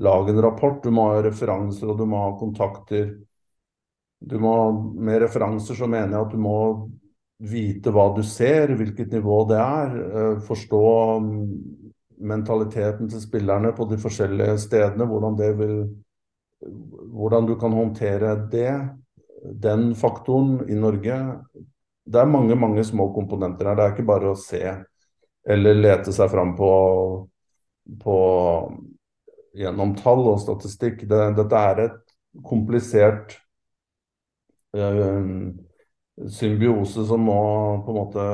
lage en rapport. Du må ha referanser, og du må ha kontakter. Må, med referanser så mener jeg at du må vite hva du ser, hvilket nivå det er. Eh, forstå mm, mentaliteten til spillerne på de forskjellige stedene. Hvordan, vil, hvordan du kan håndtere det, den faktoren i Norge. Det er mange mange små komponenter her. Det er ikke bare å se eller lete seg fram på, på gjennom tall og statistikk. Det, dette er et komplisert øh, symbiose som må på en måte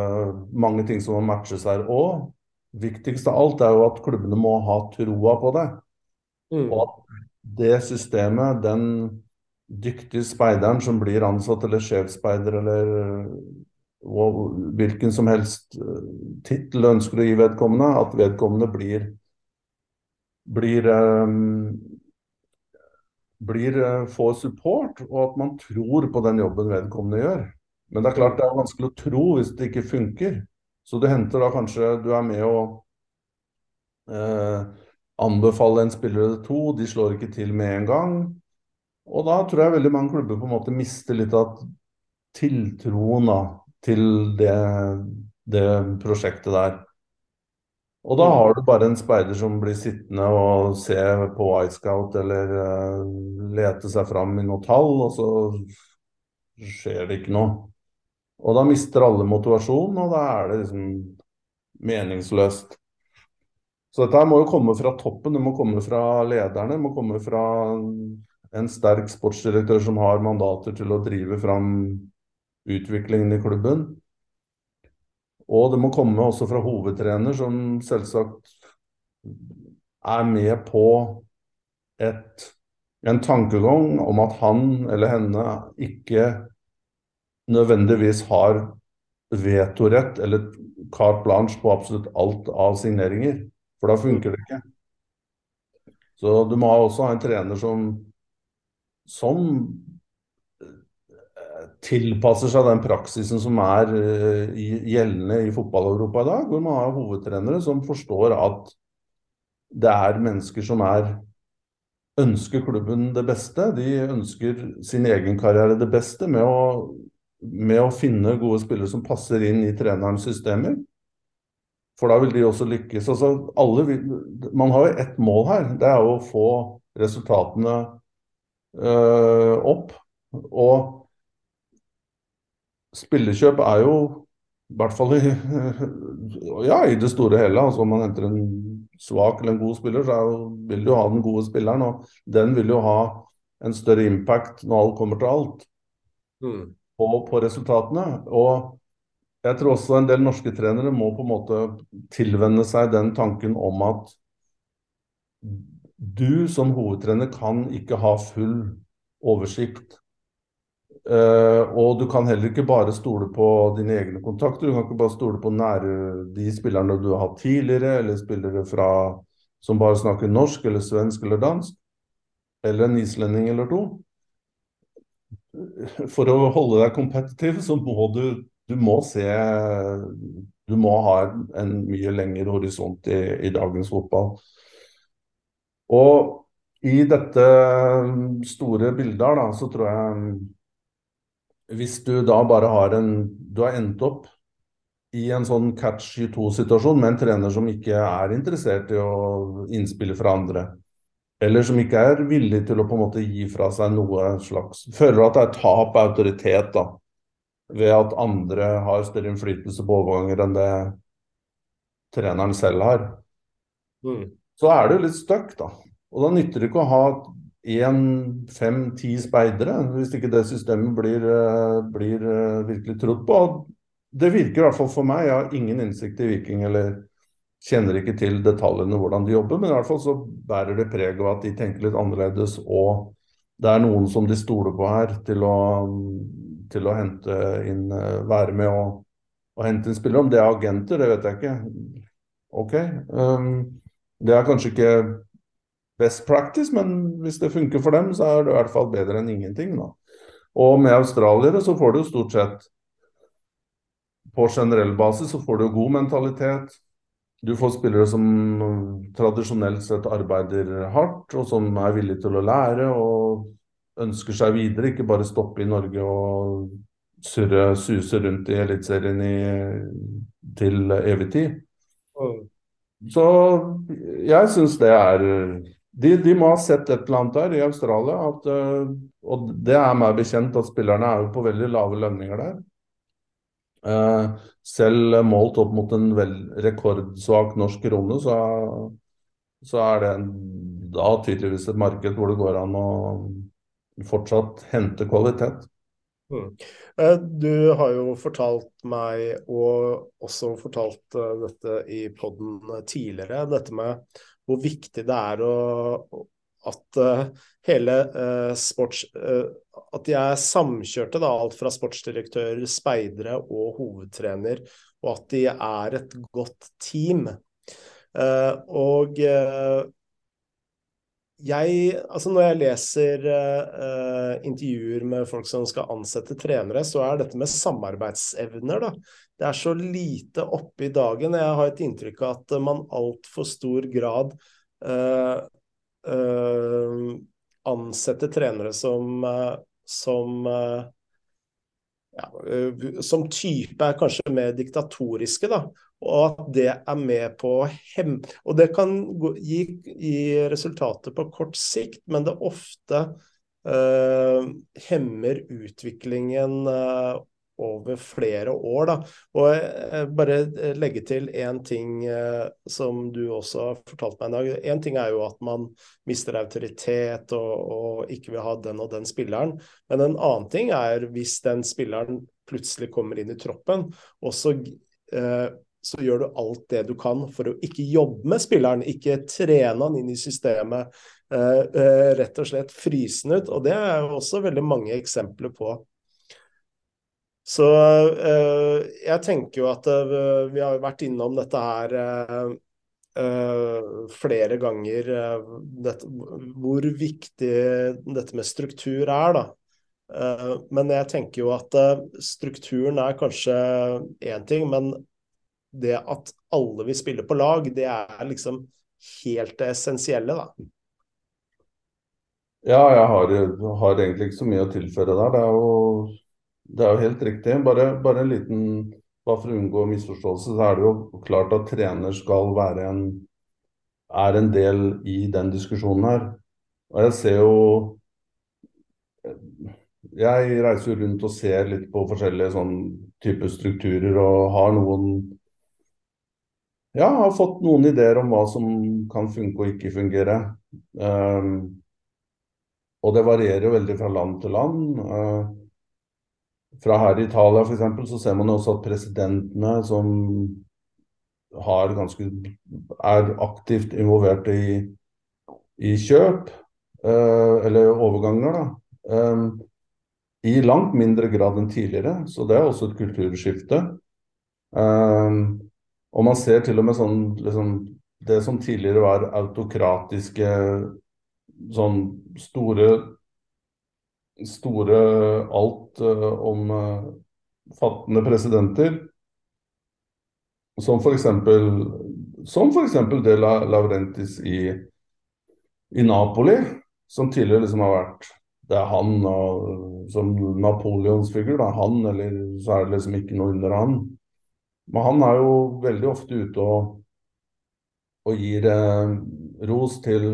Mange ting som må matches her. Og viktigst av alt er jo at klubbene må ha troa på det. Mm. Og at det systemet, den dyktige speideren som blir ansatt, eller sjefsspeider, eller hvilken som helst eh, tittel ønsker å gi vedkommende, at vedkommende blir blir, um, blir får support, og at man tror på den jobben vedkommende gjør. Men det er klart det er vanskelig å tro hvis det ikke funker. Så det henter da kanskje du er med å eh, anbefale en spiller eller to, de slår ikke til med en gang. Og da tror jeg veldig mange klubber på en måte mister litt av tiltroen da, til det, det prosjektet der. Og da har du bare en speider som blir sittende og se på iScout eller uh, lete seg fram i noe tall, og så skjer det ikke noe. Og da mister alle motivasjon, og da er det liksom meningsløst. Så dette må jo komme fra toppen, det må komme fra lederne. Det må komme fra en sterk sportsdirektør som har mandater til å drive fram utviklingen i klubben. Og det må komme også fra hovedtrener, som selvsagt er med på et, en tankegang om at han eller henne ikke nødvendigvis har vetorett eller carte blanche på absolutt alt av signeringer. For da funker det ikke. Så du må også ha en trener som, som tilpasser seg den praksisen som er uh, gjeldende i fotball-Europa i dag, hvor man har hovedtrenere som forstår at det er mennesker som er ønsker klubben det beste. De ønsker sin egen karriere det beste med å med å finne gode spillere som passer inn i trenerens systemer. For da vil de også lykkes. Altså, alle, man har jo ett mål her. Det er jo å få resultatene øh, opp. Og spillekjøp er jo i hvert fall i, <laughs> ja, i det store hele. altså Om man henter en svak eller en god spiller, så jo, vil du ha den gode spilleren. Og den vil jo ha en større impact når alt kommer til alt. Mm på, på resultatene. Og jeg tror også en del norske trenere må på en måte tilvenne seg den tanken om at du som hovedtrener kan ikke ha full oversikt. Uh, og du kan heller ikke bare stole på dine egne kontakter. Du kan ikke bare stole på nære, de spillerne du har hatt tidligere, eller spillere fra som bare snakker norsk eller svensk eller dansk, eller en islending eller to. For å holde deg kompetitiv, så må du, du må se Du må ha en, mye lengre horisont i, i, dagens fotball. Og i dette store bildet da, så tror jeg Hvis du da bare har en Du har endt opp i en sånn catch 22-situasjon med en trener som ikke er interessert i å innspille fra andre. Eller som ikke er villig til å på en måte gi fra seg noe slags Føler at det er tap av autoritet da, ved at andre har større innflytelse på overganger enn det treneren selv har. Mm. Så er det jo litt stuck, da. Og da nytter det ikke å ha én, fem, ti speidere hvis ikke det systemet blir, eh, blir eh, virkelig trodd på det virker i hvert fall for meg. Jeg har ingen innsikt i Viking eller kjenner ikke til detaljene hvordan de jobber, men i hvert fall så bærer det preg av at de tenker litt annerledes. Og det er noen som de stoler på her til å, til å hente inn, være med og, og hente inn spillere. Om det er agenter, det vet jeg ikke. OK. Um, det er kanskje ikke best practice, men hvis det funker for dem, så er det i hvert fall bedre enn ingenting. Da. Og med australiere så får du jo stort sett på generell basis så får du god mentalitet. Du får spillere som tradisjonelt sett arbeider hardt, og som er villige til å lære og ønsker seg videre, ikke bare stoppe i Norge og surre, suse rundt i Eliteserien til evig tid. Så jeg syns det er de, de, må ha sett et eller annet der i Australia. At, og det er meg bekjent at spillerne er jo på veldig lave lønninger der. Eh, selv målt opp mot en vel rekordsvak norsk krone, så, så er det da tydeligvis et marked hvor det går an å fortsatt hente kvalitet. Mm. Eh, du har jo fortalt meg, og også fortalt eh, dette i poden tidligere, dette med hvor viktig det er å, at hele sports at de er samkjørte, da, alt fra sportsdirektører, speidere og hovedtrener, og at de er et godt team. Og jeg, altså når jeg leser uh, intervjuer med folk som skal ansette trenere, så er dette med samarbeidsevner, da. Det er så lite oppe i dagen. Jeg har et inntrykk av at man altfor stor grad ansetter trenere som som eh, ja, eh, som type er kanskje mer diktatoriske, da. Og at det er med på å hem... Og det kan gi, gi resultater på kort sikt, men det ofte uh, hemmer utviklingen uh, over flere år. Da. Og jeg bare eh, legge til én ting eh, som du også har fortalt meg en dag. Én ting er jo at man mister autoritet og, og, ikke vil ha den og den spilleren. Men en annen ting er hvis den spilleren plutselig kommer inn i troppen, og så, eh, så gjør du alt det du kan for å ikke jobbe med spilleren, ikke trene han inn i systemet. Eh, eh rett og slett fryse ut. Og det er jo også veldig mange eksempler på så uh, jeg tenker jo at uh, vi har vært innom dette her uh, flere ganger, dette, hvor viktig dette med struktur er, da. men jeg tenker jo at strukturen er kanskje én ting, men det at alle vil spille på lag, det er liksom helt det essensielle, da. Ja, jeg har, har egentlig ikke så mye å tilføre der. Det er jo det er jo helt riktig. Bare, bare, en liten bare for å unngå misforståelse, så er det jo klart at trener skal være en er en del i den diskusjonen her. Og jeg ser jo Jeg reiser jo rundt og ser litt på forskjellige sånn typer strukturer og har noen Ja, har fått noen ideer om hva som kan funke og ikke fungere. Um, og det varierer jo veldig fra land til land. Uh, fra her i Italia f.eks. så ser man også at presidentene som har ganske er aktivt involvert i, i kjøp, eh, eller overganger, da. Eh, I langt mindre grad enn tidligere, så det er også et kulturskifte. Eh, og man ser til og med sånn liksom, det som tidligere var autokratiske sånn store store alt uh, om fattende presidenter. Som f.eks. Som f.eks. det La Laurentis i, i Napoli, som tidligere liksom har vært Det er han og, som Napoleons figur. Det han, eller så er det liksom ikke noe under han. Men han er jo veldig ofte ute og, og gir eh, ros til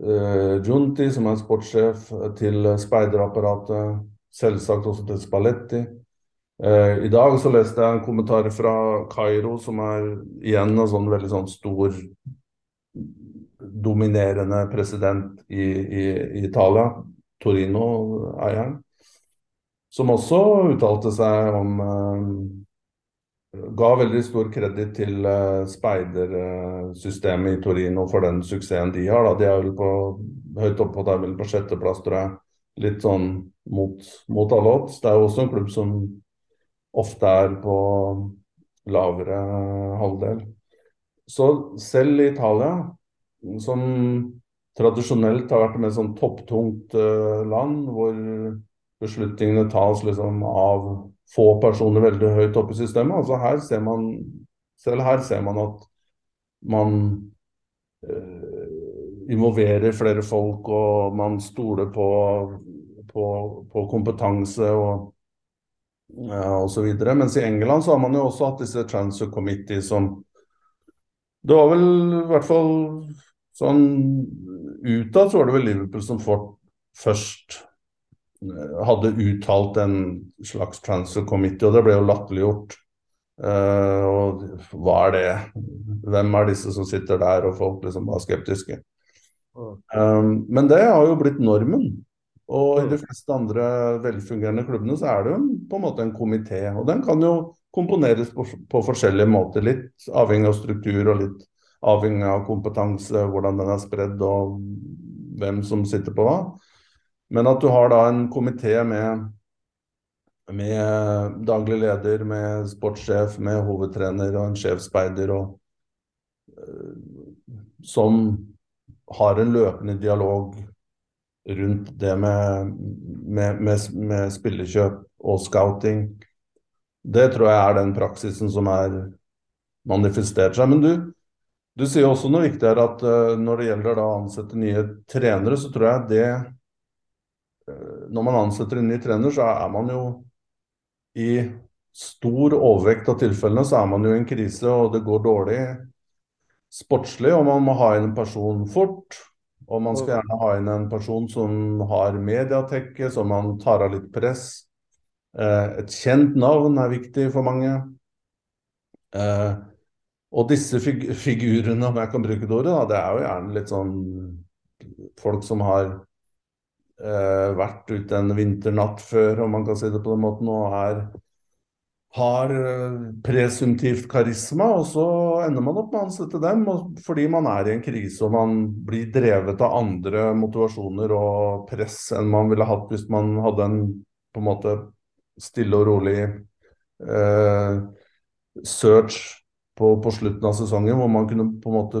eh, Giunti, som er sportssjef, til speiderapparatet, selvsagt også til Spalletti. Eh, I dag så leste jeg en kommentar fra Kairo, som er igjen en sånn veldig sånn stor, dominerende president i, i, i Italia. Torino-eieren. Som også uttalte seg om eh, Ga veldig stor kreditt til uh, speidersystemet i Torino for den suksessen de har. Da. De er vel på, høyt oppe, er vel på sjetteplass, tror jeg. Litt sånn mot, mot alle odds. Det er jo også en klubb som ofte er på lavere halvdel. Så selv i Italia, som tradisjonelt har vært et mer sånn topptungt uh, land, hvor beslutningene tas liksom av få personer veldig høyt oppe i systemet. Altså her ser man, selv her ser man at man uh, involverer flere folk, og man stoler på, på, på kompetanse og ja, osv. Mens i England så har man jo også hatt disse transfer committee som Det var vel i hvert fall sånn utad så var det vel Liverpool som fort, først hadde uttalt en slags transfer committee, og det ble jo latterliggjort. Uh, og hva er det? Hvem er disse som sitter der, og folk liksom var skeptiske. Um, men det har jo blitt normen. Og i de fleste andre velfungerende klubbene så er det jo på en måte en komité. Og den kan jo komponeres på, på, forskjellige måter. Litt avhengig av struktur og litt avhengig av kompetanse, hvordan den er spredd og hvem som sitter på hva. Men at du har da en komité med, med daglig leder, med sportssjef, med hovedtrener og en sjefsspeider og uh, som har en løpende dialog rundt det med, med, med, med spillekjøp og scouting. Det tror jeg er den praksisen som er manifestert seg. Men du, du sier også noe viktig her at uh, når det gjelder å ansette nye trenere, så tror jeg det Når man ansetter en ny trener, så er man jo i stor overvekt av tilfellene så er man jo i en krise, og det går dårlig sportslig, og man må ha inn en person fort. Og man skal gjerne ha inn en person som har mediatekke, så man tar av litt press. Eh, et kjent navn er viktig for mange. Eh, og disse fig figurene, om jeg kan bruke det ordet, det er jo gjerne litt sånn folk som har eh, vært ute en vinternatt før, om man kan si det på den måten, og er har eh, presumptivt karisma, og så ender man opp med å ansette dem fordi man er i en krise og man blir drevet av andre motivasjoner og press enn man ville hatt hvis man hadde en på en måte stille og rolig eh, search på, på, slutten av sesongen, hvor man kunne på en måte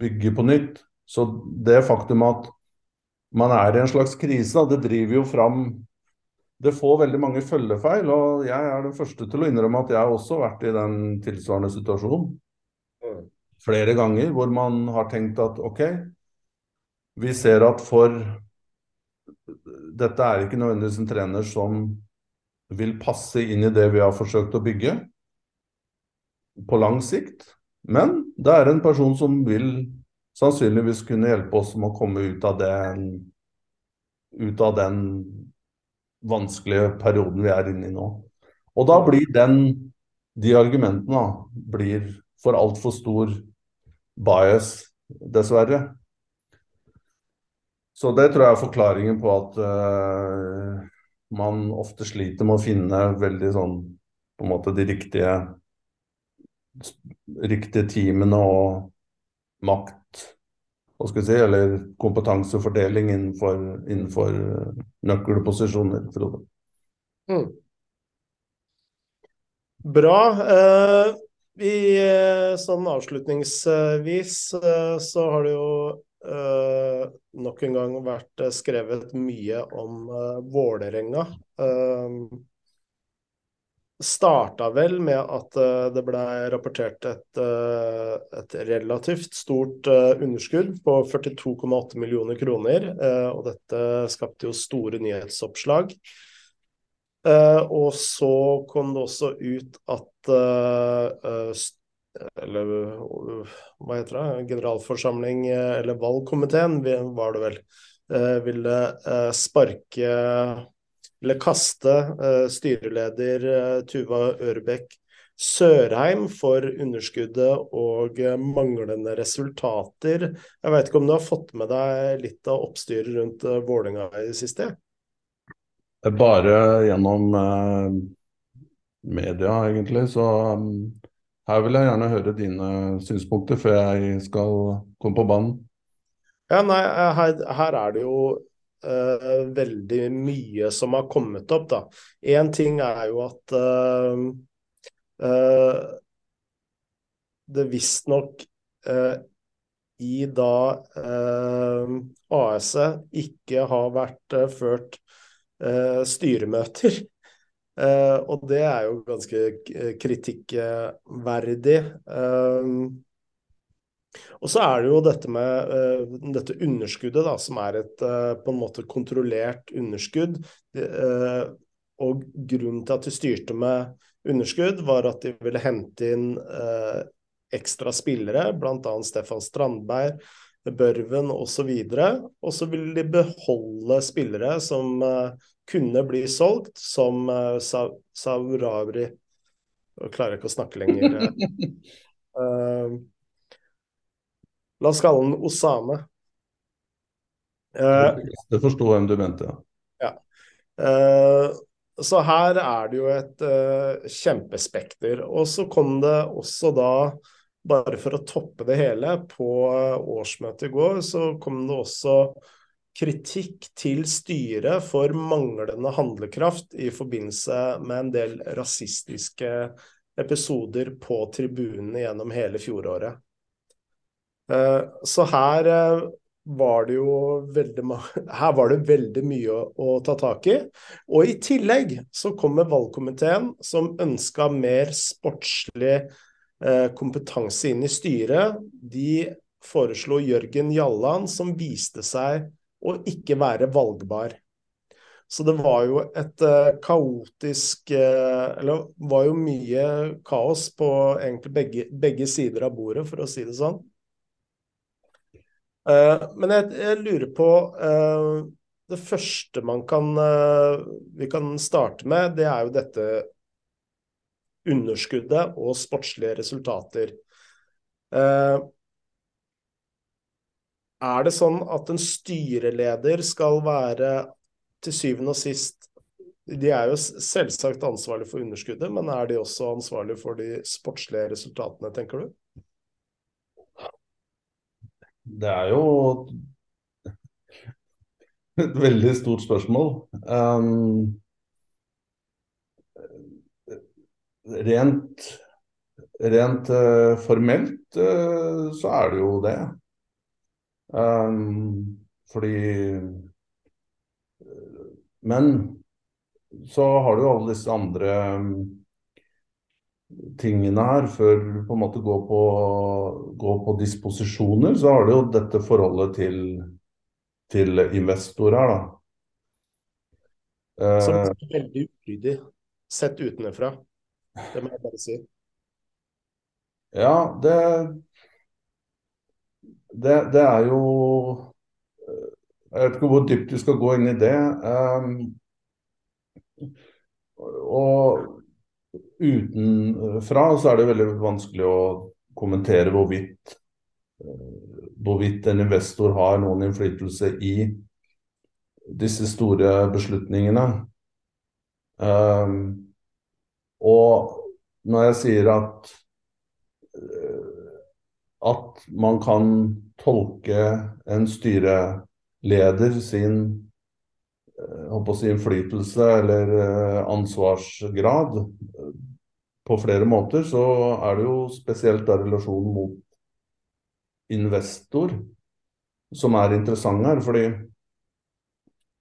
bygge på nytt. Så det faktum at man er i en slags krise, det driver jo fram det får veldig mange følgefeil. Og jeg er den første til å innrømme at jeg har også vært i den tilsvarende situasjonen. Mm. Flere ganger hvor man har tenkt at OK, vi ser at for Dette er ikke nødvendigvis en trener som vil passe inn i det vi har forsøkt å bygge på lang sikt. Men det er en person som vil sannsynligvis kunne hjelpe oss med å komme ut av den, ut av den vanskelige perioden vi er inne i nå. Og da blir den, de argumentene blir for altfor stor bias, dessverre. Så det tror jeg er forklaringen på at uh, man ofte sliter med å finne veldig sånn på en måte de riktige riktige teamene og makt hva skal vi si, eller kompetansefordeling innenfor, innenfor eh, nøkkelposisjoner, Frode. Mm. Bra. Eh, Vi, sånn avslutningsvis så har det jo eh, nok en gang vært skrevet mye om eh, Vålerenga. Uh, starta vel med at uh, det ble rapportert et, uh, et relativt stort uh, underskudd på 42,8 millioner kroner. og dette skapte jo store nyhetsoppslag. og så kom det også ut at eller hva heter det, generalforsamling eller valgkomiteen var det vel, ville sparke eller kaste uh, styreleder uh, Tuva Ørbekk Sørheim for underskuddet og uh, manglende resultater. Jeg vet ikke om du har fått med deg litt av oppstyret rundt Vålerenga i det siste? Bare gjennom media, egentlig. Så her vil jeg gjerne høre dine synspunkter før jeg skal komme på banen. Ja, nei, her, her er det jo uh, veldig mye som har kommet opp. da. Én ting er jo at uh, uh, det visstnok uh, i da AS-et ikke har vært ført styremøter. <laughs> og det er jo ganske kritikkverdig. Uh, og så er det jo dette med uh, dette underskuddet, da, som er et uh, på en måte kontrollert underskudd. Uh, og grunnen til at de styrte med underskudd, var at de ville hente inn ekstra spillere, bl.a. Stefan Strandberg, Børven osv. Og så ville de beholde spillere som kunne bli solgt, som uh, Saurabri Jeg klarer ikke å snakke lenger. Uh, <laughs> La oss kalle den Osame. Uh, det forsto hvem du mente, ja. ja. Uh, så her er det jo et uh, kjempespekter. Og så kom det også da, bare for å toppe det hele, på årsmøtet i går, så kom det også kritikk til styret for manglende handlekraft i forbindelse med en del rasistiske episoder på tribunene gjennom hele fjoråret. Eh, så her eh, var det jo veldig, her var det veldig mye å, å, ta tak i. Og i tillegg så kommer valgkomiteen, som ønska mer sportslig eh, kompetanse inn i styret. De foreslo Jørgen Jalland, som viste seg å ikke være valgbar. Så det var jo et kaotisk Eller var jo mye kaos på egentlig begge, begge sider av bordet, for å si det sånn. Uh, men jeg, jeg, lurer på uh, Det første man kan uh, vi kan starte med, det er jo dette underskuddet og sportslige resultater. er det sånn at en styreleder skal være til syvende og sist De er jo selvsagt ansvarlig for underskuddet, men er de også ansvarlig for de sportslige resultatene, tenker du? Det er jo et veldig stort spørsmål. Um, rent rent uh, formelt uh, så er det jo det. Um, fordi Men så har du jo alle disse andre um, tingene her, før du på en måte går på, går på disposisjoner, så har du jo dette forholdet til, til investorer, da. Som er veldig ulydig sett utenfra. Det må jeg bare si. Ja, det, det, det er jo Jeg vet ikke hvor dypt du skal gå inn i det. Um, og utenfra så er det veldig vanskelig å kommentere hvorvidt, eh, hvorvidt en investor har noen innflytelse i disse store beslutningene. Um, og når jeg sier at eh, at man kan tolke en styreleder sin si innflytelse eller ansvarsgrad på flere måter, så er det jo spesielt da relasjonen mot investor som er interessant her. fordi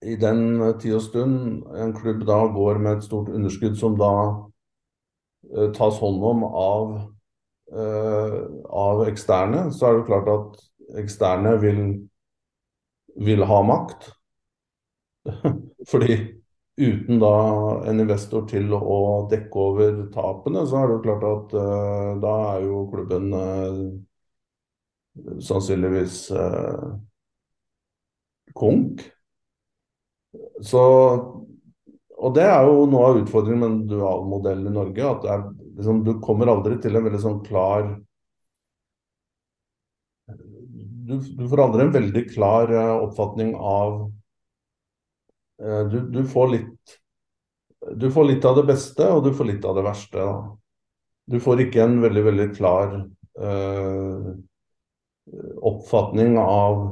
i den tid og stund en klubb da går med et stort underskudd som da eh, tas hånd om av, eh, av eksterne, så er det klart at eksterne vil, vil ha makt. <laughs> Fordi uten da en investor til å dekke over tapene, så er det jo klart at uh, da er jo klubben sannsynligvis konk. Så, og det er jo noe av utfordringen med en dualmodell i Norge. At er, liksom, du kommer aldri til en veldig sånn klar du, du, får aldri en veldig klar uh, oppfatning av uh, du, du, får litt Du får litt av det beste, og du får litt av det verste. Da. Du får ikke en veldig, veldig klar eh, oppfatning av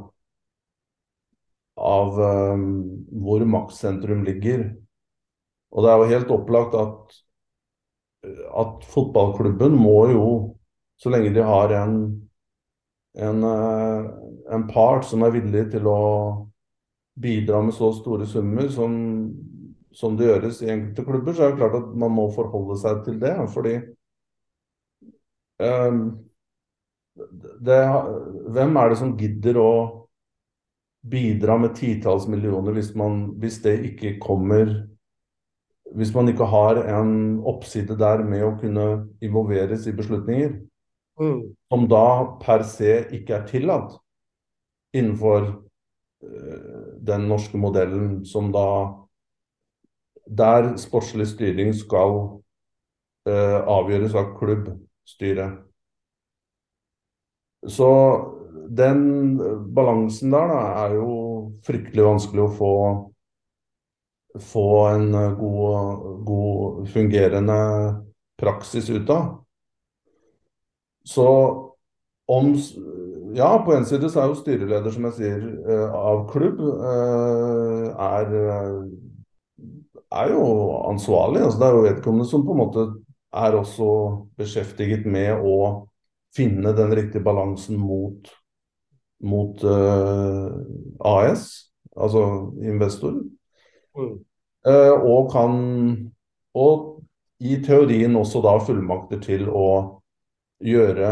av eh, hvor maktsentrum ligger. Og det er jo helt opplagt at, at fotballklubben må jo, så lenge de har en, en, uh, en part som er villig til å bidra med så store summer som, som det gjøres i enkelte klubber, så er det klart at man må forholde seg til det. Fordi um, det, hvem er det som gidder å bidra med titalls millioner hvis, man, hvis det ikke kommer Hvis man ikke har en oppside der med å kunne involveres i beslutninger, mm. som da per se ikke er tillatt innenfor den norske modellen, som da Der sportslig styring skal eh, avgjøres av klubbstyret. Så den balansen der da, er jo fryktelig vanskelig å få, få en god, god, fungerende praksis ut av. Så om Ja, på en side så er jo styreleder, som jeg sier, eh, av klubb, eh, er, er jo ansvarlig. Altså, det er jo vedkommende som på en måte er også beskjeftiget med å finne den riktige balansen mot mot uh, eh, AS, altså investor. Mm. Uh, og kan Og i teorien også da fullmakter til å gjøre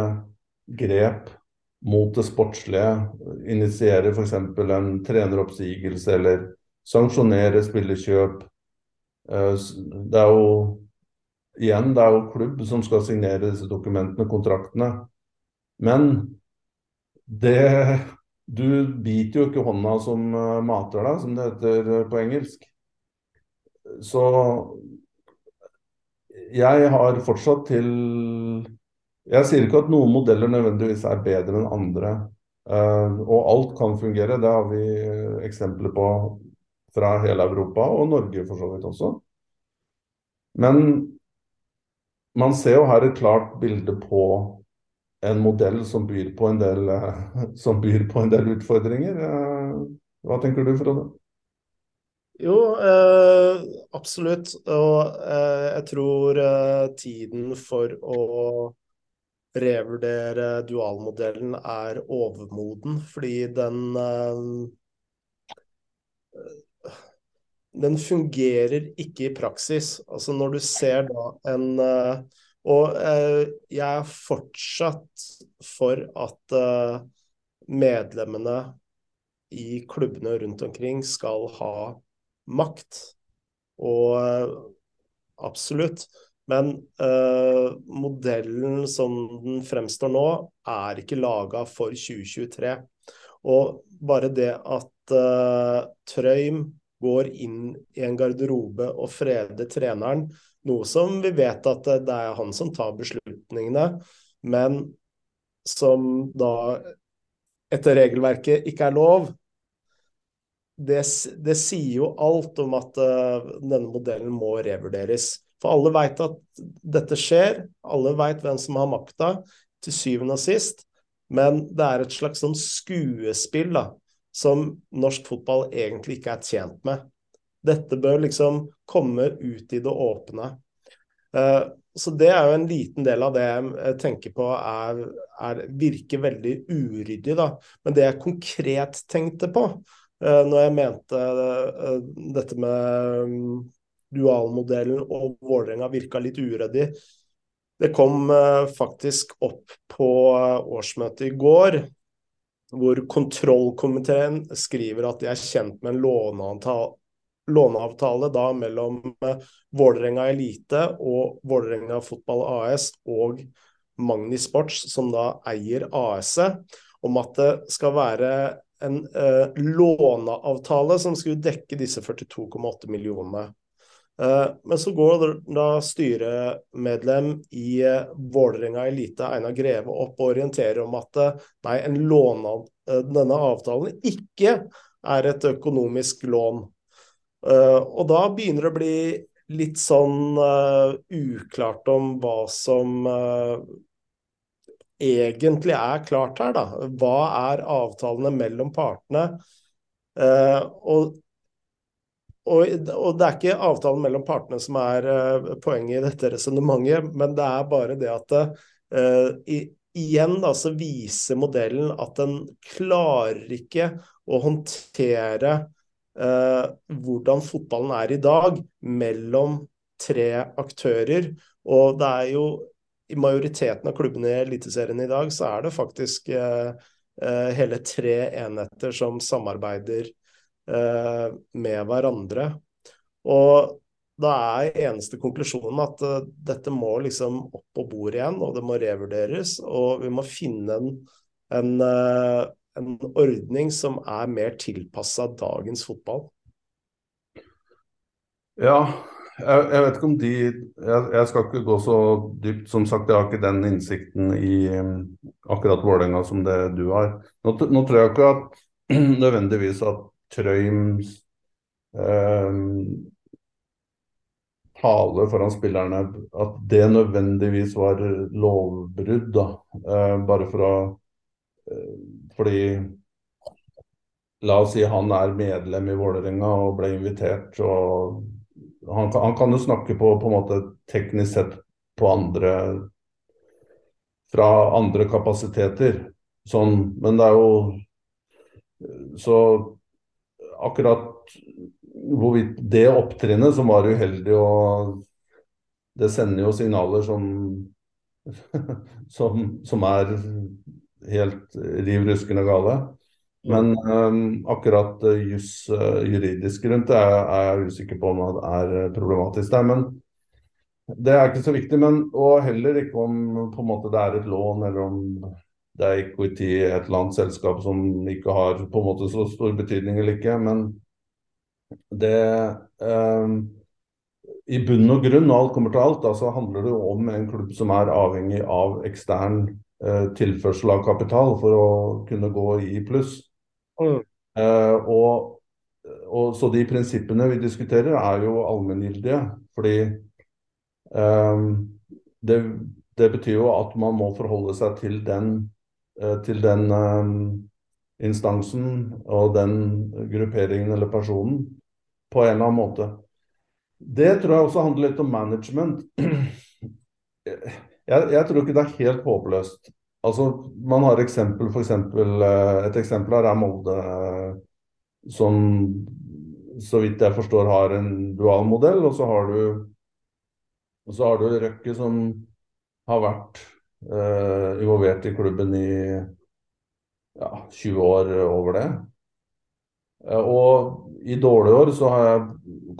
grep mot det sportslige. Initiere f.eks. en treneroppsigelse eller sanksjonere spillekjøp. Uh, det er jo igjen, det er jo klubb som skal signere disse dokumentene, kontraktene. Men det Du biter jo ikke hånda som eh, mater deg, som det heter eh, på engelsk. Så jeg har fortsatt til Jeg sier ikke at noen modeller nødvendigvis er bedre enn andre. Uh, og alt kan fungere. Det har vi eksempler på fra hele Europa, og Norge for så vidt også. Men man ser jo her et klart bilde på en modell som byr på en del, eh, <laughs> byr på en del utfordringer. Eh, hva tenker du, Frode? Jo, eh, absolutt. Og eh, jeg tror eh, tiden for å revurdere dualmodellen er overmoden, fordi den eh, Den fungerer ikke i praksis. Altså når du ser da en og eh, jeg er fortsatt for at eh, medlemmene i klubbene rundt omkring skal ha makt. Og eh, absolutt. Men uh, modellen som den fremstår nå, er ikke laga for 2023. Og bare det at uh, Trøym går inn i en garderobe og freder treneren, noe som vi vet at det er han som tar beslutningene, men som da etter regelverket ikke er lov. Det, det sier jo alt om at uh, denne modellen må revurderes. For alle veit at dette skjer, alle veit hvem som har makta, til syvende og sist. Men det er et slags sånn skuespill da, som norsk fotball egentlig ikke er tjent med. Dette bør liksom komme ut i det åpne. Så det er jo en liten del av det jeg tenker på er, er virker veldig uryddig, da. Men det jeg konkret tenkte på når jeg mente dette med dualmodellen og Vålerenga virka litt uryddig, det kom faktisk opp på årsmøtet i går hvor kontrollkomiteen skriver at de er kjent med en låneavtale, låneavtale da mellom eh, Vålerenga Elite og Vålerenga Fotball AS og Magni Sports, som da eier AS-et, om at det skal være en eh, låneavtale som skulle dekke disse 42,8 millionene. Eh, men så går da styremedlem i eh, Vålerenga Elite, Einar Greve, opp og orienterer om at eh, nei, lånad, denne avtalen ikke er et økonomisk lån. Og da begynner det å bli litt sånn uklart om hva som egentlig er klart her, da. Hva er avtalene mellom partene? og og, og, det er ikke avtalen mellom partene som er uh, poenget i dette resonnementet, men det er bare det at uh, i, igjen da, så viser modellen at den klarer ikke å håndtere uh, hvordan fotballen er i dag mellom tre aktører. Og det er jo i majoriteten av klubbene i Eliteserien i dag, så er det faktisk hele tre enheter som samarbeider med hverandre. Og da er eneste konklusjonen at uh, dette må liksom opp på bordet igjen, og det må revurderes. Og vi må finne en, en, uh, en ordning som er mer tilpassa dagens fotball. Ja, jeg, jeg, vet ikke om de jeg, jeg, skal ikke gå så dypt. Som sagt, jeg har ikke den innsikten i akkurat Vålerenga som det du har. Nå, nå tror jeg ikke at <clears throat> nødvendigvis at Trøims eh, tale foran spillerne at det nødvendigvis var lovbrudd. da, eh, Bare for å eh, Fordi La oss si han er medlem i Vålerenga og ble invitert. og han, han, kan jo snakke på, på en måte teknisk sett på andre Fra andre kapasiteter. Sånn, men det er jo Så akkurat hvorvidt det opptrinnet som var uheldig, og det sender jo signaler som, <laughs> som, som er helt riv ruskende gale. Men um, akkurat juss uh, juridisk rundt det er, er, jeg usikker på om det er problematisk der. Men det er ikke så viktig. Men, og heller ikke om måte det er et lån, eller om det er equity i et eller annet selskap som ikke har på en måte så stor betydning eller ikke. Men det eh, I bunn og grunn, når alt kommer til alt, så handler det om en klubb som er avhengig av ekstern eh, tilførsel av kapital for å kunne gå i pluss. Mm. Eh, og, og, så de prinsippene vi diskuterer, er jo allmenngyldige. Fordi eh, det, det betyr jo at man må forholde seg til den til den eh, instansen og den grupperingen eller personen på en eller annen måte. Det tror jeg også handler litt om management. <clears throat> Jeg, jeg tror ikke det er helt håpløst. Altså, man har eksempel, for eksempel, eh, Et eksempel her er Molde, som så vidt jeg forstår har en dual modell. Og så har du, så har du Røkke, som har vært Uh, involvert i klubben i ja, 20 år over det. Uh, og i dårlige år så har jeg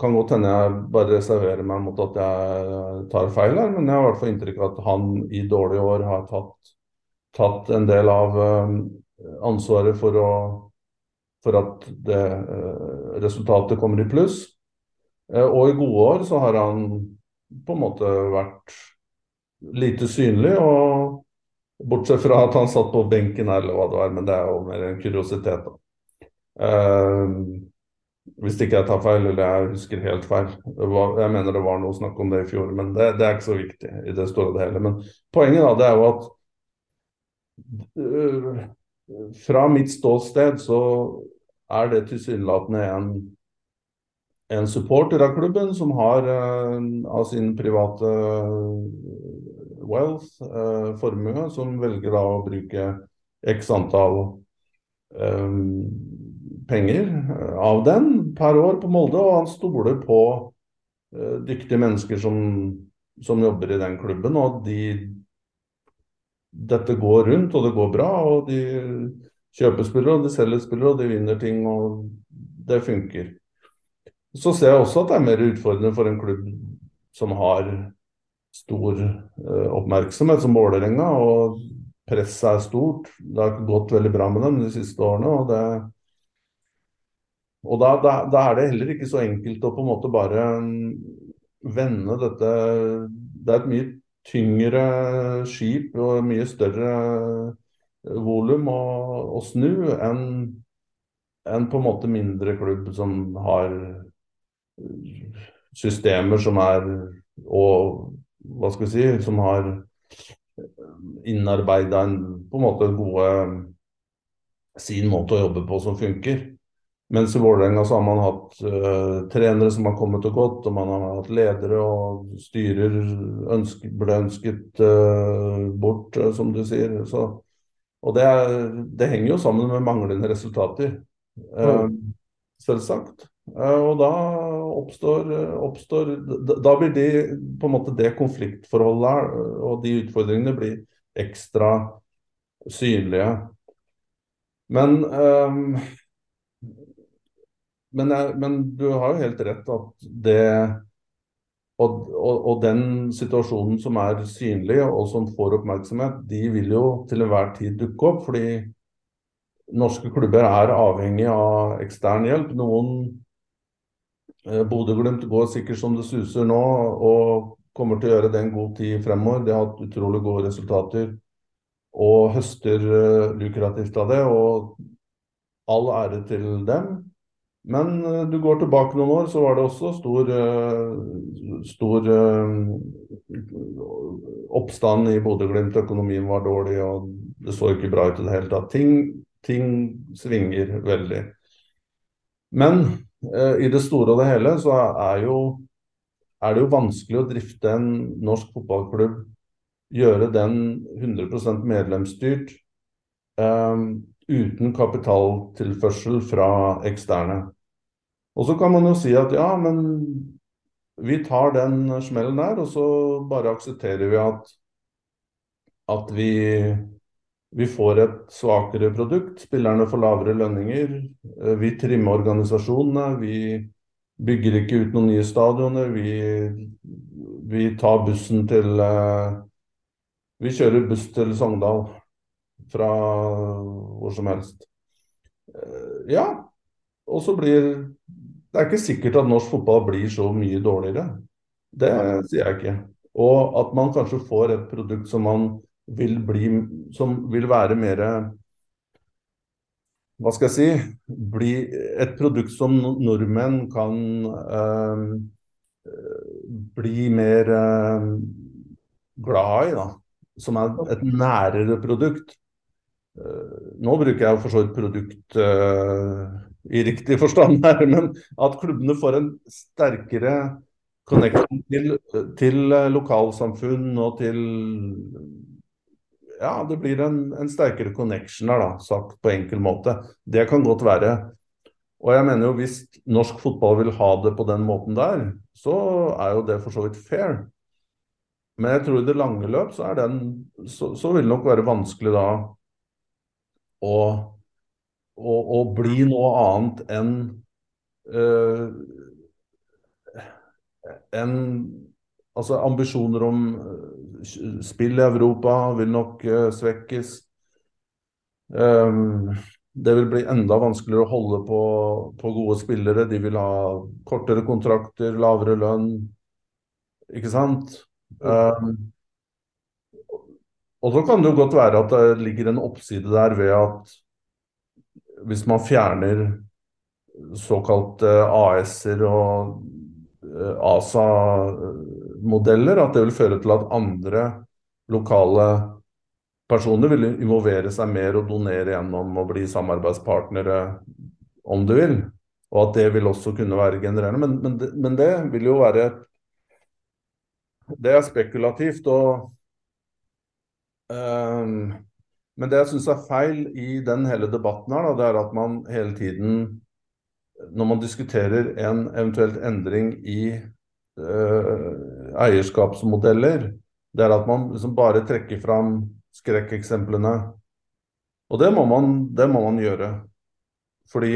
Kan godt hende jeg bare reserverer meg mot at jeg tar feil her, men jeg har i hvert fall inntrykk av at han i dårlige år har tatt, tatt en del av uh, ansvaret for, å, for at det resultatet kommer i pluss. og i gode år så har han på en måte vært lite synlig. og Bortsett fra at han satt på benken eller hva det var, men det er jo mer en kuriositet. Uh, hvis ikke jeg tar feil, eller jeg husker helt feil. Var, jeg mener det var noe snakk om det i fjor, men det, det er ikke så viktig i det store og hele. Men poenget da, det er jo at uh, fra mitt ståsted så er det tilsynelatende en, en supporter av klubben som har av sin private wealth, formue, som velger da å bruke x antall eh, penger av den per år på Molde, og han stoler på eh, dyktige mennesker som, som, jobber i den klubben. Og de, dette går rundt, og det går bra. og de kjøper spillere, og de selger spillere, og de vinner ting, og det funker. Så ser jeg også at det er mer utfordrende for en klubb som har stor uh, oppmerksomhet, som Vålerenga. Og presset er stort. Det har gått veldig bra med dem de siste årene. Og, det, og da, da, da, er det heller ikke så enkelt å på en måte bare mm, vende dette Det er et mye tyngre skip og mye større eh, volum å, å snu enn en på en måte mindre klubb som har systemer som er Og hva skal vi si Som har innarbeida på en måte gode sin måte å jobbe på som funker. Mens i Vålerenga så har man hatt uh, trenere som har kommet og gått, og man har hatt ledere og styrer ønske, ble ønsket uh, bort, uh, som du sier. Så, og det, er, det, henger jo sammen med manglende resultater, mm. selvsagt. Og da oppstår, oppstår Da blir de, på en måte det konfliktforholdet og de utfordringene blir ekstra synlige. Men, um, men, men, du har jo helt rett at det og, og, og, den situasjonen som er synlig og som får oppmerksomhet, de vil jo til enhver tid dukke opp. Fordi norske klubber er avhengig av ekstern hjelp. Noen Eh, Bodø-Glimt går sikkert som det suser nå og kommer til å gjøre det en god tid fremover. De har hatt utrolig gode resultater og høster uh, lukrativt av det. Og all ære til dem. Men uh, du går tilbake noen år, så var det også stor, stor oppstand i Bodø-Glimt. Økonomien var dårlig, og det så ikke bra ut i det hele tatt. Ting, ting svinger veldig. Men Eh, i det store og det hele så er, jo, er det jo vanskelig å drifte en norsk fotballklubb, gjøre den 100 medlemsstyrt um, uten kapitaltilførsel fra eksterne. Og så kan man jo si at ja, men vi tar den smellen der, og så bare aksepterer vi at, at vi vi får et svakere produkt, spillerne får lavere lønninger. Eh, vi trimmer organisasjonene. Vi bygger ikke ut noen nye stadioner. Vi, vi tar bussen til eh, Vi kjører buss til Sogndal fra hvor som helst. Eh, ja, og så blir Det er ikke sikkert at norsk fotball blir så mye dårligere. Det sier jeg ikke. Og at man kanskje får et produkt som man vil bli Som vil være mer Hva skal jeg si Bli et produkt som nordmenn kan eh, bli mer eh, glad i, da. Som er et nærere produkt. Uh, nå bruker jeg for så vidt produkt uh, i riktig forstand her, men at klubbene får en sterkere connection til, til lokalsamfunn og til ja, det blir en, en sterkere connection her, da, sagt på enkel måte. Det kan godt være. Og jeg mener jo hvis norsk fotball vil ha det på den måten der, så er jo det for så vidt fair. Men jeg tror i det lange løp så, den, så, så vil det nok være vanskelig da å, å, å bli noe annet enn øh, enn altså ambisjoner om uh, spill i Europa vil nok uh, svekkes. Um, det vil bli enda vanskeligere å holde på, på, gode spillere. De vil ha kortere kontrakter, lavere lønn. Ikke sant? Um, og så kan det jo godt være at det ligger en oppside der ved at hvis man fjerner såkalte AS-er og ASA modeller, at det vil føre til at andre lokale personer vil involvere seg mer og donere gjennom å bli samarbeidspartnere, om du vil. Og at det vil også kunne være genererende. Men, men, det, men det vil jo være Det er spekulativt. og um, Men det jeg syns er feil i den hele debatten her, da, det er at man hele tiden, når man diskuterer en eventuelt endring i eierskapsmodeller, det er at man liksom bare trekker fram skrekkeksemplene. Og det må, man, det må man gjøre. Fordi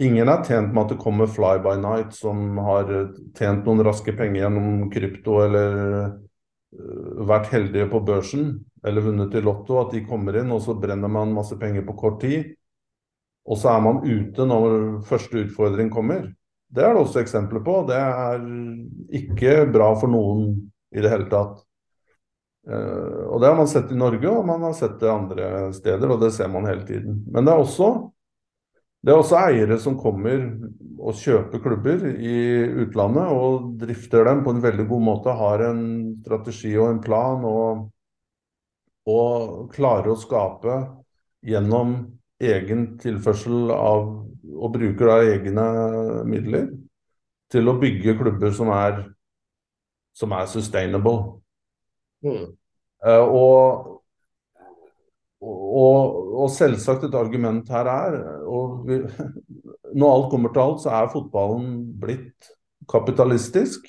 ingen er tjent med at det kommer fly by night som har tjent noen raske penger gjennom krypto eller uh, vært heldige på børsen eller vunnet i Lotto, at de kommer inn og så brenner man masse penger på kort tid. Og så er man ute når første utfordring kommer. Det er det også eksempler på. Det er ikke bra for noen i det hele tatt. Uh, og Det har man sett i Norge, og man har sett det andre steder, og det ser man hele tiden. Men det er også, det er også eiere som kommer og kjøper klubber i utlandet og drifter dem på en veldig god måte, har en strategi og en plan og, og klarer å skape gjennom egen tilførsel av og bruker da egne midler til å bygge klubber som er, som er sustainable. Mm. Uh, og, og, og, selvsagt et argument her er vi, Når alt kommer til alt, så er fotballen blitt kapitalistisk.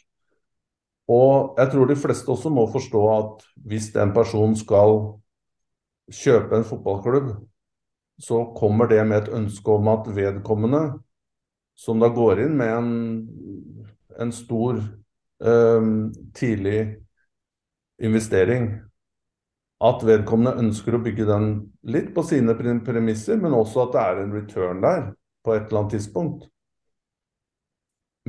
Og jeg tror de fleste også må forstå at hvis en person skal kjøpe en fotballklubb, så kommer det med et ønske om at vedkommende, som da går inn med en, en stor um, tidlig investering. At vedkommende ønsker å bygge den litt på sine premisser, men også at det er en return der på et eller annet tidspunkt.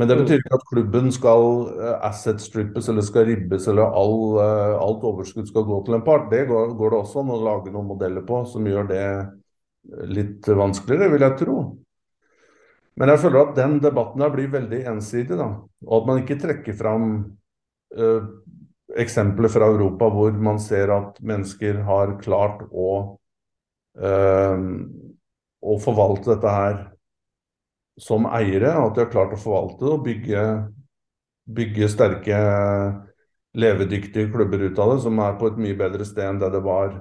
Men det betyr ikke at klubben skal uh, asset strippes eller skal ribbes eller all, uh, alt overskudd skal gå til en part. Det går, går, det også an å lage noen modeller på som gjør det litt vanskeligere, vil jeg tro. Men jeg føler at den debatten der blir veldig ensidig. da, Og at man ikke trekker fram eh, eksempler fra Europa hvor man ser at mennesker har klart å, eh, å forvalte dette her som eiere. At de har klart å forvalte det og bygge, bygge sterke, levedyktige klubber ut av det, som er på et mye bedre sted enn det det var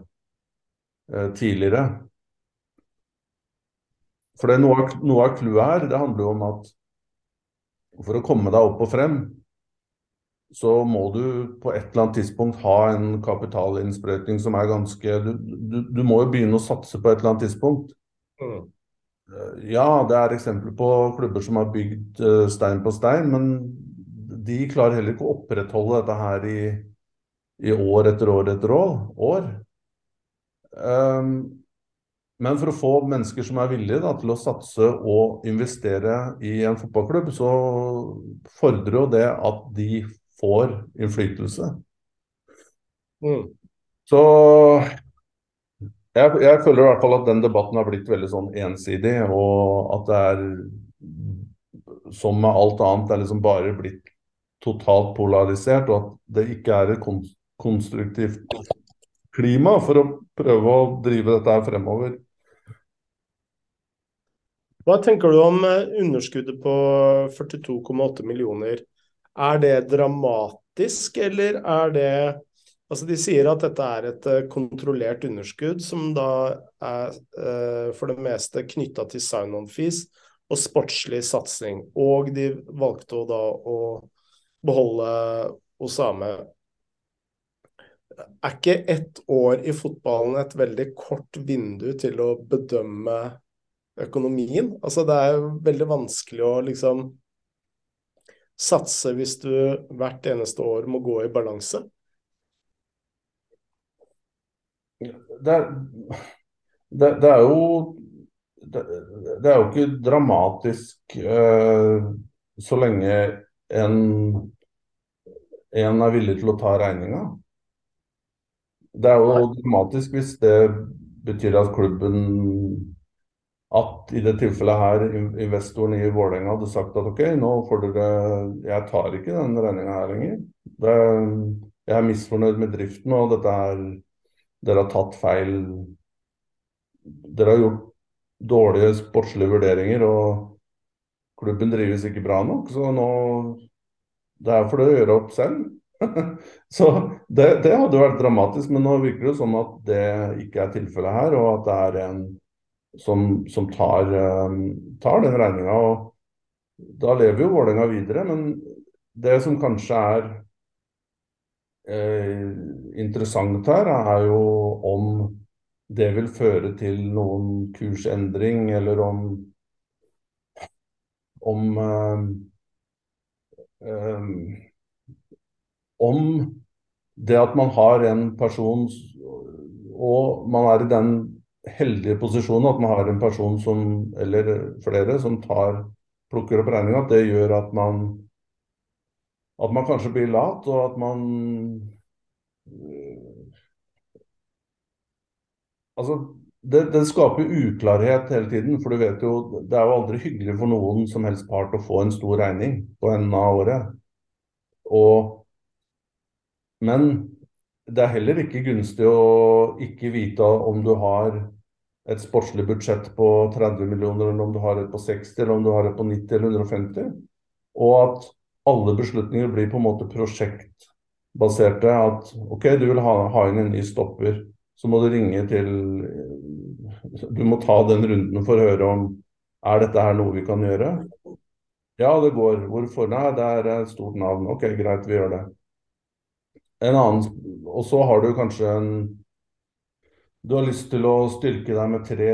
eh, tidligere. For det er noe av clouet her, det handler jo om at for å komme deg opp og frem, så må du på et eller annet tidspunkt ha en kapitalinnsprøytning som er ganske du, du, du, må jo begynne å satse på et eller annet tidspunkt. Mm. Eh, ja, det er eksempler på klubber som har bygd uh, stein på stein, men de klarer heller ikke å opprettholde dette her i, i år etter år etter år. år. Um, men for å få mennesker som er villige da, til å satse og investere i en fotballklubb, så fordrer jo det at de får innflytelse. Mm. Så jeg, jeg, føler i hvert fall at den debatten har blitt veldig sånn ensidig, og at det er som med alt annet, det er liksom bare blitt totalt polarisert, og at det ikke er et konstruktivt klima for å prøve å drive dette her fremover. Hva tenker du om eh, underskuddet på 42,8 millioner er det dramatisk, eller er det Altså, De sier at dette er et uh, kontrollert underskudd, som da er eh, for det meste knytta til sign-on-fees og sportslig satsing. Og de valgte da å beholde Osame. Er ikke ett år i fotballen et veldig kort vindu til å bedømme økonomien? Altså, det er jo veldig vanskelig å liksom satse hvis du hvert eneste år må gå i balanse? Det er, det, det er jo det, det, er jo ikke dramatisk uh, så lenge en, en er villig til å ta regninga. Det er jo dramatisk hvis det betyr at klubben at i det tilfellet her investoren i Vålerenga hadde sagt at ok, nå får dere Jeg tar ikke den regninga her lenger. Det, jeg er misfornøyd med driften, og dette her Dere har tatt feil Dere har gjort dårlige sportslige vurderinger, og klubben drives ikke bra nok, så nå Det er for det å gjøre opp selv. <laughs> så det, det, hadde vært dramatisk, men nå virker det sånn at det ikke er tilfellet her, og at det er en som, som tar, um, tar, den regninga. Da lever jo Vålerenga videre, men det som kanskje er eh, interessant her, er jo om det vil føre til noen kursendring, eller om om um, um, om det at man har en person og man er i den heldige posisjonen at man har en person som, eller flere som tar, plukker opp regninga, at det gjør at man at man kanskje blir lat, og at man Altså, det, det, skaper uklarhet hele tiden. For du vet jo, det er jo aldri hyggelig for noen som helst part å få en stor regning på enden av året. Og, men det er heller ikke gunstig å ikke vite om du har et sportslig budsjett på 30 millioner, eller om du har et på 60, eller om du har et på 90 eller 150. Og at alle beslutninger blir på en måte prosjektbaserte. At OK, du vil ha, ha inn en ny stopper så må du ringe til Du må ta den runden for å høre om er dette her noe vi kan gjøre. Ja, det går. Hvorfor? Nei, det er et stort navn. Ok, greit, vi gjør det. En annen, Og så har du kanskje en Du har lyst til å styrke deg med tre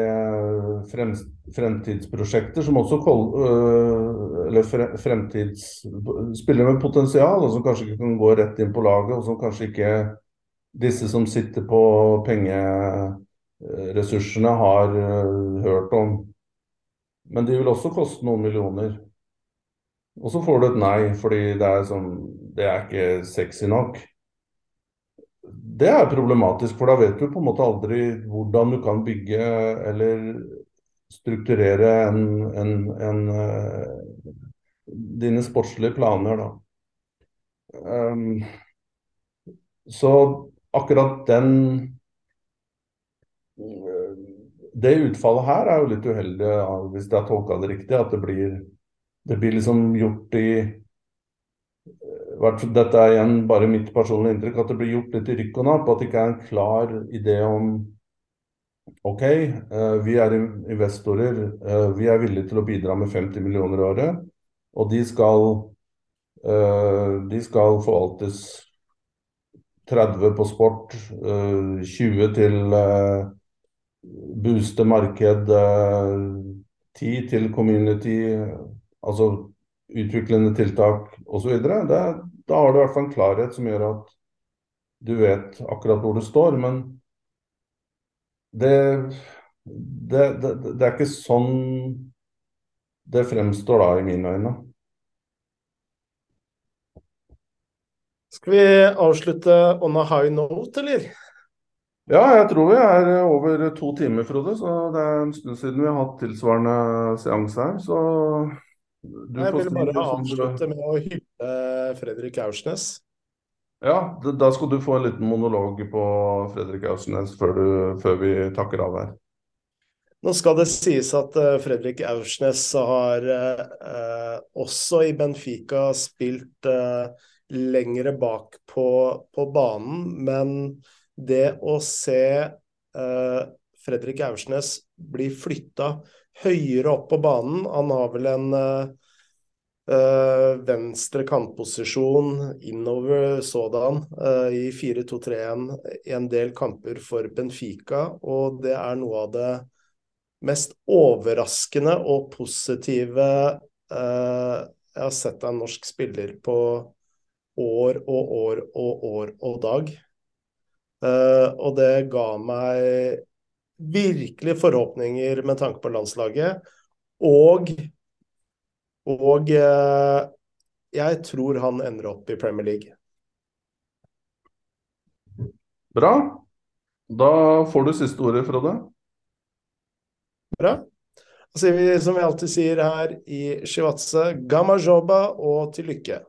fremtidsprosjekter som også øh, Eller fremtids spiller med potensial, og som kanskje ikke kan gå rett inn på laget, og som kanskje ikke disse som sitter på pengeressursene, har uh, hørt om. Men de vil også koste noen millioner. Og så får du et nei fordi det er sånn Det er ikke sexy nok. Det er problematisk, for da vet du på en måte aldri hvordan du kan bygge eller strukturere en, en, en, uh, dine sportslige planer, da. Um, så akkurat den Det utfallet her er jo litt uheldig, hvis jeg har tolka det riktig. At det blir, det blir liksom gjort i dette er igjen bare mitt personlige inntrykk, at det blir gjort litt i rykk og napp. At det ikke er en klar idé om OK, eh, vi er investorer. Eh, vi er villige til å bidra med 50 millioner i året. Og de skal, eh, de skal forvaltes 30 på sport, 20 eh, til booste marked, 10 eh, til community, altså utviklende tiltak osv. Da har du i hvert fall en klarhet som gjør at du vet akkurat hvor du står. Men det, det, det, det er ikke sånn det fremstår da i mine øyne. Skal vi avslutte on a high note, eller? Ja, jeg tror vi er over to timer, Frode. Så det er en stund siden vi har hatt tilsvarende seanse her. Så Jeg vil bare avslutte med å hylle Fredrik Aursnes. Ja, da skal du få en liten monolog på Fredrik Aursnes før, du, før vi takker av her. Nå skal det sies at uh, Fredrik Aursnes har eh, også i Benfica spilt eh, lengre bak på, på banen. Men det å se eh, Fredrik Aursnes bli flytta høyere opp på banen Han har vel en Uh, venstre kantposisjon innover sådan uh, i 4-2-3-1 en del kamper for Benfica. Og det er noe av det mest overraskende og positive uh, jeg har sett av en norsk spiller på år og år og år og dag. Og det ga meg virkelig forhåpninger med tanke på landslaget. Og, og uh, jeg tror han ender opp i Premier League. Bra. Da får du siste ordet, Frode. Bra. Altså, som vi alltid sier her i Shivatse, gamma joba og til lykke.